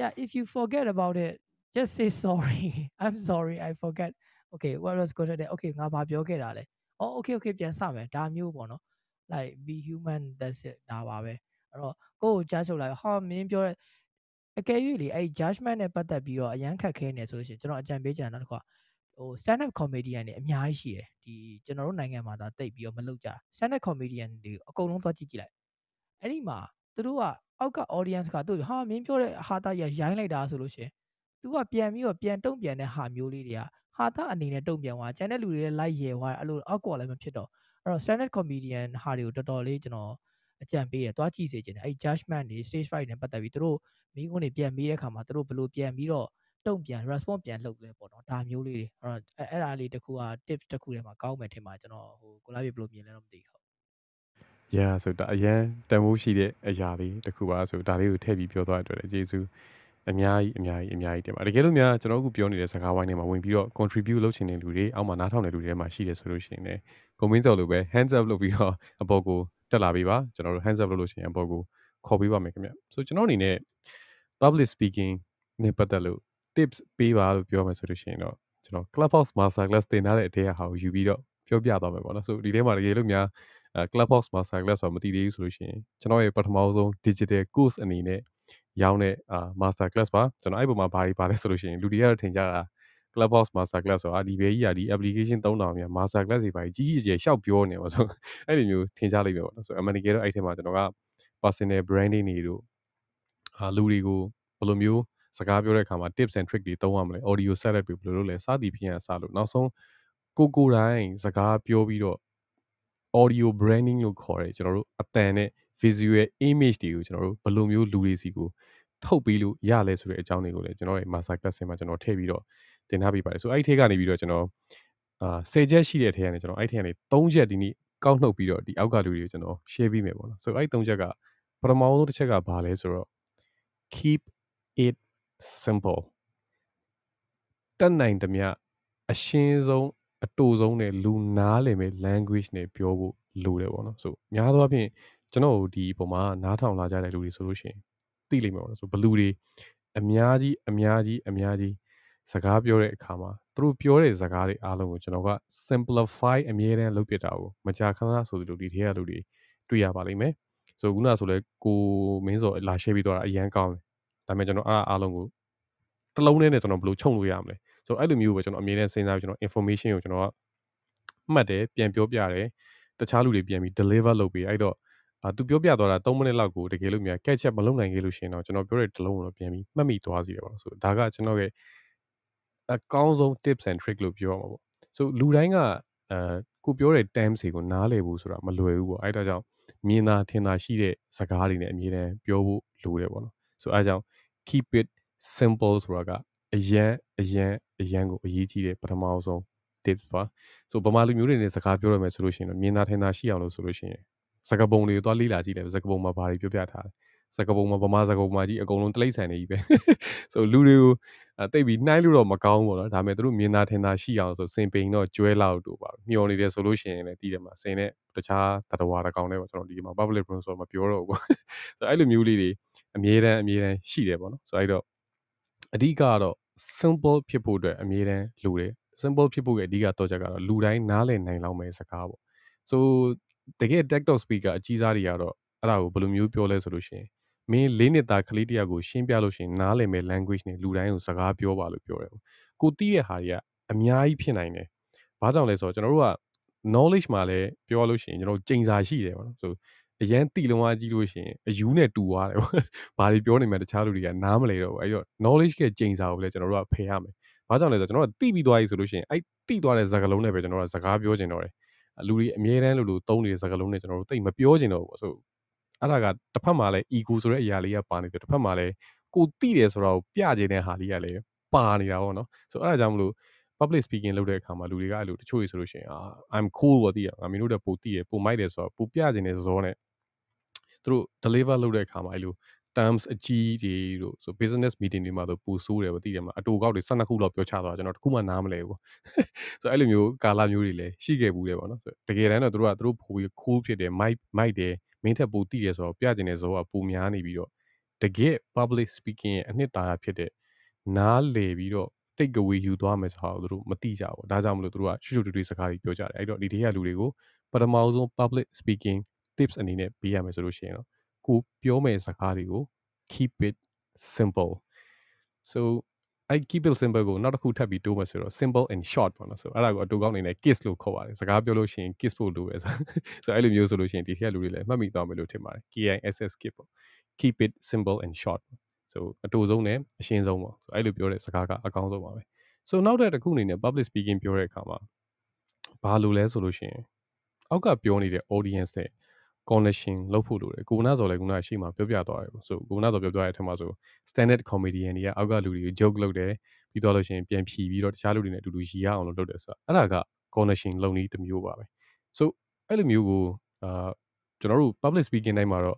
yeah if you forget about it just say sorry i'm sorry i forget Okay what was good at okay ငါဘာပြောခဲ့တာလဲ oh okay okay ပြန်စမယ်ဒါမျိုးပေါ့နော် like be human that's it ဒါပါပဲအဲ့တော့ကိုယ့်ကိုကြားချုပ်လိုက်ဟာမင်းပြောတဲ့အကယ်၍လေအဲ့ judgment နဲ့ပတ်သက်ပြီးတော့အရန်ခက်ခဲနေဆိုလို့ရှိရင်ကျွန်တော်အကြံပေးချင်တာနောက်တစ်ခါဟို stand up comedian တွေအများကြီးရှိတယ်ဒီကျွန်တော်တို့နိုင်ငံမှာဒါတိတ်ပြီးတော့မလုပ်ကြ stand up comedian တွေအကုန်လုံးသွားကြည့်ကြည့်လိုက်အဲ့ဒီမှာသူတို့ကအောက်က audience ကသူ့ဟာမင်းပြောတဲ့ဟာတာရရိုင်းလိုက်တာဆိုလို့ရှိရင် तू ကပြန်ပြီးတော့ပြန်တုံ့ပြန်တဲ့ဟာမျိုးလေးတွေက ဟာတာအနေနဲ့တုံ့ပြန်သွားကျန်တဲ့လူတွေလည်းလိုက်ရဲသွားအဲ့လိုအောက်ကောလည်းမဖြစ်တော့အဲ့တော့ stand up comedian ဟာတွေကိုတော်တော်လေးကျွန်တော်အကြံပေးတယ်သွားကြည့်စေချင်တယ်အဲ့ judgment တွေ stage fright နဲ့ပတ်သက်ပြီးသူတို့မိကုန်းတွေပြန်ပြီးတဲ့အခါမှာသူတို့ဘယ်လိုပြန်ပြီးတော့တုံ့ပြန် response ပြန်လုပ်လဲပေါ့နော်ဒါမျိုးလေးတွေအဲ့တော့အဲ့ဒါလေးတခုက tips တခုထဲမှာကောင်းမယ်ထင်ပါကျွန်တော်ဟိုကိုလာပြဘယ်လိုမြင်လဲတော့မသိဘူး yeah ဆိုတော့အရန်တန်ဖိုးရှိတဲ့အရာလေးတခုပါဆိုဒါလေးကိုထည့်ပြီးပြောသွားတဲ့အတွက်လည်းကျေးဇူး အများကြီးအများကြီးအများကြီးတင်ပါတကယ်လို့များကျွန်တော်အခုပြောနေတဲ့စကားဝိုင်းတွေမှာဝင်ပြီးတော့ contribute လုပ်ချင်တဲ့လူတွေအောက်မှာနားထောင်တဲ့လူတွေထဲမှာရှိတယ်ဆိုလို့ရှိရင်လည်း comment စော်လို့ပဲ hands up လုပ်ပြီးတော့အပေါ်ကိုတက်လာပေးပါကျွန်တော်တို့ hands up လုပ်လို့ရှိရင်အပေါ်ကိုခေါ်ပေးပါမယ်ခင်ဗျဆိုကျွန်တော်အနေနဲ့ public speaking နဲ့ပတ်သက်လို့ tips ပေးပါလို့ပြောမယ်ဆိုလို့ရှိရင်တော့ကျွန်တော် Clubhouse Master Class သင်ထားတဲ့အထက်ကဟာကိုယူပြီးတော့ပြောပြသွားမယ်ပေါ့နော်ဆိုဒီထဲမှာတကယ်လို့များအဲ Clubhouse Master Class ဆိုမသိသေးဘူးဆိုလို့ရှိရင်ကျွန်တော်ရဲ့ပထမဆုံး digital course အနေနဲ့ ရောင်းတဲ့အာ Master Class ပါကျွန်တော်အဲ့ပုံမှာဘာတွေပါလဲဆိုလို့ရှိရင်လူတွေကတော့ထင်ကြတာ Clubhouse Master Class ဆိုတာဒီဘေးကြီးကဒီ application သုံးတာများ Master Class တွေပါကြီးကြီးကျယ်ကျယ်ရှောက်ပြောနေပါဆိုအဲ့လိုမျိုးထင်ရှားလိမ့်မယ်ပေါ့နော်ဆိုအမှန်တကယ်တော့အဲ့ထဲမှာကျွန်တော်က personal branding တွေတို့အာလူတွေကိုဘယ်လိုမျိုးစကားပြောတဲ့အခါမှာ tips and trick တွေသုံးရမလဲ audio setup တွေဘယ်လိုလုပ်လဲစသည်ဖြင့်အစလို့နောက်ဆုံးကိုကိုတိုင်းစကားပြောပြီးတော့ audio branding လို့ခေါ်တယ်ကျွန်တော်တို့အတန်နဲ့ visual image တွေကိုကျွန်တော်တို့ဘယ်လိုမျိုးလူတွေစီကိုထုတ်ပြီးလို့ရလဲဆိုတဲ့အကြောင်းတွေကိုလည်းကျွန်တော်ရဲ့ master class မှာကျွန်တော်ထည့်ပြီးတော့တင်ထားပေးပါတယ်ဆိုအဲ့ဒီထက်ကနေပြီးတော့ကျွန်တော်အာ10ချက်ရှိတဲ့ထဲကနေကျွန်တော်အဲ့ဒီထဲကနေ3ချက်ဒီနေ့ကောက်နှုတ်ပြီးတော့ဒီအောက်ကလူတွေကိုကျွန်တော် share ပေးမယ်ပေါ့နော်ဆိုအဲ့ဒီ3ချက်ကပထမဆုံးတစ်ချက်ကဘာလဲဆိုတော့ keep it simple တက်နိုင်သမျှအရှင်းဆုံးအတူဆုံးနဲ့လူနားလည်မဲ့ language နဲ့ပြောဖို့လိုတယ်ပေါ့နော်ဆိုများသောအားဖြင့် ကျွန်တော်တို့ဒီပုံမှာနားထောင်လာကြတဲ့လူတွေဆိုလို့ရှိရင်သိလိမ့်မယ်ပေါ့နော်ဆိုဘလူတွေအများကြီးအများကြီးအများကြီးစကားပြောတဲ့အခါမှာသူတို့ပြောတဲ့စကားတွေအားလုံးကိုကျွန်တော်က simplify အမြဲတမ်းလုပ်ပြတာကိုမကြာခဏဆိုသလိုဒီထဲကလူတွေတွေ့ရပါလိမ့်မယ်ဆိုခုနဆိုလဲကိုမင်းစောလာ share ပြီးတော့အရန်ကောင်းတယ်ဒါပေမဲ့ကျွန်တော်အားအားလုံးကိုတစ်လုံးနဲ့ကျွန်တော်ဘယ်လိုခြုံလို့ရမလဲဆိုအဲ့လိုမျိုးပဲကျွန်တော်အမြဲတမ်းစဉ်းစားပြီးကျွန်တော် information ကိုကျွန်တော်ကမှတ်တယ်ပြန်ပြောပြတယ်တခြားလူတွေပြန်ပြီး deliver လုပ်ပြီးအဲ့တော့ အာသူပြောပြသွားတာ3မိနစ်လောက်ကိုတကယ်လို့များ catch up မလုပ်နိုင်ခဲ့လို့ရှိရင်တော့ကျွန်တော်ပြောတဲ့တစ်လုံးကိုတော့ပြန်ပြီးမှတ်မိသွားစီတယ်ပေါ့နော်ဆိုဒါကကျွန်တော်ရဲ့အကောင်းဆုံး tips and trick လို့ပြောရမှာပေါ့ဆိုလူတိုင်းကအဲကိုပြောတဲ့ terms တွေကိုနားလည်ဖို့ဆိုတာမလွယ်ဘူးပေါ့အဲ့ဒါကြောင့်မြင်သာထင်သာရှိတဲ့စကားတွေနဲ့အမြဲတမ်းပြောဖို့လိုတယ်ပေါ့နော်ဆိုအဲအကြောင်း keep it simple ဆိုတာကအရန်အရန်အရန်ကိုအရေးကြီးတဲ့ပထမဆုံး tips ပါဆိုဗမာလူမျိုးတွေနဲ့စကားပြောရမယ်ဆိုလို့ရှိရင်တော့မြင်သာထင်သာရှိအောင်လို့ဆိုလို့ရှိရင် စကားပုံတွေကိုသွားလေ့လာကြည့်တယ်စကားပုံမှာဘာတွေပြောပြထားလဲစကားပုံမှာဗမာစကားပုံမှာကြီးအကုန်လုံးတိလိမ့်ဆန်နေကြီးပဲဆိုလူတွေကိုတိတ်ပြီးနှိုင်းလို့တော့မကောင်းဘူးပေါ့နော်ဒါပေမဲ့သူတို့မြင်သာထင်သာရှိအောင်ဆိုစင်ပိန်တော့ကျွဲလောက်တို့ပါမျောနေတယ်ဆိုလို့ရှိရင်လည်းတည်တယ်မှာစင်နဲ့တခြားတတော်ဝါတကောင်နဲ့ပေါ့ကျွန်တော်ဒီမှာ public room ဆိုတော့မပြောတော့ဘူးဆိုအဲ့လိုမျိုးလေးတွေအမြဲတမ်းအမြဲတမ်းရှိတယ်ပေါ့နော်ဆိုအဲ့တော့အဓိကကတော့ simple ဖြစ်ဖို့အတွက်အမြဲတမ်းလိုတယ် simple ဖြစ်ဖို့ရဲ့အဓိကတော့ချက်ကတော့လူတိုင်းနားလည်နိုင်လောက်မယ်စကားပေါ့ so တကယ် TikTok speaker အကြီးစားတွေကတော့အဲ့ဒါကိုဘယ်လိုမျိုးပြောလဲဆိုလို့ရှိရင်မင်းလေးနှစ်သားကလေးတယောက်ကိုရှင်းပြလို့ရှိရင်နားလည်မဲ့ language နဲ့လူတိုင်းကိုစကားပြောပါလို့ပြောတယ်ကိုတီးတဲ့ဟာတွေကအများကြီးဖြစ်နိုင်တယ်ဘာကြောင့်လဲဆိုတော့ကျွန်တော်တို့က knowledge မှာလည်းပြောလို့ရှိရင်ကျွန်တော်ကျိန်စာရှိတယ်ပေါ့နော်ဆိုအရန်တီလုံးအားကြီးလို့ရှိရင်အယူနဲ့တူသွားတယ်ပေါ့ဘာတွေပြောနေမှတခြားလူတွေကနားမလဲတော့ဘူးအဲ့တော့ knowledge ကကျိန်စာကိုလည်းကျွန်တော်တို့ကဖယ်ရမယ်ဘာကြောင့်လဲဆိုတော့ကျွန်တော်ကတိပြီးသွားပြီဆိုလို့ရှိရင်အဲ့တိသွားတဲ့စကားလုံးနဲ့ပဲကျွန်တော်ကစကားပြောချင်တော့တယ် လူတွေအမြဲတမ်းလို့လို့သုံးနေတဲ့စကားလုံးနဲ့ကျွန်တော်တို့တိတ်မပြောချင်တော့ဘူးပေါ့ဆိုအဲ့ဒါကတစ်ဖက်မှာလည်း ego ဆိုတဲ့အရာလေးကပါနေတယ်တစ်ဖက်မှာလည်းကိုတိတယ်ဆိုတော့ပြချင်တဲ့ဟာလေးကလည်းပါနေတာပေါ့နော်ဆိုအဲ့ဒါကြောင့်မလို့ public speaking လုပ်တဲ့အခါမှာလူတွေကအဲ့လိုတချို့ဆိုလို့ရှိရင်အာ I'm cool ပေါ့တည်ရငါမင်းတို့တက်ပိုတည်ရပိုမိုက်တယ်ဆိုတော့ပိုပြချင်တဲ့ဇောနဲ့သူတို့ deliver လုပ်တဲ့အခါမှာအဲ့လို terms အကြီးတွေတို့ဆို business meeting တွေမှာတော့ပူဆိုးတယ်ပေါ့တည်တယ်မှာအတူကောက်တွေ12ခုလောက်ပြောချသွားကျွန်တော်တခုမှနားမလဲဘူးဆိုအဲ့လိုမျိုးကာလာမျိုးတွေလည်းရှိခဲ့ဘူးတယ်ပေါ့နော်တကယ်တမ်းတော့သူတို့ကသူတို့ပိုပြီး cool ဖြစ်တယ် mic mic တယ်မင်းထက်ပိုတည်ရဆိုတော့ပြချင်တဲ့ဇောကပိုများနေပြီးတော့တကယ် public speaking ရဲ့အနှစ်သာရဖြစ်တဲ့နားလေပြီးတော့ take away ယူသွားမယ်ဆိုတာကိုသူတို့မသိကြဘူးဒါကြောင့်မလို့သူတို့ကရှုပ်ရှုပ်ထွေးထွေးစကားတွေပြောကြတယ်အဲ့တော့ဒီတေးရလူတွေကိုပထမဆုံး public speaking tips အနေနဲ့ပေးရမယ်ဆိုလို့ရှိရင်တော့ ကိုပြောမယ့်စကားတွေကို keep it simple so I keep it simple ကိုနောက်တစ်ခုထပ်ပြီးတိုးမယ်ဆိုတော့ simple and short ပေါ့နော်ဆိုအဲ့ဒါကိုအတူကောင်းနေနဲ့ kiss လို့ခေါ်ပါတယ်စကားပြောလို့ရှိရင် kiss ဖို့လိုပဲဆိုဆိုအဲ့လိုမျိုးဆိုလို့ရှိရင်ဒီထက်လူတွေလည်းမှတ်မိသွားမယ်လို့ထင်ပါတယ် KISS keep ပေါ့ keep it simple and short ဆိုအတူဆုံးနဲ့အရှင်းဆုံးပေါ့ဆိုအဲ့လိုပြောတဲ့စကားကအကောင်းဆုံးပါပဲဆိုနောက်တဲ့တစ်ခုအနေနဲ့ public speaking ပြောတဲ့အခါမှာဘာလို့လဲဆိုလို့ရှိရင်အောက်ကပြောနေတဲ့ audience နဲ့ connection လုပ်ဖို့လိုတယ်ကိုနာစော်လည်းကိုနာရှိမှပြောပြသွားတယ်ဆိုကိုနာစော်ပြောပြတဲ့အထက်မှာဆို standard comedian တွေကအောက်ကလူတွေကို joke လုပ်တယ်ပြီးတော့လို့ရှိရင်ပြန်ဖြီပြီးတော့တခြားလူတွေနဲ့အတူတူရီရအောင်လုပ်တယ်ဆိုတာအဲ့ဒါက connection လုပ်နည်းတစ်မျိုးပါပဲဆိုအဲ့လိုမျိုးကိုအာကျွန်တော်တို့ public speaking တိုင်းမှာတော့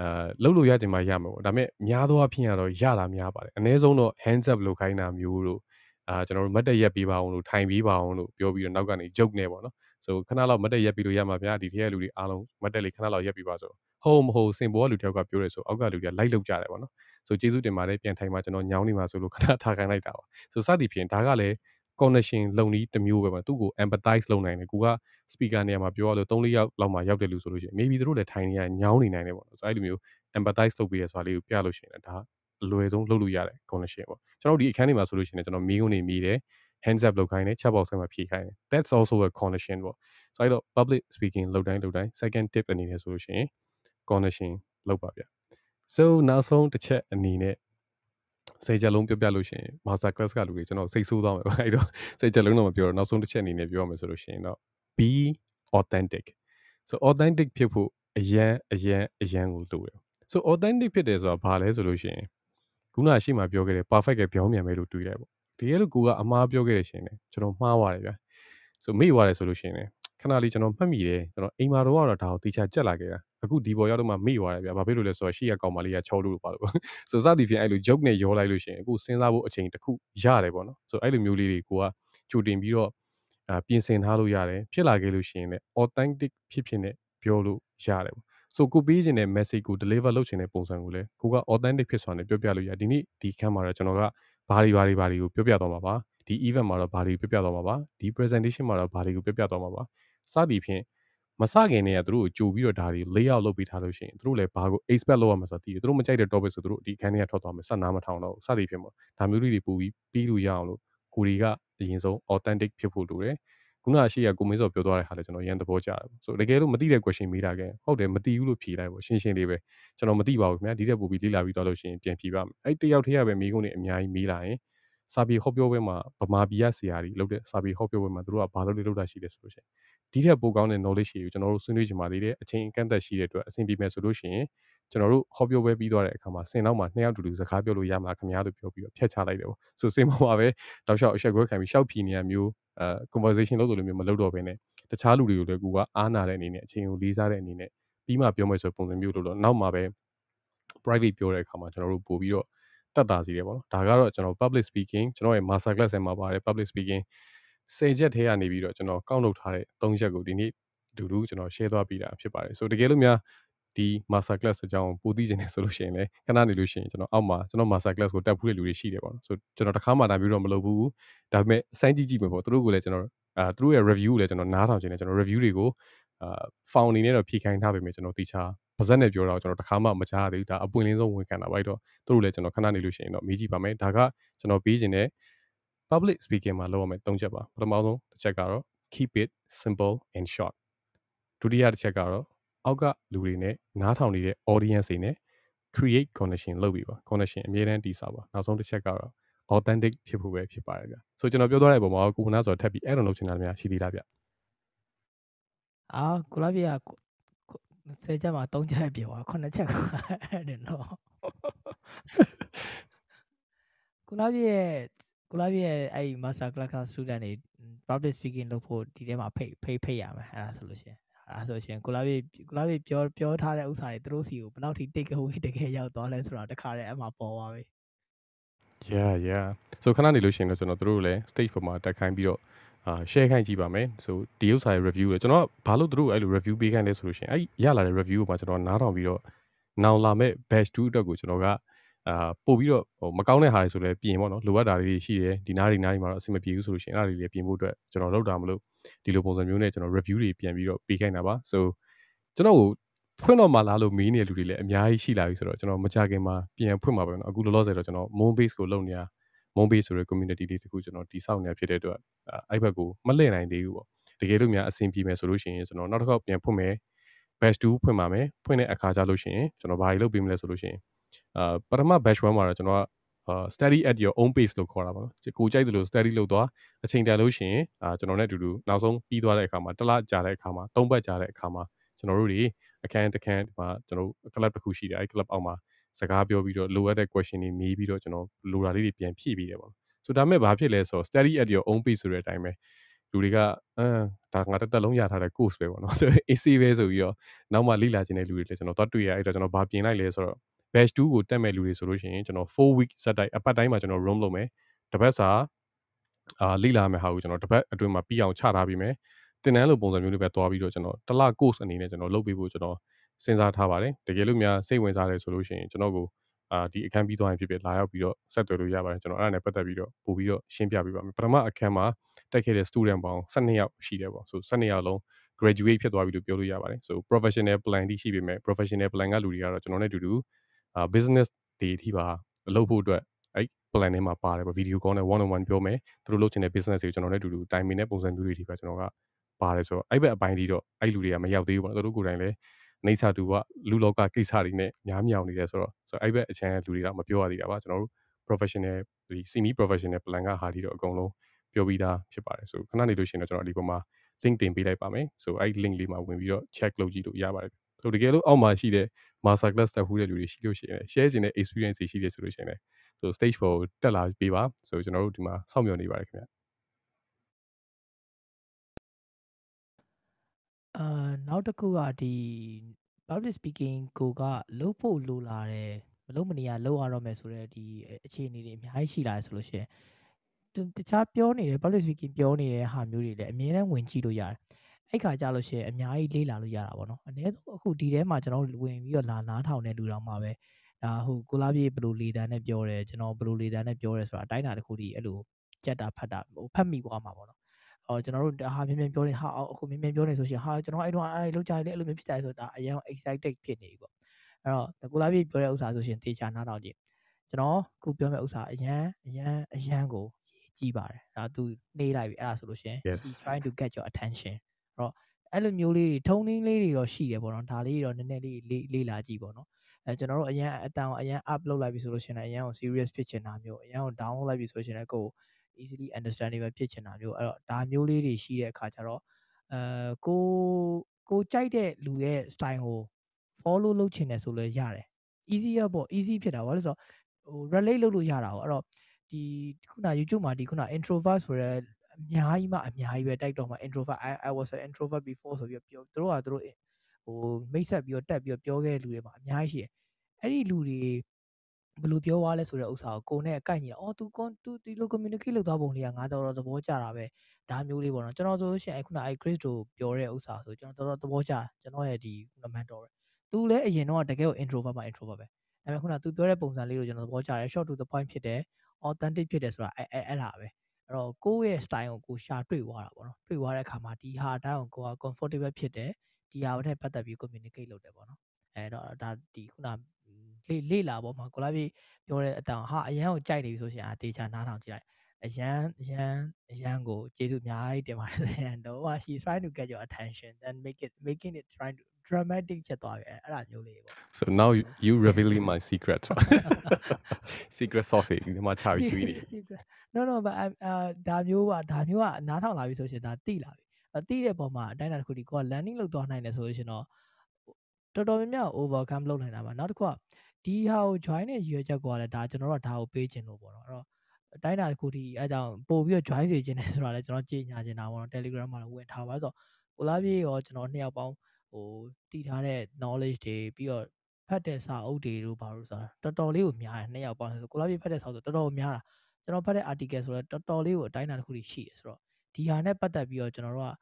အာလှုပ်လို့ရကြမှာရမှာပေါ့ဒါပေမဲ့များသောအားဖြင့်ကတော့ရတာများပါတယ်အနည်းဆုံးတော့ hands up လုပ်ခိုင်းတာမျိုးတို့အာကျွန်တော်တို့မတ်တက်ရက်ပေးပါအောင်လို့ထိုင်ပေးပါအောင်လို့ပြောပြီးတော့နောက်ကနေ joke နေပေါ့နော် ဆိုခဏလောက်မတ်တက်ရက်ပြီးလို့ရမှာဗျာဒီထက်လူတွေအားလုံးမတ်တက်လေးခဏလောက်ရက်ပြီးပါဆိုဟုတ်မဟုတ်စင်ဘောကလူတယောက်ကပြောတယ်ဆိုအောက်ကလူတွေကလိုက်လုပ်ကြတယ်ပေါ့နော်ဆိုကျေးဇူးတင်ပါတယ်ပြန်ထိုင်မှာကျွန်တော်ညောင်းနေမှာဆိုလို့ခဏထားခိုင်းလိုက်တာပါဆိုစသည်ဖြင့်ဒါကလည်း connection လုံနည်းတစ်မျိုးပဲပေါ့သူ့ကို empathize လုပ်နိုင်တယ်ကိုက speaker နေရာမှာပြောရလို့3-4ယောက်လောက်မှရောက်တယ်လို့ဆိုလို့ရှိရင် maybe သူတို့လည်းထိုင်နေရညောင်းနေနိုင်တယ်ပေါ့ဆိုအဲ့လိုမျိုး empathize လုပ်ပြီးရဆိုတာလေးကိုပြလို့ရှိရင်ဒါအလွယ်ဆုံးလုပ်လို့ရတယ် connection ပေါ့ကျွန်တော်ဒီအခန်းလေးမှာဆိုလို့ရှိရင်ကျွန်တော်မီးကုန်းနေမိတယ် hands up လုပ်ခိုင်းတယ် chat box ထဲမှာဖြည့်ခိုင်းတယ် that's also a condition ပေါ့ဆိုတော့ public speaking လုပ်တိုင်းလုပ်တိုင်း second tip အနေနဲ့ဆိုလို့ရှိရင် condition လုပ်ပါဗျ so နောက်ဆုံးတစ်ချက်အနေနဲ့စိတ်ကြလုံးပြောပြလို့ရှိရင် master class ကလူတွေကျွန်တော်စိတ်ဆိုးသွားမယ်ပေါ့အဲ့တော့စိတ်ကြလုံးတော့မပြောတော့နောက်ဆုံးတစ်ချက်အနေနဲ့ပြောရမယ်ဆိုလို့ရှိရင်တော့ be authentic so authentic ဖြစ်ဖို့အရန်အရန်အရန်ကိုလိုတယ် so authentic ဖြစ်တယ်ဆိုတာဘာလဲဆိုလို့ရှိရင်ခုနရှိမှပြောခဲ့တဲ့ perfect ကပြောင်းမြန်ပဲလို့တွေးလိုက်ပေါ့ တကယ်လို့ကိုကအမှားပြောခဲ့တဲ့ရှင်လေကျွန်တော်မှားသွားတယ်ဗျာ so မေ့သွားတယ်ဆိုလို့ရှိရင်ခဏလေးကျွန်တော်မှတ်မိတယ်ကျွန်တော်အိမ်မှာတော့ကတော့ဒါကိုတေချာကြက်လာခဲ့တာအခုဒီပေါ်ရောက်တော့မှမေ့သွားတယ်ဗျာဘာဖြစ်လို့လဲဆိုတော့ရှေ့ကကောင်မလေးကချောလို့ပါလို့ဆိုစသည်ဖြင့်အဲ့လို joke နဲ့ရောလိုက်လို့ရှိရင်အခုစဉ်းစားဖို့အချိန်တစ်ခုရတယ်ပေါ့နော်ဆိုအဲ့လိုမျိုးလေးတွေကိုကကြိုတင်ပြီးတော့အာပြင်ဆင်ထားလို့ရတယ်ဖြစ်လာခဲ့လို့ရှိရင်လည်း authentic ဖြစ်ဖြစ်နဲ့ပြောလို့ရတယ်ပေါ့ဆိုကိုပေးခြင်းတဲ့ message ကို deliver လုပ်ခြင်းတဲ့ပုံစံကိုလည်းကိုက authentic ဖြစ်စွာနဲ့ပြောပြလို့ရဒီနေ့ဒီခန်းမှာတော့ကျွန်တော်က ဘာတွေဘာတွေဘာတွေကိုပြောပြသွားမှာပါဒီ event မှာတော့ဘာတွေကိုပြောပြသွားမှာပါဒီ presentation မှာတော့ဘာတွေကိုပြောပြသွားမှာပါစသည်ဖြင့်မစခင်တည်းကသူတို့ကိုကြိုပြီးတော့ဒါတွေ layout လုပ်ပေးထားလို့ရှိရင်သူတို့လည်းဘာကို expect လုပ်ရမှာဆိုတာသိတယ်သူတို့မကြိုက်တဲ့ topic ဆိုသူတို့ဒီခန်းထဲကထွက်သွားမယ်ဆက်နားမထောင်တော့စသည်ဖြင့်ပေါ့ဒါမျိုးလေးတွေပို့ပြီးပြီးလို့ရအောင်လို့ကိုတွေကအရင်ဆုံး authentic ဖြစ်ဖို့လိုတယ် ခုနရှိရကိုမင်းစောပြောသွားတဲ့ဟာလည်းကျွန်တော်ရန်သဘောကျတယ်ဆိုတကယ်လို့မသိတဲ့ question မေးတာကဟုတ်တယ်မသိဘူးလို့ဖြေလိုက်ပေါ့ရှင်းရှင်းလေးပဲကျွန်တော်မသိပါဘူးခင်ဗျာဒီတက်ပို့ပြီးလေ့လာပြီးတော့လို့ရှိရင်ပြန်ဖြေပါမယ်အဲ့တယောက်တည်းရပဲမိကုန်းနေအများကြီးမေးလာရင်စာပေဟောပြောပွဲမှာဗမာပြည်ကဆရာကြီးလုပ်တဲ့စာပေဟောပြောပွဲမှာသူတို့ကဘာလို့လဲလုပ်တာရှိတယ်ဆိုလို့ရှိရင်ဒီထက်ပိုကောင်းတဲ့ knowledge တွေကိုကျွန်တော်တို့ဆွေးနွေးကြမှာသေးတယ်အချိန်ကန့်သက်ရှိတဲ့အတွက်အဆင်ပြေမယ်ဆိုလို့ရှိရင် ကျွန်တော်တို့ဟောပြောပွဲပြီးသွားတဲ့အခါမှာစင်တော့မှာနှစ်ယောက်တူတူစကားပြောလို့ရမှာခင်ဗျားလို့ပြောပြီးတော့ဖျက်ချလိုက်တယ်ပေါ့ဆိုစင်ပေါ်မှာပဲတောက်လျှောက်အချက်ခွဲခံပြီးရှောက်ဖြီနေရမျိုးအဲ conversation လုပ်လို့မျိုးမလုပ်တော့ဘဲနဲ့တခြားလူတွေကိုလည်းကူကအားနာတဲ့အနေနဲ့အချိန်ကိုလေးစားတဲ့အနေနဲ့ပြီးမှပြောမယ်ဆိုပုံစံမျိုးလို့တော့နောက်မှပဲ private ပြောတဲ့အခါမှာကျွန်တော်တို့ပို့ပြီးတော့တက်တာစီတယ်ပေါ့နော်ဒါကတော့ကျွန်တော် public speaking ကျွန်တော်ရဲ့ master class ထဲမှာပါတယ် public speaking 10ချက်ထဲကနေပြီးတော့ကျွန်တော်ကောက်လုပ်ထားတဲ့3ချက်ကိုဒီနေ့ဒူဒူကျွန်တော် share သွားပေးတာဖြစ်ပါတယ်ဆိုတကယ်လို့များ ဒီ master class အကြောင်းပိုသိချင်တယ်ဆိုလို့ရှိရင်လည်းခဏနေလို့ရှိရင်ကျွန်တော်အောက်မှာကျွန်တော် master class ကိုတက်ဖူးတဲ့လူတွေရှိတယ်ပေါ့နော်ဆိုကျွန်တော်တစ်ခါမှဒါမျိုးတော့မလုပ်ဘူးဒါပေမဲ့စမ်းကြည့်ကြည့်မယ်ပေါ့သူတို့ကလည်းကျွန်တော်အာသူတို့ရဲ့ review ကိုလည်းကျွန်တော်နားထောင်ခြင်းနဲ့ကျွန်တော် review တွေကိုအာ found အနေနဲ့တော့ဖြည့်ခိုင်းထားပေမဲ့ကျွန်တော်တီချာပါဇက်နဲ့ပြောတာကျွန်တော်တစ်ခါမှမကြားရသေးဘူးဒါအပွင့်လင်းဆုံးဝန်ခံတာပါအဲ့တော့သူတို့လည်းကျွန်တော်ခဏနေလို့ရှိရင်တော့မေးကြည့်ပါမယ်ဒါကကျွန်တော်ပေးခြင်းတဲ့ public speaking မှာလုပ်ရမယ်၃ချက်ပါပထမဆုံးတစ်ချက်ကတော့ keep it simple and short ဒုတိယတစ်ချက်ကတော့ အောက်ကလူတွေနဲ့နားထောင်နေတဲ့ audience တွေနဲ့ create connection လုပ်ပြီးပါ connection အမြဲတမ်းတည်ဆောက်ပါနောက်ဆုံးတစ်ချက်ကတော့ authentic ဖြစ်ဖို့ပဲဖြစ်ပါတယ်ဗျဆိုကျွန်တော်ပြောသွားတဲ့ပုံမှာကိုကနာဆိုတော့ထပ်ပြီးအဲ့လိုလုပ်ချင်တာများရှိသေးလားဗျအာကိုလာပြဆယ်ချက်မှာ၃ချက်ပြောပါ9ချက်အဲ့ဒါတော့ကိုလာပြရဲ့ကိုလာပြရဲ့အဲ့ master class student တွေ public speaking လုပ်ဖို့ဒီထဲမှာဖိတ်ဖိတ်ဖိတ်ရမယ်အဲ့ဒါဆိုလို့ရှိရင် အဲ့ဒါဆိုရှင်ကိုလာပြကိုလာပြပြောပြောထားတဲ့ဥစ္စာတွေသူတို့စီကိုဘယ်လောက်ထိ take away တကယ်ရောက်သွားလဲဆိုတာတခါတည်းအမှပေါ်သွားပြီ Yeah yeah so ခဏနေလို့ရှိရင်တော့ကျွန်တော်တို့လည်း stage ပေါ်မှာတက်ခိုင်းပြီးတော့အာ share ခိုင်းကြည့်ပါမယ်ဆိုဒီဥစ္စာရဲ့ review လေကျွန်တော်ဘာလို့တို့အဲ့လို review ပေးခိုင်းလဲဆိုလို့ရှိရင်အဲ့ရလာတဲ့ review ကိုမှကျွန်တော်နားထောင်ပြီးတော့နောင်လာမဲ့ batch 2အတွက်ကိုကျွန်တော်ကအာပို့ပြီးတော့ဟိုမကောင်းတဲ့ဟာတွေဆိုလည်းပြင်ပေါ့နော်လိုအပ်တာတွေရှိတယ်ဒီနားတွေနားတွေမှာတော့အဆင်မပြေဘူးဆိုလို့ရှိရင်အဲ့ဒါတွေလည်းပြင်ဖို့အတွက်ကျွန်တော်လုပ်တာမလို့ ဒီလိုပုံစံမျိုးနဲ့ကျွန်တော် review တွေပြန်ပြီးတော့ပေးခိုင်းတာပါ so ကျွန်တော်ကိုဖွင့်တော့မှလားလို့မေးနေတဲ့လူတွေလည်းအများကြီးရှိလာပြီဆိုတော့ကျွန်တော်မကြခင်မှာပြန်ဖွင့်မှာပဲเนาะအခုလောလောဆယ်တော့ကျွန်တော် moon base ကိုလုပ်နေတာ moon base ဆိုတဲ့ community လေးတခုကျွန်တော်တည်ဆောက်နေတာဖြစ်တဲ့အတွက်အဲ့ဘက်ကိုမလှည့်နိုင်သေးဘူးပေါ့တကယ်လို့များအဆင်ပြေမယ်ဆိုလို့ရှိရင်ကျွန်တော်နောက်တစ်ခေါက်ပြန်ဖွင့်မယ် batch 2ဖွင့်ပါမယ်ဖွင့်တဲ့အခါကျလို့ရှိရင်ကျွန်တော်ဘာတွေလုပ်ပေးမလဲဆိုလို့ရှိရင်အာပထမ batch 1မှာတော့ကျွန်တော်က uh study at your own pace လို့ခေါ်တာပါနော်ကိုကြိုက်တယ်လို့ study လုပ်သွားအချိန်တန်လို့ရှိရင်အာကျွန်တော်နဲ့အတူတူနောက်ဆုံးပြီးသွားတဲ့အခါမှာတစ်လကြာတဲ့အခါမှာသုံးပတ်ကြာတဲ့အခါမှာကျွန်တော်တို့တွေအခန်းတစ်ခန်းဒီမှာကျွန်တော်တို့ club တစ်ခုရှိတယ်အဲ club အောက်မှာစကားပြောပြီးတော့လိုအပ်တဲ့ question တွေမေးပြီးတော့ကျွန်တော်လိုတာလေးတွေပြန်ဖြည့်ပေးတယ်ပေါ့ဆိုဒါမဲ့ဘာဖြစ်လဲဆိုတော့ study at your own pace ဆိုတဲ့အတိုင်းပဲလူတွေကအမ်ဒါငါတစ်သက်လုံးရထားတဲ့ course ပဲပေါ့နော်ဆို AC ပဲဆိုပြီးတော့နောက်မှလေ့လာခြင်းတဲ့လူတွေလည်းကျွန်တော်သွားတွေ့ရအဲ့တော့ကျွန်တော်ဘာပြင်လိုက်လဲဆိုတော့ batch 2ကိုတက်မဲ့လူတွေဆိုလို့ရှိရင်ကျွန်တော်4 week စက်တိုက်အပတ်တိုင်းမှာကျွန်တော် room လုပ်မယ်တစ်ပတ်စာအာလေ့လာမယ်ဟာကိုကျွန်တော်တစ်ပတ်အတွင်းမှာပြီးအောင်ချထားပြီးမယ်တင်တန်းလိုပုံစံမျိုးတွေပဲတွားပြီးတော့ကျွန်တော်တစ်လ course အနေနဲ့ကျွန်တော်လုပ်ပေးဖို့ကျွန်တော်စဉ်းစားထားပါတယ်တကယ်လို့များစိတ်ဝင်စားတယ်ဆိုလို့ရှိရင်ကျွန်တော်ကိုအာဒီအခန်းပြီးသွားရင်ဖြစ်ဖြစ်လာရောက်ပြီးတော့ဆက်သွယ်လို့ရပါတယ်ကျွန်တော်အဲ့ဒါနဲ့ပတ်သက်ပြီးတော့ပို့ပြီးတော့ရှင်းပြပေးပါမယ်ပထမအခန်းမှာတက်ခဲ့တဲ့ student ပေါင်း12ယောက်ရှိတယ်ပေါ့ဆို12ယောက်လုံး graduate ဖြစ်သွားပြီလို့ပြောလို့ရပါတယ်ဆို professional plan တိရှိပေမဲ့ professional plan ကလူတွေကတော့ကျွန်တော်နဲ့အတူတူအာ business တွေအထိပါလုပ်ဖို့အတွက်အဲ့ plan ထဲမှာပါတယ်ပေါ့ video call နဲ့ one on one ပြောမယ်သူတို့လုပ်ချင်တဲ့ business တွေကိုကျွန်တော်လည်းအတူတူတိုင်ပင်တဲ့ပုံစံမျိုးတွေဒီပဲကျွန်တော်ကပါတယ်ဆိုတော့အဲ့ဘက်အပိုင်းကြီးတော့အဲ့လူတွေကမရောက်သေးဘူးပေါ့နော်သူတို့ကိုယ်တိုင်လည်းနေစာတူကလူလောကကိစ္စတွေနဲ့များမြောင်နေတယ်ဆိုတော့ဆိုတော့အဲ့ဘက်အချမ်းလူတွေကမပြောရသေးတာပါကျွန်တော်တို့ professional ဒီ semi professional plan ကဟာဒီတော့အကုန်လုံးပြောပြီးသားဖြစ်ပါတယ်ဆိုခဏနေလို့ရှိရင်တော့ကျွန်တော်ဒီပုံမှာ link တင်ပေးလိုက်ပါမယ်ဆိုအဲ့ link လေးမှာဝင်ပြီးတော့ check လုပ်ကြည့်လို့ရပါတယ် ဆိုတကယ်လို့အောက်မှာရှိတဲ့ master class တက်ဖူးတဲ့လူတွေရှိလို့ရှိရင် share ခြင်းတဲ့ experience တွေရှိတယ်ဆိုလို့ရှိရင်လည်းဆို stage 4တက်လာပေးပါဆိုကျွန်တော်တို့ဒီမှာစောင့်မျှော်နေပါတယ်ခင်ဗျအာနောက်တစ်ခုကဒီ public speaking ကိုကလုပ်ဖို့လိုလာတယ်မလုပ်မနေရလုပ်ရတော့မယ်ဆိုတော့ဒီအခြေအနေတွေအများကြီးရှိလာဆိုလို့ရှိရင်သူတခြားပြောနေတဲ့ public speaking ပြောနေတဲ့ဟာမျိုးတွေလည်းအမြဲတမ်းဝင်ကြည့်လို့ရတယ် အဲ့ခါကြလို့ရှိရင်အများကြီးလေ့လာလို့ရတာပေါ့နော်အနည်းဆုံးအခုဒီထဲမှာကျွန်တော်ဝင်ပြီးတော့လာနားထောင်တဲ့လူတော်မှာပဲဒါဟိုကိုလာပြေဘယ်လိုလေတန်းနဲ့ပြောတယ်ကျွန်တော်ဘယ်လိုလေတန်းနဲ့ပြောတယ်ဆိုတာအတိုင်းအတာတစ်ခုတည်းအဲ့လိုကြက်တာဖတ်တာဟိုဖတ်မိသွားမှာပေါ့နော်အော်ကျွန်တော်တို့ဟာမြင်မြင်ပြောနေဟာအခုမြင်မြင်ပြောနေဆိုရှင်ဟာကျွန်တော်အဲ့တော့အဲ့လောက်ကြတယ်အဲ့လိုမျိုးဖြစ်ကြတယ်ဆိုတာအရင် excited ဖြစ်နေပြီပေါ့အဲ့တော့ကိုလာပြေပြောတဲ့ဥစ္စာဆိုရှင်တေချာနားထောင်ကြည့်ကျွန်တော်ခုပြောမယ့်ဥစ္စာအရန်အရန်အရန်ကိုရေးကြည့်ပါတယ်ဒါသူနှေးလိုက်ပြီအဲ့ဒါဆိုလို့ရှင် Yes. he's trying to get your attention အဲ့ တော့အဲ့လိုမျိုးလေးတွေထုံနှင်းလေးတွေတော့ရှိတယ်ပေါ့နော်ဒါလေးတွေတော့နည်းနည်းလေးလေးလေးလာကြည့်ပေါ့နော်အဲကျွန်တော်တို့အရန်အတန်ကိုအရန် up လုပ်လိုက်ပြီဆိုလို့ရှိရင်လည်းအရန်ကို serious ဖြစ်ချင်တာမျိုးအရန်ကို down လုပ်လိုက်ပြီဆိုလို့ရှိရင်လည်းကိုယ် easily understandable ဖြစ်ချင်တာမျိုးအဲ့တော့ဒါမျိုးလေးတွေရှိတဲ့အခါကျတော့အဲကိုကိုကြိုက်တဲ့လူရဲ့ style ကို follow လုပ်ချင်တယ်ဆိုလည်းရတယ် easier ပေါ့ easy ဖြစ်တာဘာလို့လဲဆိုတော့ဟို relate လုပ်လို့ရတာ哦အဲ့တော့ဒီခုန YouTube မှာဒီခုန introvert ဆိုရဲ အများကြီးမှအများကြီးပဲတိုက်တော့မှ introvert I I was an introvert before ဆိုပြီးပြောသူတို့ကသူတို့ဟိုမိတ်ဆက်ပြီးတော့တက်ပြီးတော့ပြောခဲ့တဲ့လူတွေမှာအများကြီးရှိတယ်အဲ့ဒီလူတွေဘယ်လိုပြောသွားလဲဆိုတဲ့ဥစ္စာကိုကိုနဲ့အကိုက်ညီတာအော် तू ကွန် तू ဒီလို communicate လုပ်သွားပုံလေးကငါတော်တော်သဘောကျတာပဲဒါမျိုးလေးပေါ့နော်ကျွန်တော်ဆိုလို့ရှိရင်အခုနအဲ့ Chris တို့ပြောတဲ့ဥစ္စာဆိုကျွန်တော်တော်တော်သဘောကျကျွန်တော်ရဲ့ဒီခုန mentor ပဲ तू လည်းအရင်တော့တကယ်ကို introvert မှာ introvert ပဲဒါပေမဲ့ခုန तू ပြောတဲ့ပုံစံလေးကိုကျွန်တော်သဘောကျတယ် short to the point ဖြစ်တယ် authentic ဖြစ်တယ်ဆိုတာအဲ့အဲ့အဲ့ဒါပဲ အဲ့တော့ကိုယ့်ရဲ့ style ကိုကိုရှာတွေ့သွားတာပေါ့နော်တွေ့သွားတဲ့အခါမှာဒီဟာအတိုင်းကိုကိုက comfortable ဖြစ်တယ်ဒီဟာနဲ့ပတ်သက်ပြီး communicate လုပ်တယ်ပေါ့နော်အဲ့တော့ဒါဒီခုနလေလေလာပေါ့မှာကိုလာပြေပြောတဲ့အတောင်ဟာအရန်ကိုကြိုက်နေပြီဆိုရှင်အာတေချာနားထောင်ကြည့်လိုက်အရန်အရန်အရန်ကိုကျေးဇူးအများကြီးတင်ပါတယ်ဆရာတော့ he's trying to get your attention and make it making it trying to dramatic ဖြစ်သွားပြီအဲ့ဒါမျိုးလေးပေါ့ so now you revealing my secret secret sauce ဒီမှာချပြီးကျွေးနေ no no but အာဒါမျိုးပါဒါမျိုးကနားထောင်လာပြီဆိုရှင်ဒါတိလာပြီအတိတဲ့ပုံမှာအတိုင်းအတာတစ်ခုဒီကိုက landing လုပ်သွားနိုင်တယ်ဆိုလို့ရှင်တော့တော်တော်များများ overcome လုပ်နိုင်တာပါနောက်တစ်ခုကဒီဟာကို join တဲ့ရည်ရွယ်ချက်ကိုကလည်းဒါကျွန်တော်တို့ကဒါကိုပေးခြင်းလို့ပေါ့နော်အဲ့တော့အတိုင်းအတာတစ်ခုဒီအဲကြောင့်ပို့ပြီးတော့ join စေခြင်းတယ်ဆိုတာလည်းကျွန်တော်ကြေညာခြင်းတာပေါ့နော် Telegram မှာလည်းဝင်ထားပါဆိုတော့ကိုလာပြေရောကျွန်တော်နှစ်ယောက်ပေါင်း ဟိုတည်ထားတဲ့ knowledge တွေပြီးတော့ဖတ်တဲ့စာအုပ်တွေတို့ဘာလို့ဆိုတာတော်တော်လေးကိုများတယ်နှစ်ယောက်ပေါင်းဆိုကိုလာပြေဖတ်တဲ့စာအုပ်ဆိုတော်တော်များတာကျွန်တော်ဖတ်တဲ့ article ဆိုတော့တော်တော်လေးကိုအတိုင်းအတာတစ်ခုရှိတယ်ဆိုတော့ဒီဟာနဲ့ပတ်သက်ပြီးတော့ကျွန်တော်တို့က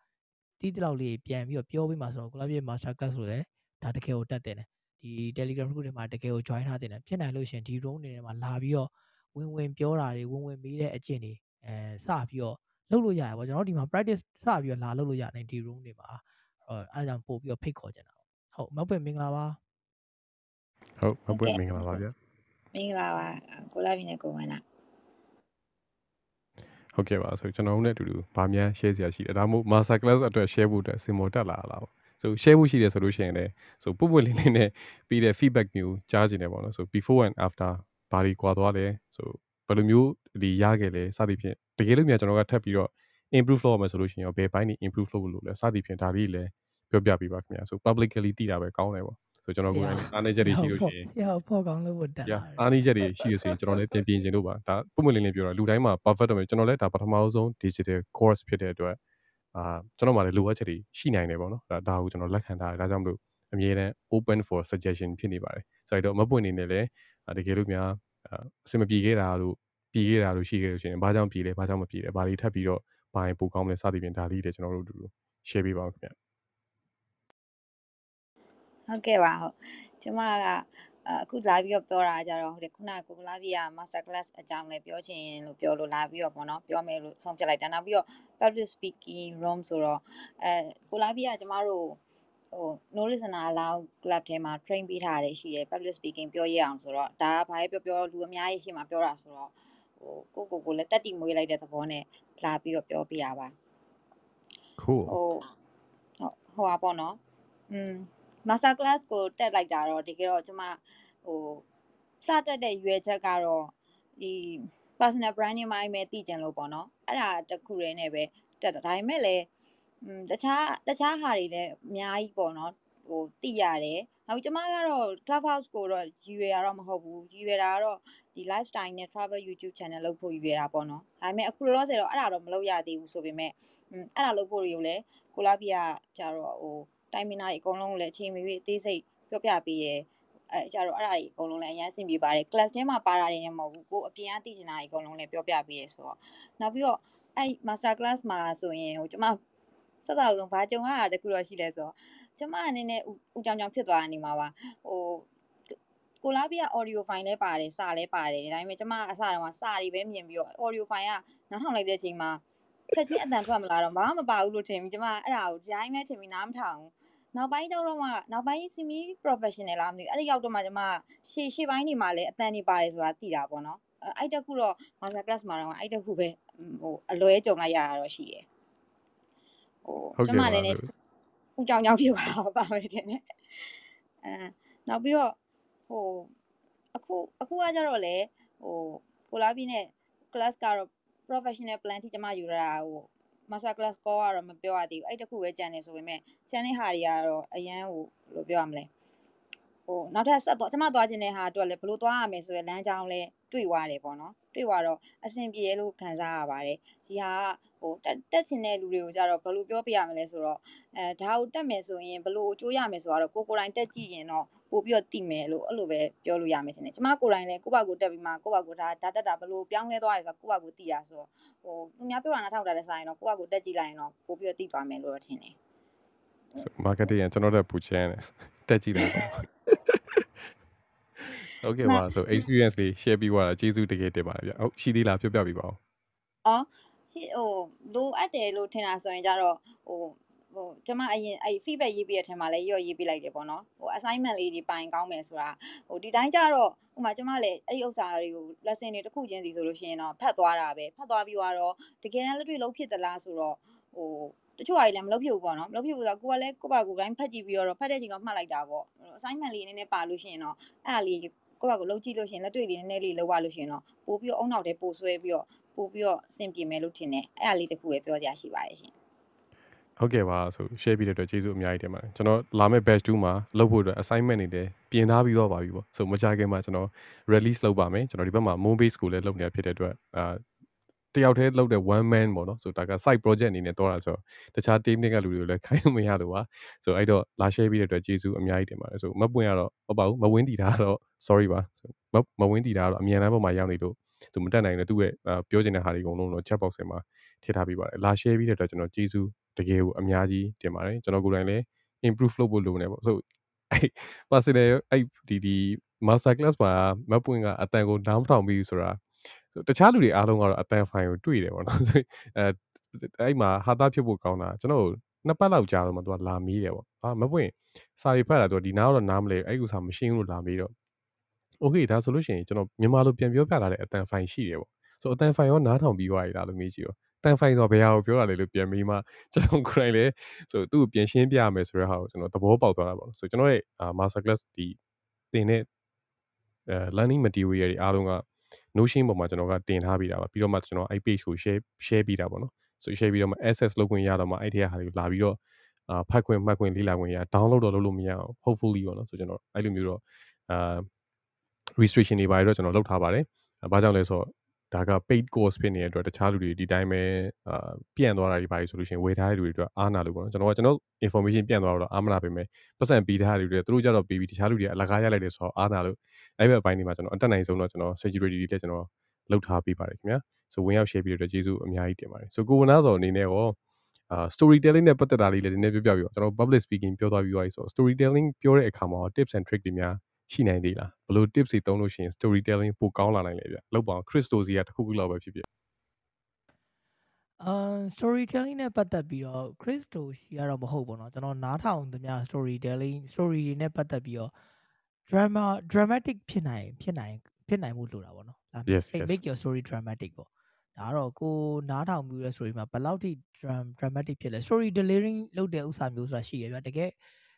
တီးတလောက်လေးပြန်ပြီးတော့ပြောပေးမှာဆိုတော့ကိုလာပြေ master class ဆိုလည်းဒါတကယ်ကိုတက်တယ်ဒီ Telegram group တွေမှာတကယ်ကို join ထားတင်တယ်ဖြစ်နိုင်လို့ရှင်ဒီ room တွေထဲမှာလာပြီးတော့ဝင်ဝင်ပြောတာတွေဝင်ဝင်မေးတဲ့အကျင့်တွေအဲစပြီးတော့လုပ်လို့ရတယ်ပေါ့ကျွန်တော်ဒီမှာ practice စပြီးတော့လာလုပ်လို့ရတယ်ဒီ room တွေမှာ အဲအဲဒါကြောင့်ပို့ပြီးတော့ဖိတ်ခေါ်ကြတာဟုတ်မဟုတ်ပဲမင်္ဂလာပါဟုတ်မပွင့်မင်္ဂလာပါဗျာမင်္ဂလာပါကိုလာပြီနဲ့ကိုဝင်လာဟုတ်ကဲ့ပါဆိုကျွန်တော်တို့နဲ့အတူတူဗာမြန် share စရာရှိတယ်ဒါမှမဟုတ် master class အတွက် share ဖို့အတွက်စင်မော်တက်လာတာပါဆို share ဖို့ရှိတယ်ဆိုလို့ရှိရင်လည်းဆိုပုတ်ပွက်လေးလေးနဲ့ပြီးတဲ့ feedback မျိုးကြားကြည့်နေပါတော့ဆို before and after ဘာတွေကွာသွားလဲဆိုဘယ်လိုမျိုးဒီရခဲ့လဲစသည်ဖြင့်တကယ်လို့များကျွန်တော်ကထပ်ပြီးတော့ improve လုပ်ရမယ်ဆိုလို့ရှိရင်ရောဘယ်ဘိုင်းနေ improve လုပ်လို့လဲစသည်ဖြင့်ဒါလေးလည်းပြောပြပေးပါခင်ဗျာဆို publicly တည်တာပဲကောင်းတယ်ပေါ့ဆိုကျွန်တော်ကိုယ်တိုင်အားနေချက်တွေရှိလို့ရှိရင်ဆရာဖော်ကောင်းလို့တက်ရလာအားနည်းချက်တွေရှိရဆိုရင်ကျွန်တော်လည်းပြင်ပြင်ခြင်းလို့ပါဒါပုံမှန်လေးလေးပြောတာလူတိုင်းမှာ perfect တော့မယ်ကျွန်တော်လည်းဒါပထမဆုံး digital course ဖြစ်တဲ့အတွက်အာကျွန်တော်မှလည်းလိုအပ်ချက်တွေရှိနိုင်တယ်ပေါ့နော်ဒါဒါကိုကျွန်တော်လက်ခံထားတယ်ဒါကြောင့်မလို့အမြဲတမ်း open for suggestion ဖြစ်နေပါတယ်ဆိုတော့မပွင့်နေနဲ့လည်းတကယ်လို့များအဆင်မပြေခဲ့တာလို့ပြေခဲ့တာလို့ရှိခဲ့လို့ရှိရင်ဘာကြောင့်ပြေလဲဘာကြောင့်မပြေလဲဘာတွေထပ်ပြီးတော့ ဘာရင်ပိုကောင်းမလဲစသဖြင့်ဒါလေးတွေကျွန်တော်တို့အတူတူ share ပေးပါဦးခင်ဗျဟုတ်ကဲ့ပါဟုတ်ကျမကအခုလာပြီးတော့ပြောတာကြတော့ဟိုခုနကကိုလာပြီးက master class အကြောင်းလည်းပြောချင်လို့ပြောလို့လာပြီးတော့ပေါ့နော်ပြောမယ်လို့ဆုံးဖြတ်လိုက်တာနောက်ပြီးတော့ public speaking room ဆိုတော့အဲကိုလာပြီးကကျမတို့ဟို no listener allow club ထဲမှာ train ပေးထားရတယ်ရှိတယ် public speaking ပြောရအောင်ဆိုတော့ဒါကဘာပဲပြောပြောလူအများကြီးရှိမှပြောတာဆိုတော့ဟဟိုကိုကိုကိုလည်းတက်တီမွေးလိုက်တဲ့သဘောနဲ့ လာပြီးတော့ပြောပြရပါ cool ဟိုဟုတ်ဟိုပါပေါ့နော်อืม master class ကိုတက်လိုက်တာတော့တကယ်တော့ကျွန်မဟိုစတက်တဲ့ရွယ်ချက်ကတော့ဒီ personal branding မိုင်းပဲတည်ကြံလို့ပေါ့နော်အဲ့ဒါတခုတည်းနဲ့ပဲတက်တာဒါပေမဲ့လည်းอืมတခြားတခြားဟာတွေလည်းအများကြီးပေါ့နော်ဟိုတည်ရတယ်နောက်ကျွန်မကတော့ clubhouse ကိုတော့ရည်ရွယ်ရတော့မဟုတ်ဘူးရည်ရွယ်တာကတော့ ဒီ lifestyle နဲ့ travel YouTube channel လုပ်ဖို့ရည်ရွယ်တာပေါ့နော်ဒါပေမဲ့အခုလောလောဆယ်တော့အဲ့ဒါတော့မလုပ်ရသေးဘူးဆိုပေမဲ့อืมအဲ့ဒါလုပ်ဖို့တွေကိုလည်းကိုလာပြကြတော့ဟိုတိုင်မင်နာတွေအကုန်လုံးကိုလည်းအချိန်မီအသေးစိတ်ပြောပြပေးရဲအဲကြတော့အဲ့ဒါတွေအကုန်လုံးလည်းအရင်ဆင်ပြေပါတယ် class ထဲမှာပါတာတွေနဲ့မဟုတ်ဘူးကိုအပြင်အသိချင်တာတွေအကုန်လုံးလည်းပြောပြပေးရဲဆိုတော့နောက်ပြီးတော့အဲ့ master class မှာဆိုရင်ဟိုကျွန်မစသအောင်ဘာကြုံရတာတခုတော့ရှိလဲဆိုတော့ကျွန်မအနေနဲ့ဦးကြောင်ကြောင်ဖြစ်သွားနေမှာပါဟို ကိုလာပြ audio file လဲပါတယ်စာလဲပါတယ်ဒါပေမဲ့ကျွန်မအစတုန်းကစာတွေပဲမြင်ပြီးတော့ audio file ကနောက်ထောင်လိုက်တဲ့အချိန်မှာချက်ချင်းအတန်ထွက်မလာတော့ဘာမှမပါဘူးလို့ထင်ပြီးကျွန်မအဲ့ဒါကိုဒီတိုင်းပဲထင်ပြီးနားမထောင်ဘူးနောက်ပိုင်းကျတော့မှနောက်ပိုင်း semi professional လားမသိဘူးအဲ့ဒီရောက်တော့မှကျွန်မရှေ့ရှေ့ပိုင်းနေမှာလည်းအတန်နေပါတယ်ဆိုတာသိတာပေါ့နော်အဲ့တခုတော့ master class မှာတော့အဲ့တခုပဲဟိုအလွဲကြုံလိုက်ရတာတော့ရှိတယ်ဟိုဟုတ်ကျွန်ကဲ့မပါလည်းဦးကြောင်ကြောင်ဖြစ်သွားတာပါမယ်တင်တယ်အဲနောက်ပြီးတော့ ဟိုအခုအခုကကြတော့လေဟိုကိုလာပြီးနဲ့ class ကတော့ professional plan ထိကျမယူရတာဟို master class call ကတော့မပြောရသေးဘူးအဲ့တခုပဲကြံနေဆိုပေမဲ့ကျန်တဲ့ဟာတွေကတော့အရန်ဟိုဘယ်လိုပြောရမလဲဟိုနောက်ထပ်ဆက်တော့ကျမသွားခြင်းတဲ့ဟာအတွက်လည်းဘယ်လိုသွားရမလဲဆိုရယ်လမ်းကြောင်းလဲတွေ့သွားတယ်ပေါ့နော်တွေ့သွားတော့အဆင်ပြေလို့ခံစားရပါတယ်ဒီဟာကဟိုတက်တက်ချင်တဲ့လူတွေကိုကြတော့ဘယ်လိုပြောပြရမလဲဆိုတော့အဲဒါကိုတက်မယ်ဆိုရင်ဘယ်လိုအကျိုးရမယ်ဆိုတော့ကိုကိုယ်တိုင်တက်ကြည့်ရင်တော့ ပို့ပြီးတော့တည်မယ်လို့အဲ့လိုပဲပြောလို့ရမယ်ရှင်။ကျမကိုယ်တိုင်လည်းကိုယ့်ဘာကိုတက်ပြီးမှကိုယ့်ဘာကိုဒါဒါတက်တာဘယ်လိုပြောင်းလဲသွားရလဲကိုယ့်ဘာကိုတည်ရဆိုတော့ဟိုသူများပြောတာနားထောင်တာလည်းဆိုင်တော့ကိုယ့်ဘာကိုတက်ကြည့်လိုက်ရင်တော့ပို့ပြီးတော့တည်သွားမယ်လို့တော့ထင်တယ်ဆို marketing ကကျွန်တော်တို့ပူချမ်းတယ်တက်ကြည့်လိုက်ပါဟုတ်ကဲ့ပါဆို experience လေး share ပြီးသွားတာကျေးဇူးတကယ်တင်ပါတယ်ဗျဟုတ်ရှိသေးလားပြောပြပေးပါဦး။အော်ဟိဟိုလိုအပ်တယ်လို့ထင်တာဆိုရင်ကြတော့ဟို ဟိုကျမအရင်အဲ့ feedback ရေးပေးတဲ့အထက်မှာလည်းရော့ရေးပေးလိုက်တယ်ပေါ့နော်ဟို assignment လေးတွေပိုင်ကောင်းမယ်ဆိုတာဟိုဒီတိုင်းကြတော့ဥမာကျမလည်းအဲ့ဒီဥစ္စာတွေကို lesson တွေတစ်ခုချင်းစီဆိုလို့ရှိရင်တော့ဖတ်သွားတာပဲဖတ်သွားပြီးတော့တကယ်တမ်းလက်တွေ့လုံးဖြစ်သလားဆိုတော့ဟိုတချို့ဟာတွေလည်းမလုပ်ဖြစ်ဘူးပေါ့နော်မလုပ်ဖြစ်ဘူးဆိုတော့ကိုကလည်းကိုယ့်ဘာကိုယ်တိုင်းဖတ်ကြည့်ပြီးတော့ဖတ်တဲ့ချိန်တော့မှတ်လိုက်တာပေါ့ assignment လေးနည်းနည်းပါလို့ရှိရင်တော့အဲ့ဒါလေးကိုယ့်ဘာကိုယ်လုံးကြည့်လို့ရှိရင်လက်တွေ့လေးနည်းနည်းလေးလောက်ရလို့ရှိရင်တော့ပို့ပြီးတော့အုံနောက်ထဲပို့ဆွဲပြီးတော့ပို့ပြီးတော့အဆင်ပြေမယ်လို့ထင်တယ်အဲ့ဒါလေးတခုပဲပြောကြရှိပါတယ်ရှင် ဟုတ်ကဲ့ပါဆို share ပြီးတဲ့အတွက်ကျေးဇူးအများကြီးတင်ပါတယ်ကျွန်တော်လာမယ့် batch 2မှာလုပ်ဖို့အတွက် assignment တွေလည်းပြင်ထားပြီးတော့ပါပြီပေါ့ဆိုမကြခင်မှာကျွန်တော် release လုပ်ပါမယ်ကျွန်တော်ဒီဘက်မှာ moon base ကိုလည်းလုပ်နေတာဖြစ်တဲ့အတွက်အာတယောက်တည်းလုပ်တဲ့ one man ပေါ့နော်ဆိုဒါက side project အနေနဲ့တော့တာဆိုတော့တခြား team တွေကလူတွေကိုလည်းခိုင်းလို့မရလို့ပါဆိုအဲ့တော့လာ share ပြီးတဲ့အတွက်ကျေးဇူးအများကြီးတင်ပါတယ်ဆိုမပွင့်ရတော့ဟုတ်ပါဘူးမဝင်းတီတာကတော့ sorry ပါဆိုမမဝင်းတီတာကတော့အမြန်လမ်းပေါ်မှာရောက်နေလို့သူမတက်နိုင်လို့သူ့ရဲ့အာပြောချင်တဲ့ဟာတွေအကုန်လုံးတော့ chat box ထဲမှာထည့်ထားပေးပါတယ်လာ share ပြီးတဲ့အတွက်ကျွန်တော်ကျေးဇူး တကယ်ကိုအများကြီးတင်ပါတယ်ကျွန်တော်ကိုယ်တိုင်လည်း improve လုပ်ဖို့လိုနေပေါ့ဆိုအဲ့ personal အဲ့ဒီဒီ master class မှာမပွင့်ကအတန်ကို down ထောင်ပြီးဆိုတာဆိုတခြားလူတွေအားလုံးကတော့အတန် file ကိုတွေ့တယ်ပေါ့နော်ဆိုအဲအဲ့မှာဟာတာဖြစ်ဖို့ကောင်းတာကျွန်တော်တို့နှစ်ပတ်လောက်ကြာတော့မှသူကလာမေးတယ်ပေါ့ဟာမပွင့်စာရီဖတ်တာသူကဒီနားတော့နားမလဲအဲ့ဥစားမရှင်းဘူးလို့လာမေးတော့ okay ဒါဆိုလို့ရှိရင်ကျွန်တော်မြန်မာလိုပြန်ပြောပြလာတဲ့အတန် file ရှိတယ်ပေါ့ဆိုအတန် file ရောနားထောင်ပြီးသွားရတာလို့မေးကြည့်ရော တန်ဖိုင်ဆိုဘယ်ဟာကိုပြောတာလဲလို့ပြန်မေးမှကျွန်တော်ကိုယ်တိုင်လည်းဆိုသူ့ကိုပြန်ရှင်းပြရမယ်ဆိုတဲ့ဟာကိုကျွန်တော်သဘောပေါက်သွားတာပေါ့ဆိုကျွန်တော်ရဲ့ master class ဒီတင်တဲ့အဲ learning material တွေအားလုံးက notion ပေါ်မှာကျွန်တော်ကတင်ထားပြီးတာပါပြီးတော့မှကျွန်တော်အဲ့ page ကို share share ပြီးတာပေါ့နော်ဆို share ပြီးတော့မှ access လုပ်ခွင့်ရတော့မှအဲ့ဒီဟာတွေကိုလာပြီးတော့အာဖတ်ခွင့်မှတ်ခွင့်လေ့လာခွင့်ရ download တော့လုပ်လို့မရအောင် hopefully ပေါ့နော်ဆိုကျွန်တော်အဲ့လိုမျိုးတော့အာ restriction တွေပါတော့ကျွန်တော်လုပ်ထားပါတယ်။ဘာကြောင့်လဲဆိုတော့ ဒါက paid course ဖြစ်နေတဲ့အတွက်တခြားလူတွေဒီတိုင်းပဲအာပြန့်သွားတာတွေပါဆိုလို့ရှိရင်ဝယ်ထားတဲ့လူတွေအတွက်အားနာလို့ပေါ့နော်ကျွန်တော်ကကျွန်တော် information ပြန့်သွားတော့အားမနာပေမဲ့ပတ်စံပေးထားတဲ့လူတွေသူတို့ကြတော့ပေးပြီးတခြားလူတွေအလကားရလိုက်တယ်ဆိုတော့အားနာလို့အဲ့ဘက်အပိုင်းတွေမှာကျွန်တော်အတက်နိုင်ဆုံးတော့ကျွန်တော် security တွေလည်းကျွန်တော်လုပ်ထားပေးပါတယ်ခင်ဗျာဆိုဝင်ရောက် share ပြီးတဲ့အတွက်ကျေးဇူးအများကြီးတင်ပါတယ်ဆိုကိုဝနာစောအနေနဲ့ရောအာ storytelling နဲ့ပတ်သက်တာလေးလည်းနည်းနည်းပြောပြပြပါကျွန်တော် public speaking ပြောသွားပြီးသွားပြီဆိုတော့ storytelling ပြောတဲ့အခါမှာ tips and trick တွေများ ရှိနိုင်သေးလားဘယ်လို tips တွေသုံးလို့ရှိရင် storytelling ပိုကောင်းလာနိုင်လဲဗျလောက်ပါအောင် Crystal စီကတစ်ခုခုလောက်ပဲဖြစ်ဖြစ် အာ storytelling နဲ့ပတ်သက်ပြီးတော့ Christo ရှိရတော့မဟုတ်ဘူးเนาะကျွန်တော်နားထောင်သမျှ storytelling story တွေနဲ့ပတ်သက်ပြီးတော့ drama dramatic ဖြစ်နိုင်ဖြစ်နိုင် ဖြစ်နိုင်မှုလိုတာပေါ့နော်ဒါ Yes, အဲ့ yes. make your story dramatic ပေါ့ဒါကတော့ကိုနားထောင်ပြီးတဲ့ story မှာဘယ်လောက်ထိ dram dramatic ဖြစ်လဲ story delivering လုပ်တဲ့ဥစ္စာမျိုးဆိုတာရှိရဗျာတကယ်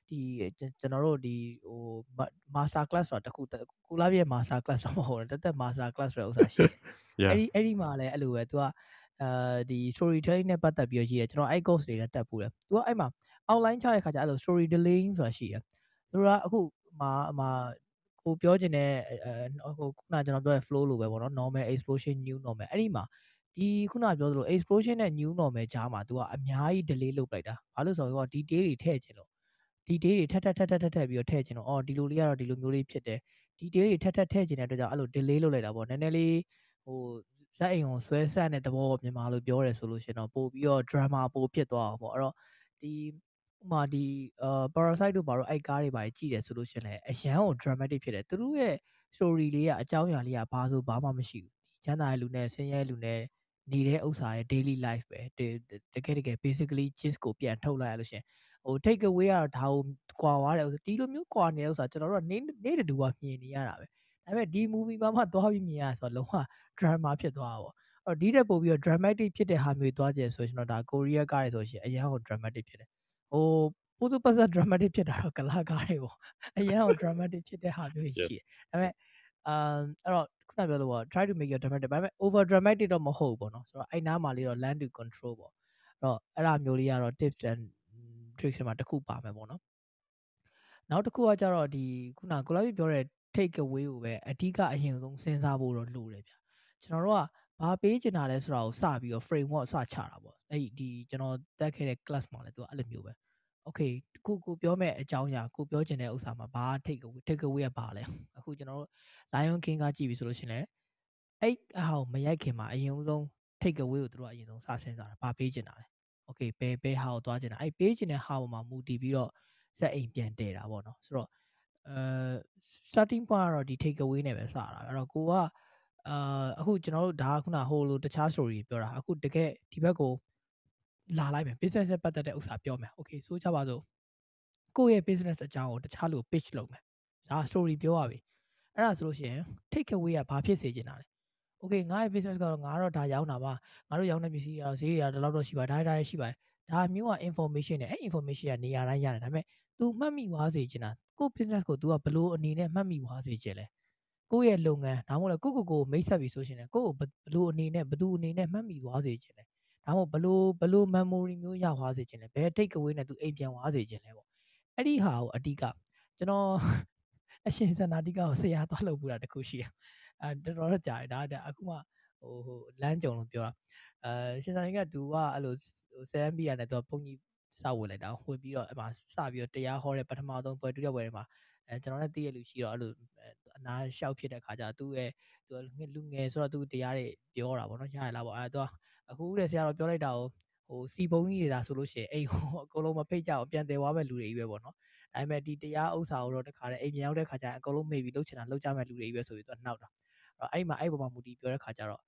ဒီကျွန်ကျွန်တော်တို့ဒီဟို master class ဆိုတာတစ်ခုတစ်ကိုလာပြည့် master class တော့မဟုတ်ဘူးတက်တက် master class ဆိုတဲ့ဥစ္စာရှိတယ် Yeah. အဲ့ဒီအဲ့ဒီမှာလည်းအဲ့လိုပဲ तू ကအာဒီ storytelling နဲ့ပတ်သက်ပြီးတော့ရေးတယ်ကျွန်တော်အဲ့ course တွေနဲ့တက်ဖို့တယ် तू ကအဲ့မှာ outline ချတဲ့ခါကျအဲ့လို story delaying ဆိုတာရှိတယ်သူကအခုမှာမှာကိုပြောချင်တဲ့အဲဟိုခုနကျွန်တော်ပြောတဲ့ flow လိုပဲပေါ့နော် normal explosion new normal အဲ့ဒီမှာဒီခုနပြောသလို explosion နဲ့ new normal ကြားမှာ तू ကအများကြီး delay လုပ်လိုက်တာဘာလို့ဆိုတော့ detail တွေထည့်ချင်လို့ detail တွေထပ်ထပ်ထပ်ထပ်ထပ်ထပ်ပြီးတော့ထည့်ချင်လို့အော်ဒီလိုလေးကတော့ဒီလိုမျိုးလေးဖြစ်တယ် detail တွေထပ်ထပ်ထည့်ချင်တဲ့အတွက်ကြောင့်အဲ့လို delay လုပ်လိုက်တာပေါ့နည်းနည်းလေးဟိုဇက်အိမ်ကိုဆွဲဆက်တဲ့သဘောပေါ့မြန်မာလိုပြောရဲဆိုလို့ရှရင်တော့ပို့ပြီးတော့ drama ပို့ဖြစ်သွားအောင်ပေါ့အဲ့တော့ဒီဥမာဒီအာ parasite တို့ဘာလို့အဲ့ကားတွေပါကြည့်တယ်ဆိုလို့ရှရင်လည်းအရန်ကို dramatic ဖြစ်တယ်သူတို့ရဲ့ story လေးကအကြောင်းအရာလေးကဘာဆိုဘာမှမရှိဘူးဒီချမ်းသာရဲ့လူနဲ့ဆင်းရဲလူနဲ့နေတဲ့ဥစ္စာရဲ့ daily life ပဲတတကယ်တကယ် basically gist ကိုပြန်ထုတ်လိုက်ရလို့ရှရင် ဟို take away ကတော့ဒါကိုကွာသွားတယ်ဒီလိုမျိုးကွာနေတဲ့ဥစ္စာကျွန်တော်တို့ကနေနေတူကမြင်နေရတာပဲဒါပေမဲ့ဒီ movie မှာမှသွားပြီးမြင်ရဆိုတော့လုံးဝ drama ဖြစ်သွားတာပေါ့အဲ့တော့ဒီတက်ပို့ပြီးတော့ dramatic ဖြစ်တဲ့ဟာမျိုးသွားကြဆိုရင်တော့ဒါကိုရီးယားကားတွေဆိုရှင်အရန်ကို dramatic ဖြစ်တယ်ဟိုပိုသူပတ်သက် dramatic ဖြစ်တာတော့ကလာကားတွေပေါ့အရန်ကို dramatic ဖြစ်တဲ့ဟာမျိုးရှိတယ်ဒါပေမဲ့အမ်အဲ့တော့ခုနပြောလို့ပေါ့ try to make your dramatic ဒါပေမဲ့ over dramatic တော့မဟုတ်ဘူးပေါ့နော်ဆိုတော့အဲ့နားမှာလေးတော့ land to control ပေါ့အဲ့တော့အဲ့ဒါမျိုးလေးကတော့ tips and tricks မှာတစ်ခုပါမယ်ပေါ့နော်နောက်တစ်ခုကကြတော့ဒီခုနကိုလာပြပြောတဲ့ take away ကိုပဲအဓိကအရင်ဆုံးစဉ်းစားဖို့တော့လိုတယ်ဗျကျွန်တော်တို့ကဘာပေးချင်တာလဲဆိုတာကိုစပြီးတော့ framework စချတာပေါ့အဲ့ဒီကျွန်တော်တက်ခဲ့တဲ့ class မှာလည်းသူကအဲ့လိုမျိုးပဲ okay ကိုကိုပြောမဲ့အကြောင်းအရာကိုပြောချင်တဲ့ဥစ္စာမှာဘာ take away take away ကဘာလဲအခုကျွန်တော်တို့ Lion King ကကြည့်ပြီဆိုလို့ရှိရင်လည်းအဲ့အဟောင်းမရိုက်ခင်မှာအရင်ဆုံး take away ကိုသူတို့ကအရင်ဆုံးစစဉ်းစားတာဘာပေးချင်တာလဲ okay ဘယ်ဘယ်ဟာကိုသွားချင်တာအဲ့ပေးချင်တဲ့ဟာပေါ်မှာမူတည်ပြီးတော့စက်အိမ်ပြန်တည်တာပေါ့နော်ဆိုတော့အဲ starting point ကတော့ဒီ take away နဲ့ပဲစတာအဲ့တော့ကိုကအာအခုကျွန်တော်တို့ဒါကခုနဟိုလိုတခြား story ပြောတာအခုတကယ်ဒီဘက်ကိုလာလိုက်မယ် business နဲ့ပတ်သက်တဲ့ဥစ္စာပြောမယ် okay ဆိုကြပါစို့ကိုယ့်ရဲ့ business အကြောင်းကိုတခြားလူ pitch လုပ်မယ်ဒါ story ပြောရပြီအဲ့ဒါဆိုလို့ရှိရင် take away ကဘာဖြစ်စေချင်တာလဲ okay ငါရဲ့ business ကတော့ငါတော့ဒါရောင်းတာပါငါတို့ရောင်းတဲ့ပစ္စည်းတွေတော့ဈေးတွေကဒီလောက်တော့ရှိပါဒါဒါရှိပါတယ်ဒါမျိုးက information နဲ့အဲ့ information ကနေရာတိုင်းရတယ်ဒါပေမဲ့ तू မှတ်မိသွားစေချင်တာကို business ကို तू ကဘလို့အနေနဲ့မှတ်မိသွားစေချင်လဲကိုယ့်ရဲ့လုပ်ငန်းဒါမှမဟုတ်လေကိုကိုကိုမိတ်ဆက်ပြီဆိုရှင်လေကိုကိုဘလို့အနေနဲ့ဘသူအနေနဲ့မှတ်မိသွားစေချင်လဲဒါမှမဟုတ်ဘလို့ဘလို့ memory မျိုးရသွားစေချင်လဲဘယ် take away နဲ့ तू အိမ်ပြန်သွားစေချင်လဲပေါ့အဲ့ဒီဟာကိုအဓိကကျွန်တော်အရှင်စန္ဒာတိကကိုဆရာသွားလုပ်ပူတာတခုရှိတယ် အဲတော်တော်ကြာတယ်ဒါဒါအခုမှဟိုဟိုလမ်းကြုံလို့ပြောတာအဲရှင်စန္ဒာက तू ကအဲ့လို 7B ရနဲ့ तू ဘုံကြီးစဝင်လိုက်တာဝင်ပြီးတော့အဲ့မှာစပြီးတော့တရားဟောတဲ့ပထမဆုံးပွဲဒုတိယပွဲတွေမှာအဲကျွန်တော်လည်းသိရလူရှိတော့အဲ့လိုအနာရှောက်ဖြစ်တဲ့ခါကျသူ့ရဲ့သူလူငယ်ဆိုတော့သူတရားတွေပြောတာပေါ့နော်ရရလားပေါ့အဲသူအခုတဲ့ဆရာတော်ပြောလိုက်တာကိုဟိုစီဘုံကြီးနေတာဆိုလို့ရှိရင်အိမ်ဟိုအကုန်လုံးမဖိတ်ကြအောင်ပြန်တယ်သွားမဲ့လူတွေကြီးပဲပေါ့နော်ဒါပေမဲ့ဒီတရားဥစ္စာကိုတော့တခါတည်းအိမ်ပြန်ရောက်တဲ့ခါကျရင်အကုန်လုံးမေ့ပြီးလှုပ်ချင်တာလှုပ်ကြမဲ့လူတွေကြီးပဲဆိုပြီးသူကနှောက်တာအဲ့ တော့အဲ့မှာအဲ့ပေါ်မှာမူတည်ပြောတဲ့ခါကျတော့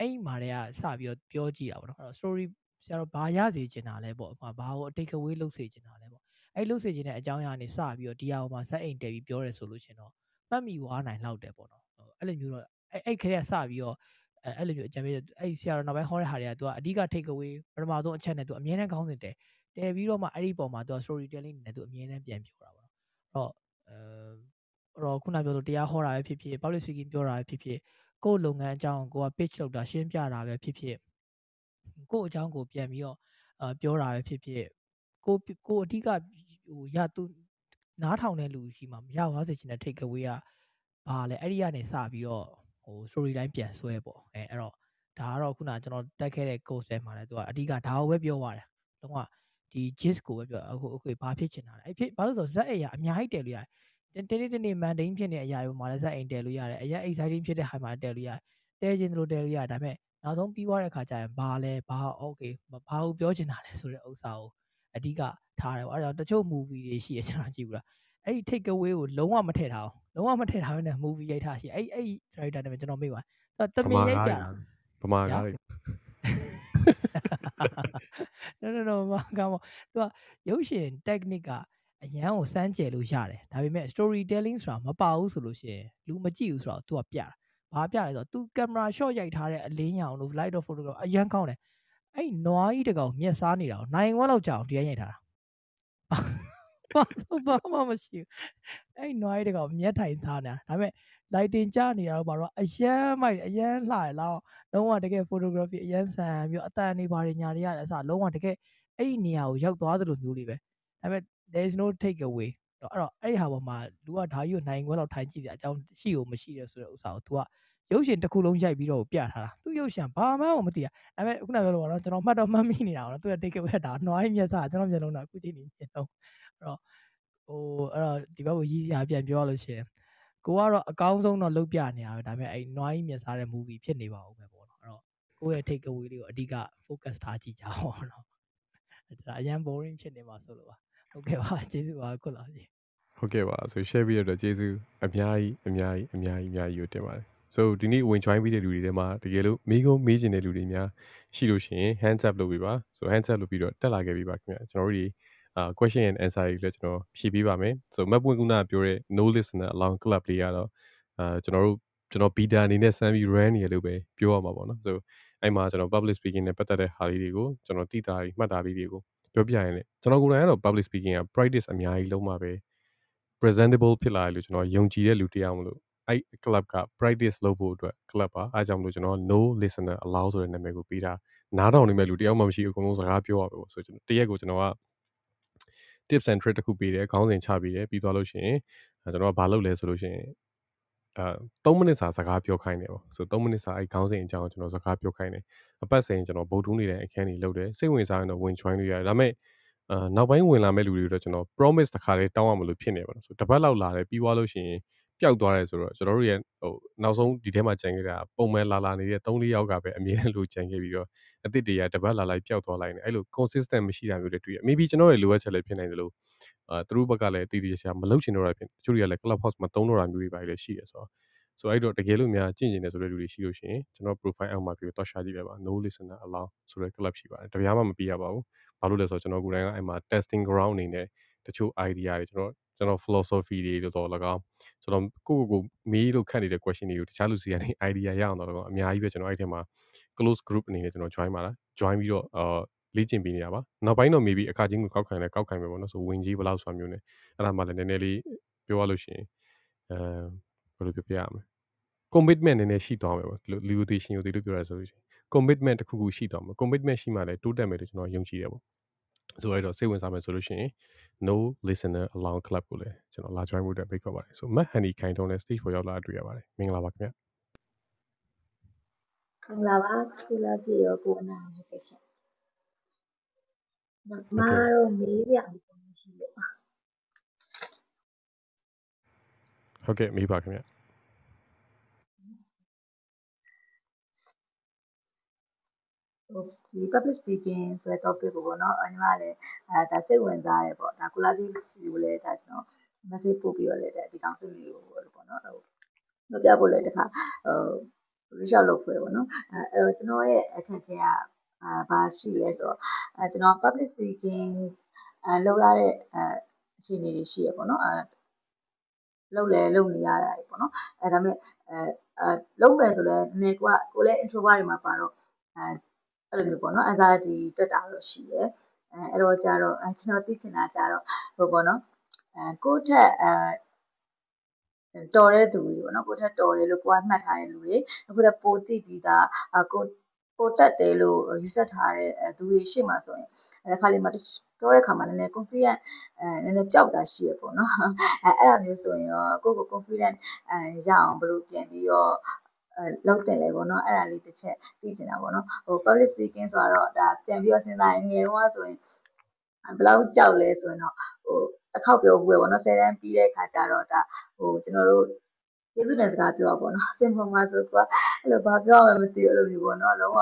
အဲ့မှာတည်းကစပြီးတော့ပြောကြည့်တာပေါ့နော်အဲ့တော့ story ဆရာတော်ဘာရစေချင်တာလဲပေါ့ဘာကို take away လုပ်စေချင်တာလဲပေါ့အဲ့လုပ်စေချင်တဲ့အကြောင်းအရာနေစပြီးတော့ဒီဟာပေါ်မှာစက်အိမ်တယ်ပြီးပြောရဲဆိုလို့ရှင်တော့မှတ်မိသွားနိုင်လောက်တယ်ပေါ့နော်အဲ့လိုမျိုးတော့အဲ့အဲ့ခရက်စပြီးတော့အဲ့အဲ့လိုမျိုးအကြံပေးအဲ့ဆရာတော်နောက်ပိုင်းဟောတဲ့ဟာတွေက तू ကအဓိက take away ပထမဆုံးအချက်နဲ့ तू အမြဲတမ်းခေါင်းစဉ်တယ်တယ်ပြီးတော့မှအဲ့ဒီပုံမှာ तू story telling နဲ့ तू အမြဲတမ်းပြန်ပြောတာပေါ့နော်အဲ့တော့အဲ တော့ခုနပြောလို့တရားဟောတာပဲဖြစ်ဖြစ် public speaking ပြောတာပဲဖြစ်ဖြစ်ကိုယ့်လုပ်ငန်းအကြောင်းကိုက pitch လုပ်တာရှင်းပြတာပဲဖြစ်ဖြစ်ကိုယ့်အကြောင်းကိုပြန်ပြီးတော့အာပြောတာပဲဖြစ်ဖြစ်ကိုကိုအဓိကဟိုရသူနားထောင်တဲ့လူရှိမှမရသွားစေချင်တဲ့ take away ကဘာလဲအဲ့ဒီကနေစပြီးတော့ဟို story line ပြန်ဆွဲပေါ့အဲအဲ့တော့ဒါကတော့ခုနကျွန်တော်တက်ခဲ့တဲ့ course ထဲမှာလည်းသူကအဓိကဒါကိုပဲပြောသွားတယ်လုံးဝဒီ gist ကိုပဲပြောအခုအခုဘာဖြစ်ချင်တာလဲအဲ့ဖြစ်ဘာလို့ဆိုဇက်အရာအများကြီးတယ်လို့ရတယ် တနေ့တနေ့ mundane ဖြစ်နေတဲ့အရာတွေမှာလည်းဇက်အိမ်တယ်လို့ရတယ်အရင် exciting ဖြစ်တဲ့ဟာမှာတယ်လို့ရတယ်တဲခြင်းတို့တယ်လို့ရတယ်ဒါပေမဲ့နောက်ဆုံးပြီးသွားတဲ့ခါကျရင်ဘာလဲဘာ okay ဘာကိုပြောချင်တာလဲဆိုတဲ့ဥစ္စာကိုအဓိကထားတယ်ပေါ့အဲဒါကြောင့်တချို့ movie တွေရှိရကျွန်တော်ကြည့်ဘူးလားအဲ့ဒီ take away ကိုလုံးဝမထည့်ထားအောင်လုံးဝမထည့်ထားဘဲနဲ့ movie ရိုက်ထားရှိအဲ့အဲ့ director နာမည်ကျွန်တော်မေ့ပါတမင်ရိုက်ပြတာဗမာကားတွေ no no no မကမောသူကရုပ်ရှင် technique က အရန်ကိုစမ်းကြယ်လို့ရတယ်ဒါပေမဲ့ story telling ဆိုတာမပါဘူးဆိုလို့ရှိရင်လူမကြည့်ဘူးဆိုတော့ तू ကပြတာဘာပြလဲဆိုတော့ तू camera shot ရိုက်ထားတဲ့အလင်းရောင်လို့ light of photograph အရန်ကောင်းတယ်အဲ့နွားကြီးတကောင်မျက်စားနေတာကိုနိုင်ဝက်လောက်ကြာအောင်တရားရိုက်ထားတာဘာမှမရှိဘူးအဲ့နွားကြီးတကောင်မျက်ထိုင်စားနေတာဒါပေမဲ့ lighting ကျနေတာတော့ဘာလို့အရန်မိုက်အရန်လှရလောက်လုံးဝတကယ် photography အရန်ဆန်ပြီးအတန်နေပါတွေညာတွေရတယ်အစလုံးဝတကယ်အဲ့ဒီနေရာကိုရောက်သွားသလိုမျိုးလေးပဲဒါပေမဲ့ there is no take away တော့အဲ့တော့အဲ့ဒီဟာပေါ်မှာလူကဒါကြီးကိုနိုင်ခွဲလောက်ထိုင်ကြည့်စရာအကြောင်းရှိကိုမရှိတယ်ဆိုတဲ့ဥစ္စာကို तू ကရုပ်ရှင်တစ်ခုလုံးရိုက်ပြီးတော့ပြထားတာသူရုပ်ရှင်ဘာမှမသိရဒါပေမဲ့ခုနပြောလို့ကတော့ကျွန်တော်မှတ်တော့မှတ်မိနေတာတော့သူက take away ဒါနွားကြီးမျက်စာကျွန်တော်မျက်လုံးတော့အခုချိန်နေမျက်လုံးအဲ့တော့ဟိုအဲ့တော့ဒီဘက်ကိုရည်ရပြန်ပြောရလို့ရှိရင်ကိုကတော့အကောင်းဆုံးတော့လုပ်ပြနေရပဲဒါပေမဲ့အဲ့နွားကြီးမျက်စားတဲ့ movie ဖြစ်နေပါဦးပဲပေါ့နော်အဲ့တော့ကိုယ့်ရဲ့ take away လေးကိုအဓိက focus ထားကြည့်ကြအောင်နော်ဒါအရန် boring ဖြစ်နေမှာဆိုလို့ပါ ဟုတ်ကဲ့ပါကျေးဇူးပါခုလာကြီးဟုတ်ကဲ့ပါဆို share ပြီးတဲ့အတွက်ကျေးဇူးအများကြီးအများကြီးအများကြီးအများကြီးကိုတင်ပါတယ်ဆိုဒီနေ့ဝင် join ပြီးတဲ့လူတွေထဲမှာတကယ်လို့မိကုန်းမေးချင်တဲ့လူတွေများရှိလို့ရှိရင် hands up လုပ်ပေးပါဆို hands up လုပ်ပြီးတော့တက်လာခဲ့ပြီပါခင်ဗျာကျွန်တော်တို့ဒီအာ question and answer တွေလည်းကျွန်တော်ဖြည့်ပေးပါမယ်ဆိုမတ်ပွင့်ကုနာပြောတဲ့ no listener along club လေးကတော့အာကျွန်တော်တို့ကျွန်တော် beta အနေနဲ့စမ်းပြီး run နေရလို့ပဲပြောရမှာပေါ့နော်ဆိုအဲ့မှာကျွန်တော် public speaking နဲ့ပတ်သက်တဲ့ဟာလေးတွေကိုကျွန်တော်သိတာတွေမှတ်တာလေးတွေကို ပြောပြရင်လည်းကျွန်တော်ကိုယ်တိုင်ကတော့ public speaking က practice အများကြီးလုံးမှာပဲ presentable ဖြစ်လာတယ်လို့ကျွန်တော်ယုံကြည်တဲ့လူတရားမလို့အဲ့ club က practice လုပ်ဖို့အတွက် club ပါအားကြောင့်မလို့ကျွန်တော် no listener allow ဆိုတဲ့နာမည်ကိုပေးတာနားထောင်နေမဲ့လူတယောက်မှမရှိဘူးအကုန်လုံးစကားပြောရပဲပေါ့ဆိုကျွန်တော်တရက်ကိုကျွန်တော်က tips and trick တခုပေးတယ်ခေါင်းစဉ်ချပေးတယ်ပြီးသွားလို့ရှိရင်ကျွန်တော်ကဘာလုပ်လဲဆိုလို့ရှိရင် အာ3မိနစ်စာစကားပြောခိုင်းတယ်ပေါ့ဆို3မိနစ်စာအဲ့ခေါင်းစဉ်အကြောင်းကျွန်တော်စကားပြောခိုင်းတယ်အပတ်စဉ်ကျွန်တော်ဗုဒ္ဓဦးနေတဲ့အခန်းကြီးလုပ်တယ်စိတ်ဝင်စားရင်တော့ဝင် join လို့ရတယ်ဒါပေမဲ့အာနောက်ပိုင်းဝင်လာမဲ့လူတွေတော့ကျွန်တော် promise တစ်ခါလေးတောင်းရမလို့ဖြစ်နေပါတော့ဆိုတပတ်လောက်လာတယ်ပြီးသွားလို့ရှိရင် ပျောက်သွားတယ်ဆိုတော့ကျွန်တော်တို့ရဲ့ဟိုနောက်ဆုံးဒီထဲမှာကြံခဲ့တာပုံမှန်လာလာနေတဲ့3-4ယောက်ကပဲအမြဲလိုကြံခဲ့ပြီးတော့အသစ်တွေကတပတ်လာလိုက်ပျောက်သွားလိုက်နေအဲ့လို consistent မရှိတာမျိုးတွေတွေ့ရ maybe ကျွန်တော်ရဲ့လိုအပ်ချက်လည်းဖြစ်နိုင်တယ်လို့အာသူတို့ဘက်ကလည်းတည်တည်ချာချာမလုပ်ချင်တော့တာဖြစ်တချို့တွေကလည်း club house မှာတုံးတော့တာမျိုးတွေပါလေရှိရဆိုတော့ဆိုအဲ့တော့တကယ်လို့များကြင့်ကျင်တယ်ဆိုတဲ့လူတွေရှိလို့ရှိရင်ကျွန်တော် profile အောက်မှာပြီးတော့ရှာကြည့်လိုက်ပါ no listener allow ဆိုတဲ့ club ရှိပါတယ်တပြားမှမပြရပါဘူးဘာလို့လဲဆိုတော့ကျွန်တော်ကိုယ်တိုင်ကအဲ့မှာ testing ground အနေနဲ့တချို့ idea တွေကျွန်တော် ကျွန်တော် philosophy တွေတော့လကောင်းကျွန်တော်ကိုကိုကိုမေးလို့ခတ်နေတဲ့ question တွေကိုတခြားလူစီကနေ idea ရအောင်တော့လကောင်းအများကြီးပဲကျွန်တော်အဲ့ထဲမှာ close group အနေနဲ့ကျွန်တော် join ပါလား join ပြီးတော့အာလေ့ကျင့်ပေးနေတာပါနောက်ပိုင်းတော့ maybe အခါချင်းကိုကောက်ခံလဲကောက်ခံမယ်ပေါ့နော်ဆိုဝင်ကြီးဘယ်လောက်ဆိုတာမျိုး ਨੇ အဲ့ဒါမှလည်းနည်းနည်းလေးပြောရလို့ရှိရင်အဲဘယ်လိုပြောပြရမလဲ commitment နည်းနည်းရှိသွားမယ်ပေါ့ဒီလို limitation ကိုဒီလိုပြောရဆိုလို့ရှိရင် commitment တစ်ခုခုရှိသွားမှာ commitment ရှိမှလည်းတိုးတက်မယ်လို့ကျွန်တော်ယုံကြည်တယ်ပေါ့ ဆိုတော့စိတ်ဝင်စားမယ်ဆိုလို့ရှိရင် no listener allow club ကိုလည်းကျွန်တော်လာ join ဖို့အတွက်ဖိတ်ခေါ်ပါတယ်ဆိုမတ်ဟန်ဒီခိုင်ထုံးလည်း stage ပေါ်ရောက်လာတွေ့ရပါတယ်မင်္ဂလာပါခင်ဗျာမင်္ဂလာပါခုလာပြည့်ရောကိုအနာဟုတ်ကဲ့ရှင်မမတော့မေးပြမရှိလို့ဟုတ်ကဲ့မေးပါခင်ဗျာ ဟို ဒီ public speaking ဆိုတဲ့ topic ကိုပေါ့နော်အညီမလည်းအဲဒါစိတ်ဝင်စားတယ်ပေါ့ဒါ collaborative ကိုလည်းဒါကျွန်တော် message ပို့ပြီးတော့လည်းဒီကောင်စုလေးကိုပေါ့နော်ဟိုမပြဖို့လည်းတခါဟို research လုပ်ဖွဲ့ပေါ့နော်အဲအဲ့တော့ကျွန်တော်ရဲ့အခက်အခဲကအာဘာရှိလဲဆိုတော့အဲကျွန်တော် public speaking အဲလုပ်ရတဲ့အဲအခြေအနေတွေရှိရပေါ့နော်အဲလုပ်လဲလုပ်နေရတာပေါ့နော်အဲဒါပေမဲ့အဲအဲလုပ်မယ်ဆိုလဲနည်းနည်းကိုကကိုလည်း introvert တွေမှာပါတော့အဲ အဲ့လိုမျိုးပေါ့နော် anxiety တက်တာတော့ရှိတယ်အဲအဲ့တော့ကြတော့အဲကျွန်တော်သိချင်တာကြတော့ဟိုပေါ့နော်အဲကိုယ့်ထက်အဲတော်တဲ့သူတွေပေါ့နော်ကိုယ့်ထက်တော်တယ်လို့ကိုကမှတ်ထားတဲ့လူတွေအခုတော့ပိုသိပြီးသားအကိုပိုတက်တယ်လို့ယူဆထားတဲ့သူတွေရှိမှဆိုရင်အဲခါလေးမှာတော့တဲ့ခါမှာလည်း confident အဲနည်းနည်းပျောက်တာရှိရပေါ့နော်အဲအဲ့ဒါမျိုးဆိုရင်ရောကိုယ့်ကို confident အဲရအောင်ဘယ်လိုပြန်ပြီးတော့အဲ လောက်တယ်လေပေါ့နော်အဲ့ဒါလေးတစ်ချက်သိချင်တာပေါ့နော်ဟို public speaking ဆိုတော့ဒါပြန်ပြီးတော့စဉ်းစားရင်ငယ်တော့ဆိုရင်ဘယ်လောက်ကြောက်လဲဆိုရင်တော့ဟိုတစ်ခေါက်ပြောဘူးပဲပေါ့နော်ဆယ်တန်းပြီးတဲ့အခါကျတော့ဒါဟိုကျွန်တော်တို့ကျေးဇူးတင်စကားပြောပါပေါ့နော်စင်ပေါ်မှာဆိုတော့အဲ့လိုဘာပြောရမလဲမသိဘူးအဲ့လိုမျိုးပေါ့နော်လုံးဝ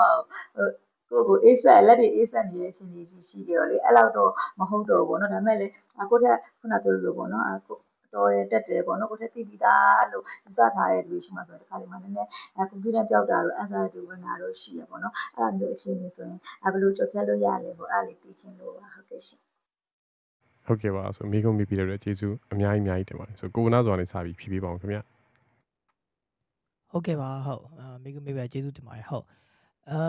ဟိုကိုကိုအေးဆက်လက်တွေအေးဆက်နေတဲ့အချိန်ကြီးရှိရှိကြတော့လေအဲ့လောက်တော့မဟုတ်တော့ဘူးပေါ့နော်ဒါပေမဲ့လေကိုယ့်ထက်ခုနပြောလို့ပေါ့နော်အခု တော်တယ်တက်တယ်ပေါ့နော်ကိုယ်ထက်သိပြီးသားလို့ယူဆထားတဲ့လူရှိမှဆိုတော့ဒီခါလေးမှာနည်းနည်းကွန်ပျူတာပြောက်တာတော့ answer တူဝင်တာတော့ရှိရပေါ့နော်အဲ့လိုမျိုးအခြေအနေဆိုရင်ဘယ်လိုကျော်ဖြတ်လို့ရလဲပေါ့အဲ့ဒါလေးသိချင်လို့ပါဟုတ်ကဲ့ရှင်ဟုတ်ကဲ့ပါဆိုမိကုံမိပြီးတဲ့အတွက်ကျေးဇူးအများကြီးအများကြီးတင်ပါတယ်ဆိုကိုကနာဆိုတာနေစပြီးဖြည်းဖြည်းပါအောင်ခင်ဗျဟုတ်ကဲ့ပါဟုတ်အာမိကမေပဲကျေးဇူးတင်ပါတယ်ဟုတ်အာ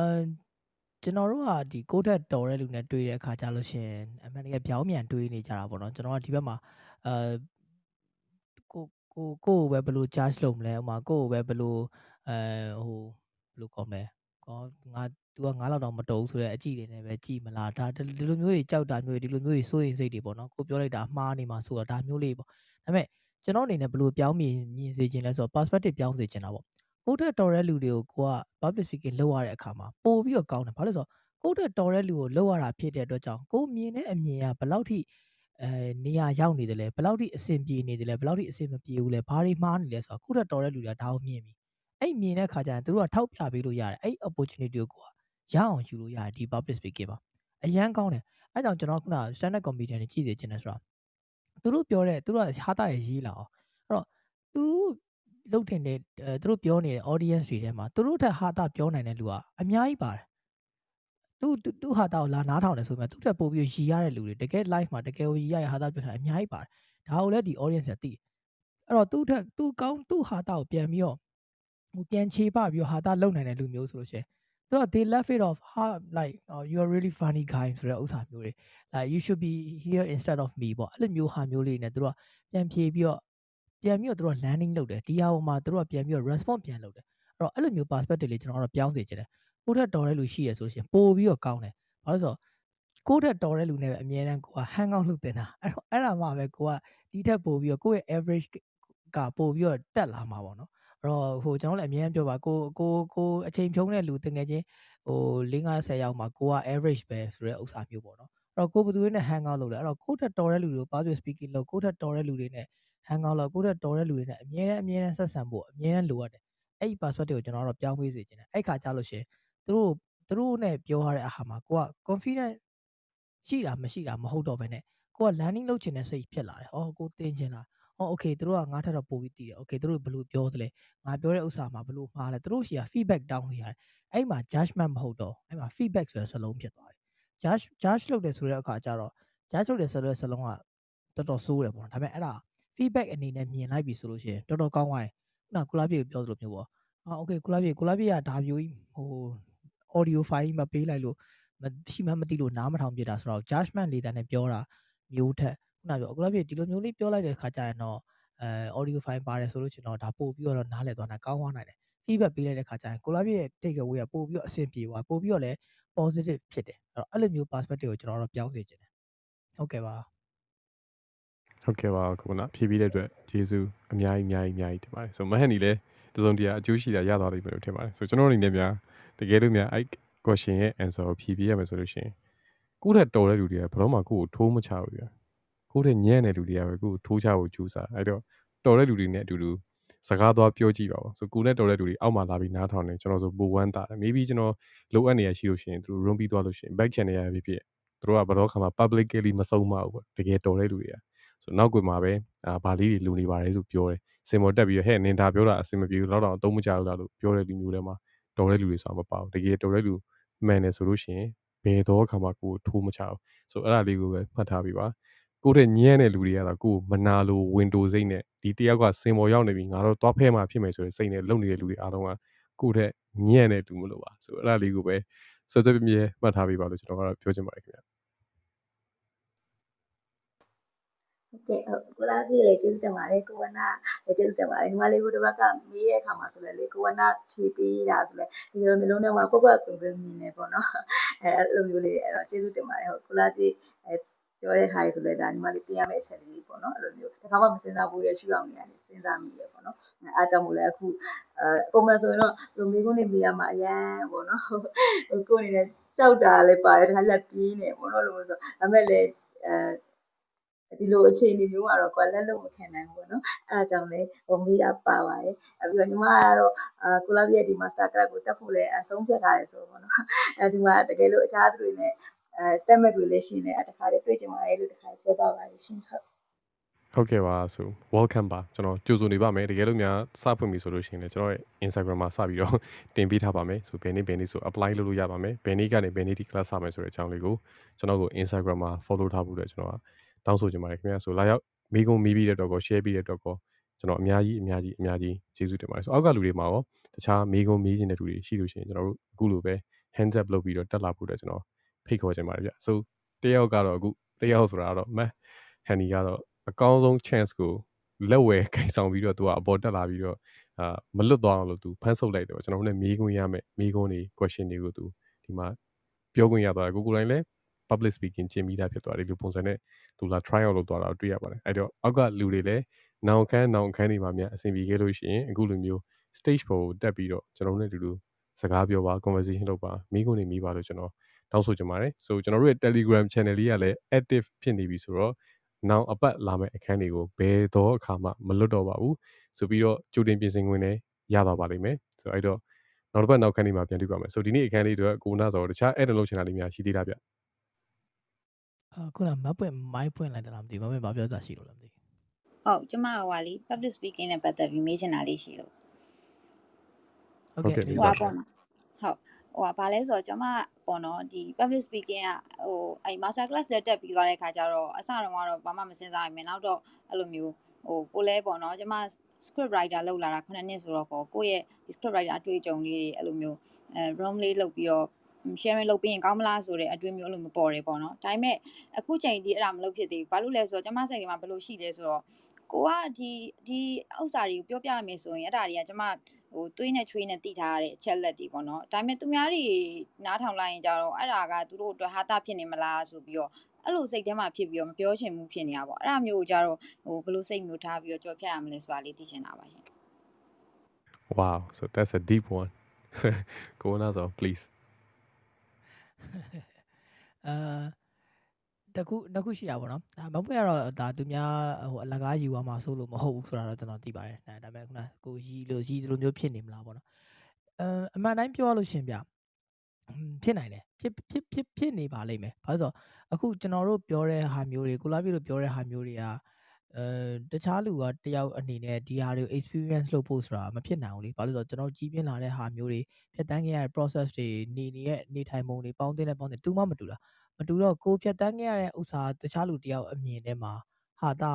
ကျွန်တော်တို့ကဒီကိုတက်တော်တဲ့လူနဲ့တွေ့တဲ့အခါကျလို့ရှရင်အမှန်တကယ်ပြောင်းပြန်တွေးနေကြတာပေါ့နော်ကျွန်တော်ကဒီဘက်မှာအာ ကိုကိုကိုကိုပဲဘယ်လို charge လုပ်မလဲဥမာကိုကိုပဲဘယ်လိုအဲဟိုဘယ်လိုကောင်းမလဲကောငါ तू ကငါးလောက်တော့မတုံးဆိုတဲ့အကြည့်တွေနဲ့ပဲကြည်မလားဒါဒီလိုမျိုးကြီးကြောက်တာမျိုးဒီလိုမျိုးကြီးစိုးရင်စိတ်တွေပေါ့နော်ကိုပြောလိုက်တာမှားနေမှာဆိုတော့ဒါမျိုးလေးပေါ့ဒါပေမဲ့ကျွန်တော်အနေနဲ့ဘယ်လိုပြောင်းမြင်မြင်စေချင်လဲဆိုတော့ perspective ပြောင်းစေချင်တာပေါ့ကိုတက်တော်တဲ့လူတွေကိုကိုက public speaking လုပ်ရတဲ့အခါမှာပို့ပြီးတော့ကောင်းတယ်ဘာလို့လဲဆိုတော့ကိုတက်တော်တဲ့လူကိုလုပ်ရတာဖြစ်တဲ့အတွက်ကြောင့်ကိုမြင်တဲ့အမြင်ကဘယ်လောက်ထိ အဲနေရာရောက်နေတယ်လဲဘယ်လောက်ထိအဆင်ပြေနေတယ်လဲဘယ်လောက်ထိအဆင်မပြေဘူးလဲဘာတွေမှားနေလဲဆိုတော့ကိုတက်တော်တဲ့လူတွေကဒါကိုမြင်ပြီအဲ့မြင်တဲ့ခါကျရင်သူတို့ကထောက်ပြပေးလို့ရတယ်အဲ့ opportunity ကိုကိုကရအောင်ယူလို့ရတယ်ဒီ public speaking မှာအရန်ကောင်းတယ်အဲ့ကြောင့်ကျွန်တော်ခုန standard comedian တွေကြည့်စေချင်တယ်ဆိုတော့သူတို့ပြောတဲ့သူတို့ကဟာတာရရေးလာအောင်အဲ့တော့သူတို့လုတ်တင်တဲ့အဲသူတို့ပြောနေတဲ့ audience တွေထဲမှာသူတို့ထက်ဟာတာပြောနိုင်တဲ့လူကအများကြီးပါတယ် သူသူဟာတာကိုလာနားထောင်တယ်ဆိုပေမဲ့သူ့ထက်ပိုပြီးရည်ရတဲ့လူတွေတကယ် live မှာတကယ်ကိုရည်ရရဟာတာပြောတာအများကြီးပါတယ်ဒါကိုလည်းဒီ audience ကသိအဲ့တော့သူ့ထက်သူကောင်းသူ့ဟာတာကိုပြန်ပြီးတော့ဟိုပြန်ခြေပပြီးတော့ဟာတာလုံနိုင်တဲ့လူမျိုးဆိုလို့ရှိရင်သူက they left it off ha like oh, you are really funny guy ဆိုတဲ့ဥစ္စာမျိုးတွေ like you should be here instead of me ပေါ့အဲ့လိုမျိုးဟာမျိုးလေးနဲ့သူတို့ကပြန်ဖြေပြီးတော့ပြန်ပြီးတော့သူတို့က landing လုပ်တယ်ဒီဟာပေါ်မှာသူတို့ကပြန်ပြီးတော့ response ပြန်လုပ်တယ်အဲ့တော့အဲ့လိုမျိုး perspective လေးကျွန်တော်တို့ပြောင်းစေချင်တယ် ကိုယ့်ထက်တော်တဲ့လူရှိရဆိုလို့ရှိရင်ပို့ပြီးတော့ကောင်းတယ်ဘာလို့ဆိုတော့ကိုယ့်ထက်တော်တဲ့လူနဲ့ပဲအမြဲတမ်းကိုက hang out လုပ်တင်တာအဲ့တော့အဲ့ဒါမှပဲကိုကဒီထက်ပို့ပြီးတော့ကိုယ့်ရဲ့ average ကပို့ပြီးတော့တက်လာမှာပေါ့နော်အဲ့တော့ဟိုကျွန်တော်လည်းအမြဲတမ်းပြောပါကိုကိုကိုအချိန်ဖြုံးတဲ့လူတကယ်ချင်းဟို50ရောက်မှာကိုက average ပဲဆိုတဲ့ဥစ္စာမျိုးပေါ့နော်အဲ့တော့ကိုဘသူတွေနဲ့ hang out လုပ်တယ်အဲ့တော့ကိုယ့်ထက်တော်တဲ့လူတွေကို public speaking လုပ်ကိုယ့်ထက်တော်တဲ့လူတွေနဲ့ hang out လုပ်ကိုယ့်ထက်တော်တဲ့လူတွေနဲ့အမြဲတမ်းအမြဲတမ်းဆက်ဆံဖို့အမြဲတမ်းလိုအပ်တယ်အဲ့ဒီ perspective ကိုကျွန်တော်တို့ပြောင်းပေးစေချင်တယ်အဲ့ခါကြလို့ရှိရင် သူတို့သူတို့နဲ့ပြောရတဲ့အာဟာမှာကိုက confident ရှိတာမရှိတာမဟုတ်တော့ဘဲနဲ့ကိုက landing လုပ်ချင်တဲ့စိတ်ဖြစ်လာတယ်။အော်ကိုတင်ချင်တာ။အော် okay သူတို့ကငါထက်တော့ပိုပြီးတည်တယ်။ okay သူတို့ဘယ်လိုပြောသလဲ။ငါပြောတဲ့ဥစ္စာမှာဘယ်လိုမှားလဲ။သူတို့ရှီက feedback တောင်းလို့ရတယ်။အဲ့မှာ judgment မဟုတ်တော့အဲ့မှာ feedback ဆိုတဲ့စလုံးဖြစ်သွားတယ်။ judge judge လုပ်တယ်ဆိုတဲ့အခါကျတော့ judge လုပ်တယ်ဆိုတဲ့စလုံးကတော်တော်ဆိုးတယ်ပေါ့နော်။ဒါပေမဲ့အဲ့ဒါ feedback အနေနဲ့မြင်လိုက်ပြီဆိုလို့ရှိရင်တော်တော်ကောင်းသွားတယ်။ခုနကုလားပြေပြောသလိုမျိုးပေါ့။အော် okay ကုလားပြေကုလားပြေကဒါမျိုးကြီးဟို audio file မပေးလိုက်လို့မရှိမှမသိလို့နားမထောင်ပြတာဆိုတော့ judgment လေးတန်းနဲ့ပြောတာမျိုးထက်ခုနပြောအခုလည်းဒီလိုမျိုးလေးပြောလိုက်တဲ့ခါကျရင်တော့အဲ audio file ပါတယ်ဆိုလို့ကျွန်တော်ဒါပို့ပြီးတော့နားလည်သွားတာကောင်းသွားနိုင်တယ် feedback ပေးလိုက်တဲ့ခါကျရင်ကိုလာပြည့်ရဲ့ take away ကပို့ပြီးတော့အဆင်ပြေသွားပို့ပြီးတော့လည်း positive ဖြစ်တယ်အဲ့တော့အဲ့လိုမျိုး perspective ကိုကျွန်တော်တို့ပြောင်းစေချင်တယ်ဟုတ်ကဲ့ပါဟုတ်ကဲ့ပါခုနဖြည့်ပြီးတဲ့အတွက်ကျေးဇူးအများကြီးအများကြီးအများကြီးတင်ပါတယ်ဆိုမဟန်နီလည်းတစုံတရာအကျိုးရှိတာရသွားလိမ့်မယ်လို့ထင်ပါတယ်ဆိုကျွန်တော်အနေနဲ့များ တကယ်လို့များအဲ့ question ရဲ့ answer ကိုဖြည့်ပြရမယ်ဆိုလို့ရှိရင်ကိုယ့်ထက်တော်တဲ့လူတွေကဘယ်တော့မှကိုယ့်ကိုထိုးမချဘူးပြကိုယ့်ထက်ညံ့တဲ့လူတွေကပဲကိုယ့်ကိုထိုးချဖို့ကြိုးစားအဲ့တော့တော်တဲ့လူတွေနဲ့အတူတူစကားသွားပြောကြည့်ပါဦးဆိုကိုယ်နဲ့တော်တဲ့လူတွေအောက်မှာလာပြီးနားထောင်နေကျွန်တော်ဆိုပိုဝမ်းတာတယ် maybe ကျွန်တော်လိုအပ်နေရရှိလို့ရှိရင်သူတို့ room ပြီးသွားလို့ရှိရင် back channel ရဖြစ်ဖြစ်သူတို့ကဘယ်တော့ခါမှ publicly မဆုံးမဘူးပေါ့တကယ်တော်တဲ့လူတွေကဆိုနောက်ကွယ်မှာပဲအာဗာလေးတွေလူနေပါတယ်လို့ပြောတယ်စင်မော်တက်ပြီးတော့ဟဲ့နင်ဒါပြောတာအဆင်မပြေဘူးတော့တော့အသုံးမချဘူးလားလို့ပြောတဲ့လူမျိုးတွေမှာ တော်တဲ့လူတွေဆိုတာမပါဘူးတကယ်တော်တဲ့လူမှန်တယ်ဆိုလို့ရှိရင်ဘယ်တော့ခါမှကိုယ်ထိုးမချဘူးဆိုအဲ့ဒါလေးကိုပဲမှတ်ထားပြီးပါကိုယ့်တဲ့ညံ့တဲ့လူတွေကတော့ကိုယ်မနာလိုဝင်တိုစိတ်နဲ့ဒီတယောက်ကစင်ပေါ်ရောက်နေပြီငါတော့သွားဖဲမှာဖြစ်မယ်ဆိုတဲ့စိတ်နဲ့လုံနေတဲ့လူတွေအားလုံးကကိုယ့်တဲ့ညံ့တဲ့လူမလို့ပါဆိုအဲ့ဒါလေးကိုပဲစောစောပြပြမှတ်ထားပြီးပါလို့ကျွန်တော်ကတော့ပြောချင်ပါတယ်ခင်ဗျာ ဟုတ်ကဲ့ဟုတ်ကိုလာစီလေကျေးဇူးတင်ပါတယ်ကိုဝနာလည်းကျေးဇူးတင်ပါတယ်ဒီမှာလေးကိုတစ်ပတ်ကမေးရဲ့အခါမှာဆိုလည်းလေကိုဝနာဖြေပေးတာဆိုလည်းဒီလိုမျိုးလုံးထဲမှာကိုယ့်ကကိုယ်ပဲမြင်နေပေါ့နော်အဲအဲ့လိုမျိုးလေးအဲ့တော့ကျေးဇူးတင်ပါတယ်ဟုတ်ကိုလာစီအဲပြောတဲ့ဟာဆိုလည်းဒါညီမလေးပြင်ရမယ့်အချက်လေးပေါ့နော်အဲ့လိုမျိုးတစ်ခါမှမစဉ်းစားဘူးရရှုအောင်နေရတယ်စဉ်းစားမိရပေါ့နော်အားကြောင့်မို့လဲအခုအဲပုံမှန်ဆိုရင်တော့လူမျိုးကုန်နေပြရမှာအရန်ပေါ့နော်ဟိုကိုယ်အနေနဲ့ကြောက်တာလည်းပါတယ်တစ်ခါလက်ပြေးနေပေါ့နော်လို့ဆိုဒါပေမဲ့လည်းအဲ ဒီလိုအခြေအနေမျိုးကတော့ကွာလက်လို့မခံနိုင်ဘူးပေါ့နော်အဲဒါကြောင့်လည်းဟိုမိတာပါပါတယ်အဲပြီးတော့ညီမကတော့အာကိုလာပြည့်ဒီမှာစာကလပ်ကိုတက်ဖို့လည်းအဆုံးဖြတ်ထားရဆိုပေါ့နော်အဲဒီမှာတကယ်လို့အခြားသူတွေနဲ့အဲတက်မဲ့တွေလည်းရှိနေတခါလေးတွေ့ချင်ပါတယ်လို့တခါပြောပါပါရှင်ဟုတ်ဟုတ်ကဲ့ပါဆို welcome ပါကျွန်တော်ကြိုဆိုနေပါမယ်တကယ်လို့များစဖွင့်ပြီဆိုလို့ရှိရင်လည်းကျွန်တော်ရဲ့ Instagram မှာစပြီးတော့တင်ပေးထားပါမယ်ဆိုဘယ်နေ့ဘယ်နေ့ဆို apply လုပ်လို့ရပါမယ်ဘယ်နေ့ကနေဘယ်နေ့ဒီ class စမယ်ဆိုတဲ့အကြောင်းလေးကိုကျွန်တော်ကို Instagram မှာ follow ထားဖို့အတွက်ကျွန်တော်က တောင်းဆိုချင်ပါတယ်ခင်ဗျာဆိုလာရောက်မိကုံမိပြီးတဲ့တော့ကို share ပြီးတဲ့တော့ကိုကျွန်တော်အများကြီးအများကြီးအများကြီးကျေးဇူးတင်ပါတယ်ဆိုအောက်ကလူတွေမှာရောတခြားမိကုံမိခြင်းတဲ့လူတွေရှိလို့ရှိရင်ကျွန်တော်တို့အခုလိုပဲ hands up လုပ်ပြီးတော့တက်လာဖို့အတွက်ကျွန်တော်ဖိတ်ခေါ်ချင်ပါတယ်ဗျဆိုတယောက်ကတော့အခုတယောက်ဆိုတာတော့မဟန်နီကတော့အကောင်းဆုံး chance ကိုလက်ဝဲခိုင်ဆောင်ပြီးတော့သူကအပေါ်တက်လာပြီးတော့အာမလွတ်သွားအောင်လို့သူဖမ်းဆုပ်လိုက်တယ်ပေါ့ကျွန်တော်တို့လည်းမေးခွန်းရမယ်မေးခွန်းတွေ question တွေကိုသူဒီမှာပြောခွင့်ရသွားတယ်ကိုကိုတိုင်းလည်း public speaking ကျင့်ပြီးသားဖြစ်သွားတယ်ဒီလိုပုံစံနဲ့သူလာ try out လုပ်သွားတာကိုတွေ့ရပါတယ်အဲ့တော့အောက်ကလူတွေလည်းနောင်ခန်းနောင်ခန်းတွေမှာများအဆင်ပြေခဲ့လို့ရှိရင်အခုလိုမျိုး stage ပေါ်ကိုတက်ပြီးတော့ကျွန်တော်တို့နဲ့အတူတူစကားပြောပါ conversation လုပ်ပါမိခွန်းတွေမိပါလို့ကျွန်တော်တောင်းဆိုချင်ပါတယ်ဆိုကျွန်တော်တို့ရဲ့ Telegram channel လေးကလည်း active ဖြစ်နေပြီဆိုတော့နောက်အပတ်လာမယ့်အခန်းတွေကိုဘယ်တော့အခါမှမလွတ်တော့ပါဘူးဆိုပြီးတော့ကြိုတင်ပြင်ဆင်ခွင့်နဲ့ရသွားပါလိမ့်မယ်ဆိုတော့အဲ့တော့နောက်တစ်ပတ်နောက်ခန်းလေးမှာပြန်တွေ့ပါမယ်ဆိုဒီနေ့အခန်းလေးတွေကကိုနာဆိုတော့တခြား add လုပ်ချင်တာလေးများရှိသေးတာဗျ အခုနမပွင့်မိုင်းပွင့်လိုက်တာလားမသိဘူးမပွင့်ဘာပြောတာရှိလို့လဲမသိဘူးဟုတ်ကျမဟိုဟာလी public speaking နဲ့ပတ်သက်ပြီးမေးချင်တာလေးရှိလို့ဟုတ်ကဲ့ဟိုပါပေါ့နော်ဟုတ်ဟိုပါဘာလဲဆိုတော့ကျွန်မပေါ့နော်ဒီ public speaking ကဟိုအဲ့ master class လက်တက်ပြီးသွားတဲ့ခါကျတော့အစတော့ကတော့ဘာမှမစင်စားရင်နောက်တော့အဲ့လိုမျိုးဟိုကိုလဲပေါ့နော်ကျွန်မ script writer လောက်လာတာ9နှစ်ဆိုတော့ကိုကိုယ့်ရဲ့ script writer အတွေ့အကြုံလေးတွေအဲ့လိုမျိုးအဲ room လေးလုပ်ပြီးတော့ sharing လုပ်ပြီးရင်ကောင်းမလားဆိုတဲ့အတွေ့မျိုးလို့မပေါ်တယ်ပေါ့နော်ဒါပေမဲ့အခုချိန်ဒီအဲ့ဒါမလုပ်ဖြစ်သေးဘူးဘာလို့လဲဆိုတော့ကျွန်မစိတ်ထဲမှာဘယ်လိုရှိလဲဆိုတော့ကိုကဒီဒီဥစ္စာတွေကိုပြောပြရမယ်ဆိုရင်အဲ့ဒါတွေကကျွန်မဟိုတွေးနဲ့ချွေးနဲ့တည်ထားရတဲ့အချက်လက်တွေပေါ့နော်ဒါပေမဲ့သူများတွေနားထောင်လိုက်ရင်ကြတော့အဲ့ဒါကသူတို့အတွက်ဟာတာဖြစ်နေမလားဆိုပြီးတော့အဲ့လိုစိတ်ထဲမှာဖြစ်ပြီးတော့မပြောချင်ဘူးဖြစ်နေတာပေါ့အဲ့ဒါမျိုးကိုကြတော့ဟိုဘယ်လိုစိတ်မျိုးထားပြီးတော့ကြော်ဖြတ်ရမလဲဆိုတာလေးသိချင်တာပါရှင် Wow so that's a deep one Go on as well please အာတခုနှစ်ခုရှိတာပေါ့နော်ဒါမပွင့်ကတော့ဒါသူများဟိုအလကားယူသွားမှာဆိုလို့မဟုတ်ဘူးဆိုတာတော့ကျွန်တော်သိပါတယ်ဒါပေမဲ့ခုနကိုရီလို့ရီလိုမျိုးဖြစ်နေမလားပေါ့နော်အမ်အမှန်တိုင်းပြောရလို့ရှင်ဗျဖြစ်နိုင်တယ်ဖြစ်ဖြစ်ဖြစ်ဖြစ်နေပါလိမ့်မယ်ဘာလို့ဆိုအခုကျွန်တော်တို့ပြောတဲ့ဟာမျိုးတွေကိုလာပြီလို့ပြောတဲ့ဟာမျိုးတွေက အဲတခြားလူကတယောက်အနေနဲ့ဒီဟာတွေကို experience လုပ်ဖို့ဆိုတာမဖြစ်နိုင်ဘူးလေဘာလို့ဆိုတော့ကျွန်တော်ကြီးပြင်းလာတဲ့ဟာမျိုးတွေဖြတ်တန်းခဲ့ရတဲ့ process တွေနေနေတဲ့နေထိုင်ပုံတွေပေါင်းတင်တဲ့ပေါင်းတင်တူမှမတူတာမတူတော့ကိုဖြတ်တန်းခဲ့ရတဲ့ဥစ္စာတခြားလူတယောက်အမြင်ထဲမှာဟာတာ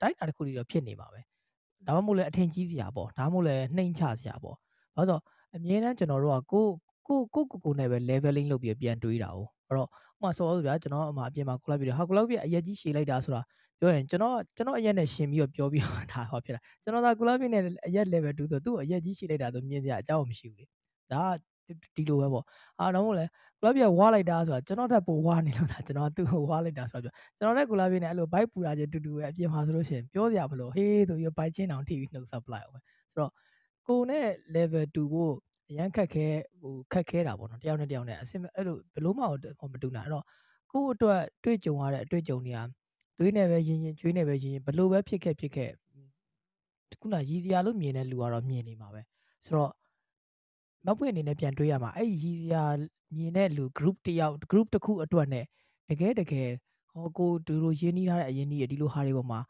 တိုက်တာတစ်ခုတည်းတော့ဖြစ်နေမှာပဲဒါမှမဟုတ်လည်းအထင်ကြီးစရာပေါ့ဒါမှမဟုတ်လည်းနှိမ်ချစရာပေါ့ဘာလို့ဆိုတော့အမြင်တမ်းကျွန်တော်တို့ကကိုကိုကိုကိုကိုနဲ့ပဲ leveling လုပ်ပြီးပြန်တွေးတာ哦အဲ့တော့ဥပမာဆိုတော့ဗျာကျွန်တော်အမှအပြင်မှာ collab ပြီးတော့ဟာ collab ပြီးအရက်ကြီးရှည်လိုက်တာဆိုတာ ပြောရင်ကျွန်တော်ကျွန်တော်အရက်နဲ့ရှင်ပြီးတော့ပြောပြီးတော့ဒါဟောဖြစ်တာကျွန်တော်က collab နဲ့အရက် level 2ဆိုသူ့အရက်ကြီးရှည်လိုက်တာဆိုမြင်စရာအကြောင်းမရှိဘူးလေဒါဒီလိုပဲပေါ့အာတော့မို့လဲကုလားပြဝါလိုက်တာဆိုတာကျွန်တော်တက်ပိုဝါနေလို့ဒါကျွန်တော်သူ့ကိုဝါလိုက်တာဆိုတော့ကျွန်တော်နဲ့ကုလားပြနဲ့အဲ့လိုဘိုက်ပူတာချင်းတူတူပဲအပြင်မှာဆိုလို့ရှိရင်ပြောစရာမလိုဟေးဆိုပြီးဘိုက်ချင်းတောင်ထိပြီးနှုတ်ဆက်ပလိုက်အောင်ပဲဆိုတော့ကိုနဲ့ level 2ကိုအရန်ခက်ခဲဟိုခက်ခဲတာပေါ့နော်တယောက်နဲ့တယောက်နဲ့အဆင်အဲ့လိုဘယ်လို့မှမတူနိုင်အဲ့တော့ကို့အတွက်တွေ့ကြုံရတဲ့အတွေ့အကြုံတွေက သွေးနဲ့ပဲရင်ရင်ကျွေးနဲ့ပဲရင်ရင်ဘလို့ပဲဖြစ်ခဲ့ဖြစ်ခဲ့ခုနရည်စရာလို့မြင်တဲ့လူကတော့မြင်နေမှာပဲဆိုတော့မပွင့်အနေနဲ့ပြန်တွေးရမှာအဲ့ရည်စရာမြင်တဲ့လူ group တယောက် group တစ်ခုအတွက်နဲ့တကယ်တကယ်ဟောကိုဒီလိုရင်းနှီးထားတဲ့အရင်ကြီးဒီလိုဟာတွေပေါ်မှာ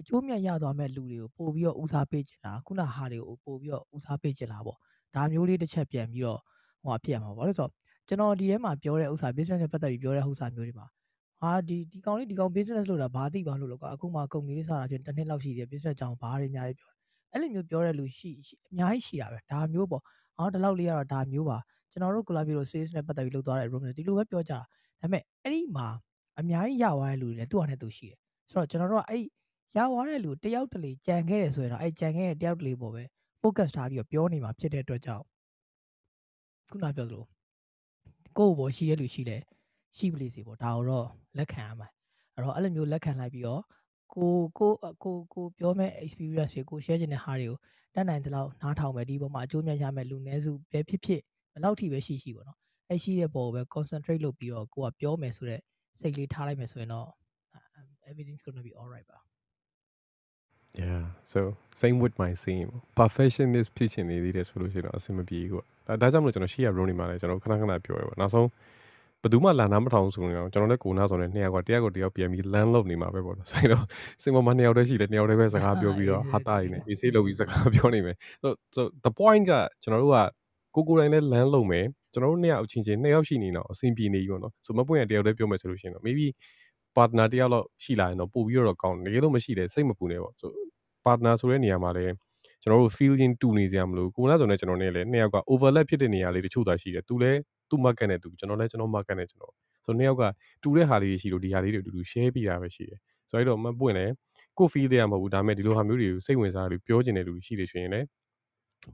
အကျိုးမြတ်ရသွားမဲ့လူတွေကိုပို့ပြီးတော့ဦးစားပေးချင်တာခုနဟာတွေကိုပို့ပြီးတော့ဦးစားပေးချင်တာပေါ့ဒါမျိုးလေးတစ်ချက်ပြန်ပြီးတော့ဟိုဖြစ်ရမှာပေါ့လို့ဆိုတော့ကျွန်တော်ဒီထဲမှာပြောတဲ့ဥစ္စာ business နဲ့ပတ်သက်ပြီးပြောတဲ့ဥစ္စာမျိုးတွေမှာ ဟာဒီဒီကောင်လေးဒီကောင် business လုပ်တာဘာသိပါလို့လို့ကအခုမှကုမ္ပဏီလေးစတာဖြစ်တစ်နှစ်လောက်ရှိတယ် business ကြောင်ဘာတွေညာတွေပြောအဲ့လိုမျိုးပြောတဲ့လူရှိအများကြီးရှိတာပဲဒါမျိုးပေါ့အော်ဒီလောက်လေးကတော့ဒါမျိုးပါကျွန်တော်တို့ collab လို့ sales နဲ့ပတ်သက်ပြီးလုပ်သွားတဲ့ room တွေဒီလိုပဲပြောကြတာဒါပေမဲ့အဲ့ဒီမှာအများကြီးရသွားတဲ့လူတွေလည်းသူ့ဟာနဲ့သူရှိတယ်ဆိုတော့ကျွန်တော်တို့ကအဲ့ရသွားတဲ့လူတယောက်တလေကြံခဲ့တယ်ဆိုရင်တော့အဲ့ကြံခဲ့တဲ့တယောက်တလေပေါ်ပဲ focus ထားပြီးတော့ပြောနေမှာဖြစ်တဲ့အတွက်ကြောင့်ခုနပြောသလိုကိုယ့်ဘောရှိတဲ့လူရှိတယ် ရှိပလိစီပေါ့ဒါတော့လက်ခံရမှာအဲ့တော့အဲ့လိုမျိုးလက်ခံလိုက်ပြီးတော့ကိုကိုကိုကိုပြောမဲ့ experience တွေကို share ချင်တဲ့ဟာတွေကိုတတ်နိုင်သလောက်နားထောင်မယ်ဒီပေါ်မှာအကျိုးမြတ်ရမယ်လူနည်းစုပဲဖြစ်ဖြစ်ဘယ်လောက်ထိပဲရှိရှိပေါ့နော်အဲ့ရှိတဲ့ပေါ်ကိုပဲ concentrate လုပ်ပြီးတော့ကိုကပြောမယ်ဆိုတော့စိတ်လေးထားလိုက်မယ်ဆိုရင်တော့ everything's going to be all right ပါ Yeah so same with my theme perfectionist ဖြစ်ချင်နေသေးတယ်ဆိုလို့ရှိရင်တော့အဆင်မပြေဘူးပေါ့ဒါဒါကြောင့်မလို့ကျွန်တော်ရှေ့ရ room နေမှာလဲကျွန်တော်ခဏခဏပြောရပါနောက်ဆုံး ဘယ်သူမှလာနားမထောင်ဆိုရင်တော့ကျွန်တော်လည်းကိုနာဆိုတဲ့နှစ်ယောက်ကတယောက်ကိုတယောက်ပြန်ပြီးလမ်းလုပ်နေမှာပဲပေါ့နော်ဆိုတော့စင်ပေါ်မှာနှစ်ယောက်တည်းရှိတယ်နှစ်ယောက်တည်းပဲစကားပြောပြီးတော့ဟာတာရင်းနဲ့ AC လုပ်ပြီးစကားပြောနေမယ် so so the point ကကျွန်တော်တို့ကကိုကိုတိုင်းလည်းလမ်းလုပ်မယ်ကျွန်တော်တို့နှစ်ယောက်အချင်းချင်းနှစ်ယောက်ရှိနေတော့အဆင်ပြေနေပြီပေါ့နော်ဆိုမပွင့်ရတယောက်တည်းပြောမယ်ဆိုလို့ရှိရင်တော့ maybe partner တယောက်လောက်ရှိလာရင်တော့ပို့ပြီးတော့ကောင်းတယ်တကယ်လို့မရှိတယ်စိတ်မပူနဲ့ပေါ့ဆို partner ဆိုတဲ့နေရာမှာလည်းကျွန်တော်တို့ feel ချင်းတူနေကြမလို့ကိုနာဆိုနဲ့ကျွန်တော်နဲ့လည်းနှစ်ယောက်က overlap ဖြစ်တဲ့နေရာလေးတချို့သာရှိတယ်သူလည်း သူ့ market နဲ့သူကျွန်တော်လည်းကျွန်တော် market နဲ့ကျွန်တော်ဆိုနှစ်ယောက်ကတူတဲ့ဟာလေးတွေရှိလို့ဒီဟာလေးတွေအတူတူ share ပြတာပဲရှိတယ်ဆိုတော့အဲ့တော့မပွင့်လဲကို feel တဲ့ရမှာမဟုတ်ဘူးဒါပေမဲ့ဒီလိုဟာမျိုးတွေကိုစိတ်ဝင်စားလို့ပြောချင်တဲ့လူရှိတယ်ဆိုရင်လည်း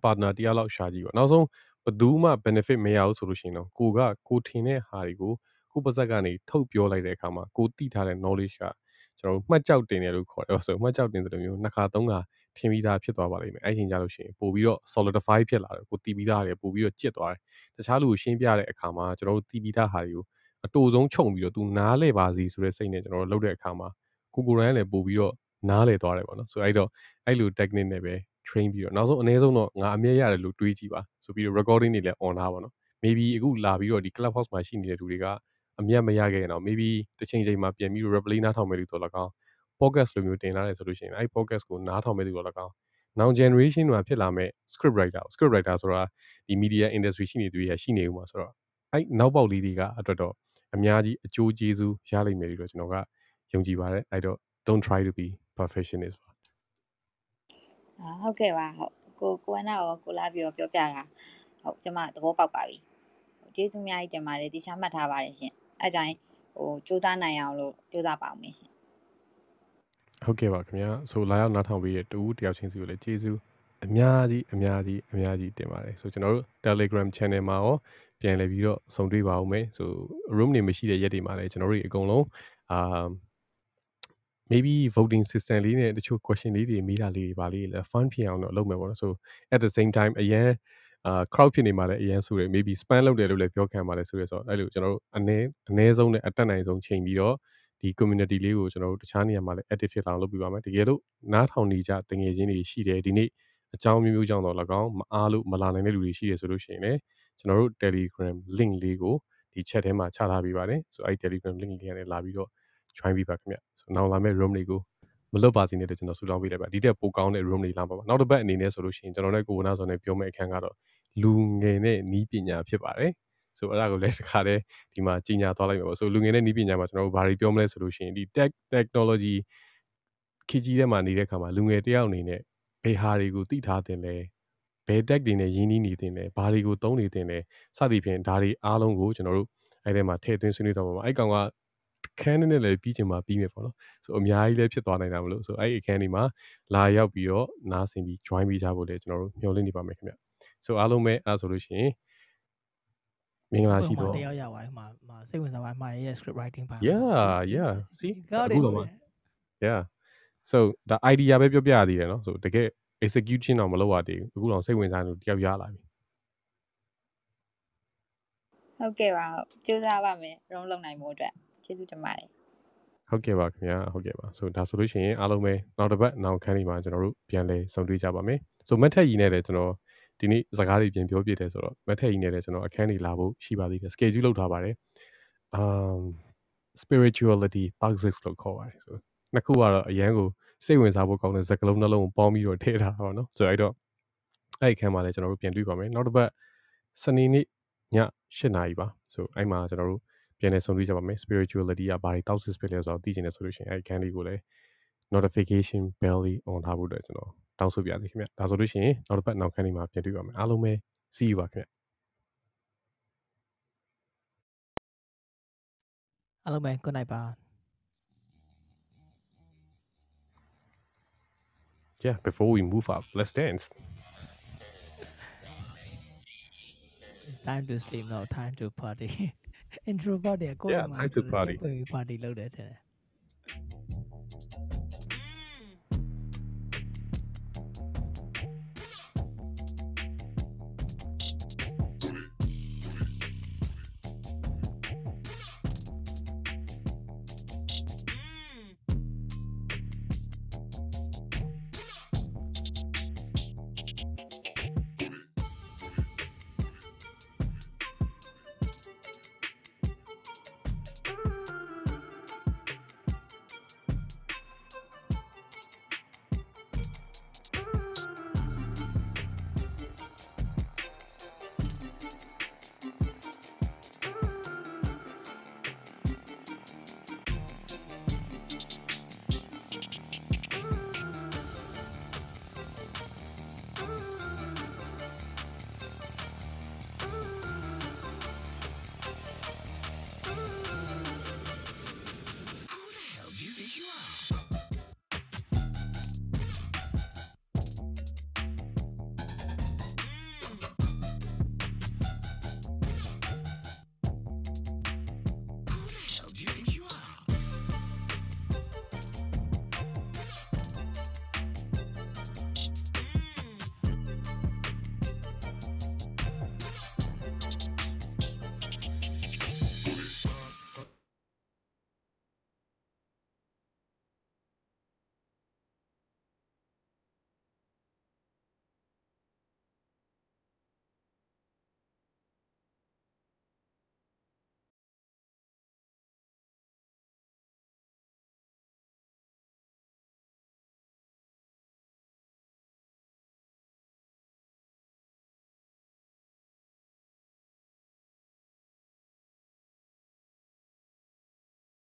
partner တယောက်လောက်ရှာကြည့်ပေါ့နောက်ဆုံးဘယ်သူမှ benefit မရဘူးဆိုလို့ရှိရင်တော့ကိုကကိုထင်တဲ့ဟာတွေကိုကိုပါဇက်ကနေထုတ်ပြောလိုက်တဲ့အခါမှာကိုသိထားတဲ့ knowledge ကကျွန်တော်တို့မှတ်ကြောက်တင်တယ်လို့ခေါ်တယ်ဆိုမှတ်ကြောက်တင်တဲ့လိုမျိုးနှစ်ခါသုံးခါ ထင်ပြီးသားဖြစ်သွားပါလိမ့်မယ်အဲ့ချိန်ကြလို့ရှိရင်ပို့ပြီးတော့ solidify ဖြစ်လာတယ်ကိုတီးပြီးသားတယ်ပို့ပြီးတော့ကျစ်သွားတယ်တခြားလူကိုရှင်းပြတဲ့အခါမှာကျွန်တော်တို့တီးပြီးသားဟာတွေကိုအတူဆုံးခြုံပြီးတော့သူနားလဲပါစီဆိုတဲ့စိတ်နဲ့ကျွန်တော်တို့လုပ်တဲ့အခါမှာကိုကိုရန်လည်းပို့ပြီးတော့နားလဲသွားတယ်ပေါ့နော်ဆိုအဲ့တော့အဲ့လို technique နဲ့ပဲ train ပြီးတော့နောက်ဆုံးအနည်းဆုံးတော့ငါအမြဲရတယ်လို့တွေးကြည့်ပါဆိုပြီးတော့ recording တွေလည်း on ထားပါတော့ maybe အခုလာပြီးတော့ဒီ club house မှာရှိနေတဲ့လူတွေကအမြတ်မရခဲ့ရင်တော့ maybe တစ်ချိန်ချိန်မှာပြန်ပြီးတော့ replay နားထောင်မဲ့လူတော့လကောင်း podcast လိုမျိုးတင်လာတယ်ဆိုလို့ရှိရင်အဲ့ podcast ကိုနားထောင်မဲ့လူတော့လကောင်း now generation မှာဖြစ်လာမဲ့ script writer script writer ဆိုတာဒီ media industry ရှိနေသူတွေကရှိနေဦးမှာဆိုတော့အဲ့နောက်ပေါက်လေးတွေကအတွက်တော့အများကြီးအကျိုးကျေးဇူးရလိမ့်မယ်လို့ကျွန်တော်ကယုံကြည်ပါတယ်အဲ့တော့ don't try to be perfectionist ပါအာဟုတ်ကဲ့ပါဟုတ်ကိုကိုဝနာရောကိုလာပြီးတော့ပြောပြတာဟုတ်ကျွန်မသဘောပေါက်ပါပြီကျေးဇူးအများကြီးတင်ပါတယ်တိချာမှတ်ထားပါတယ်ရှင်အဲ့တိုင်းဟိုစူးစမ်းနိုင်အောင်လို့စူးစမ်းပါအောင်ရှင် ဟုတ်ကဲ့ပါခင်ဗျာဆိုလာရောက်နားထောင်ပေးတဲ့တူတယောက်ချင်းစီကိုလည်းကျေးဇူးအများကြီးအများကြီးအများကြီးတင်ပါတယ်ဆိုကျွန်တော်တို့ Telegram channel မှာရောပြန်လည်ပြီးတော့ဆုံတွေ့ပါဦးမယ်ဆို room နေမရှိတဲ့ရက်တွေမှာလည်းကျွန်တော်တို့အကုန်လုံးအာ maybe voting system လေးနဲ့တချို့ question လေးတွေမေးတာလေးတွေပါလေးလည်း fun ဖြစ်အောင်တော့လုပ်မယ်ပေါ့နော်ဆို at the same time အရန်အာ crowd ဖြစ်နေမှလည်းအရန်ဆိုရယ် maybe spam လုပ်တယ်လို့လည်းပြောခံပါလေဆိုရယ်ဆိုတော့အဲ့လိုကျွန်တော်တို့အနည်းအနည်းဆုံးနဲ့အတက်နိုင်ဆုံးချိန်ပြီးတော့ ဒီ community လေးကိုကျွန်တော်တို့တခြားနေရာမှာလည်း active ဖြစ်အောင်လုပ်ပြပါမယ်တကယ်လို့နားထောင်နေကြတငယ်ချင်းတွေရှိတယ်ဒီနေ့အကြောင်းမျိုးမျိုးကြောင့်တော့၎င်းမအားလို့မလာနိုင်တဲ့လူတွေရှိတယ်ဆိုလို့ရှိရင်လည်းကျွန်တော်တို့ Telegram link လေးကိုဒီ chat ထဲမှာချထားပေးပါတယ်ဆိုအဲ့ Telegram link လေးကနေလာပြီးတော့ join ပြီးပါခင်ဗျဆိုနောက်လာမယ့် room တွေကိုမလွတ်ပါစေနဲ့လို့ကျွန်တော်ဆုတောင်းပေးလိုက်ပါဒီတက်ပိုကောင်းတဲ့ room တွေလာပါပါနောက်တစ်ပတ်အနေနဲ့ဆိုလို့ရှိရင်ကျွန်တော်နဲ့ကိုဝနာဆိုနဲ့ပြောမယ့်အခန်းကတော့လူငယ်နဲ့နီးပညာဖြစ်ပါတယ် ဆိုအဲ့ဒါကိုလည်းတစ်ခါတည်းဒီမှာကြီးညာသွားလိုက်မှာပေါ့ဆိုလူငယ်နဲ့နီးပညာမှာကျွန်တော်တို့ဘာတွေပြောမလဲဆိုလို့ရှိရင်ဒီ tech technology ခကြီးထဲမှာနေတဲ့ခါမှာလူငယ်တယောက်အနေနဲ့ဘယ်ဟာတွေကိုသိထားတင်လဲဘယ် tech တွေနဲ့ရင်းနှီးနေတင်လဲဘာတွေကိုသုံးနေတင်လဲစသည်ဖြင့်ဒါတွေအားလုံးကိုကျွန်တော်တို့အဲ့ထဲမှာထည့်သွင်းဆွေးနွေးတော့မှာအဲ့ကောင်ကခန်းနဲ့လည်းပြီးချင်မှပြီးမယ်ပေါ့နော်ဆိုအများကြီးလည်းဖြစ်သွားနိုင်တာမလို့ဆိုအဲ့အခန်းဒီမှာလာရောက်ပြီးတော့နားဆင်ပြီး join ပြီးကြဖို့လည်းကျွန်တော်တို့မျှော်လင့်နေပါမယ်ခင်ဗျဆိုအားလုံးပဲအဲ့ဆိုလို့ရှိရင် မင်္ဂလာရှိတော့တယောက်ရပါတယ်မှာမှာစိတ်ဝင်စားပါမှာရဲ့ script writing ပါ Yeah yeah see အခုတော့ Yeah so the idea ပဲပြောပြရသေးတယ်နော်ဆိုတကယ် execution တော့မလုပ်ရသေးဘူးအခုတော့စိတ်ဝင်စားလို့တယောက်ရလာပြီဟုတ်ကဲ့ပါဟုတ်ကြိုးစားပါမယ်ရုံးလုံနိုင်မှုအတွက်ကျေးဇူးတင်ပါတယ်ဟုတ်ကဲ့ပါခင်ဗျာဟုတ်ကဲ့ပါဆိုဒါဆိုလို့ရှိရင်အားလုံးပဲနောက်တစ်ပတ်နောက်ခန်းလေးမှာကျွန်တော်တို့ပြန်လဲဆုံတွေ့ကြပါမယ်ဆိုမက်ထက်ကြီးနဲ့လည်းကျွန်တော် ဒီနေ့စကားတွေပြန်ပြောပြတယ်ဆိုတော့မက်ထက်ကြီးနဲ့လည်းကျွန်တော်အခန်းတွေလာဖို့ရှိပါသေးတယ် schedule လုပ်ထားပါတယ် um spirituality toxic လို့ခေါ်ပါတယ်ဆိုနှစ်ခုကတော့အရန်ကိုစိတ်ဝင်စားဖို့ကောင်းတဲ့စကားလုံးနှလုံးကိုပေါင်းပြီးတော့ထည့်ထားတာပါเนาะဆိုတော့အဲ့တော့အဲ့ဒီအခန်းမှာလည်းကျွန်တော်တို့ပြန်တွေ့ပါမယ်နောက်တစ်ပတ်စနေနေ့ည8နာရီပါဆိုအဲ့မှာကျွန်တော်တို့ပြန်လည်ဆုံတွေ့ကြပါမယ် spirituality ကဘာတွေတောက်စစ်ဖြစ်လဲဆိုတော့သိချင်တယ်ဆိုလို့ရှိရင်အဲ့ဒီခန်းလေးကိုလည်း notification bell လေး on ထားဖို့အတွက်ကျွန်တော် တောင်းဆိုပြရစီခင်ဗျဒါဆိုလို့ရှိရင်နောက်တစ်ပတ်နောက်ခန်းလေးမှာပြန်တွေ့ပါမယ်အားလုံးပဲ see you ပါခင်ဗျ အားလုံးပဲ good night ပါ yeah before we move up let's dance it's time to sleep now time to party introvert တွေကိုယ် Yeah, time to party. party လုပ်တယ်တဲ့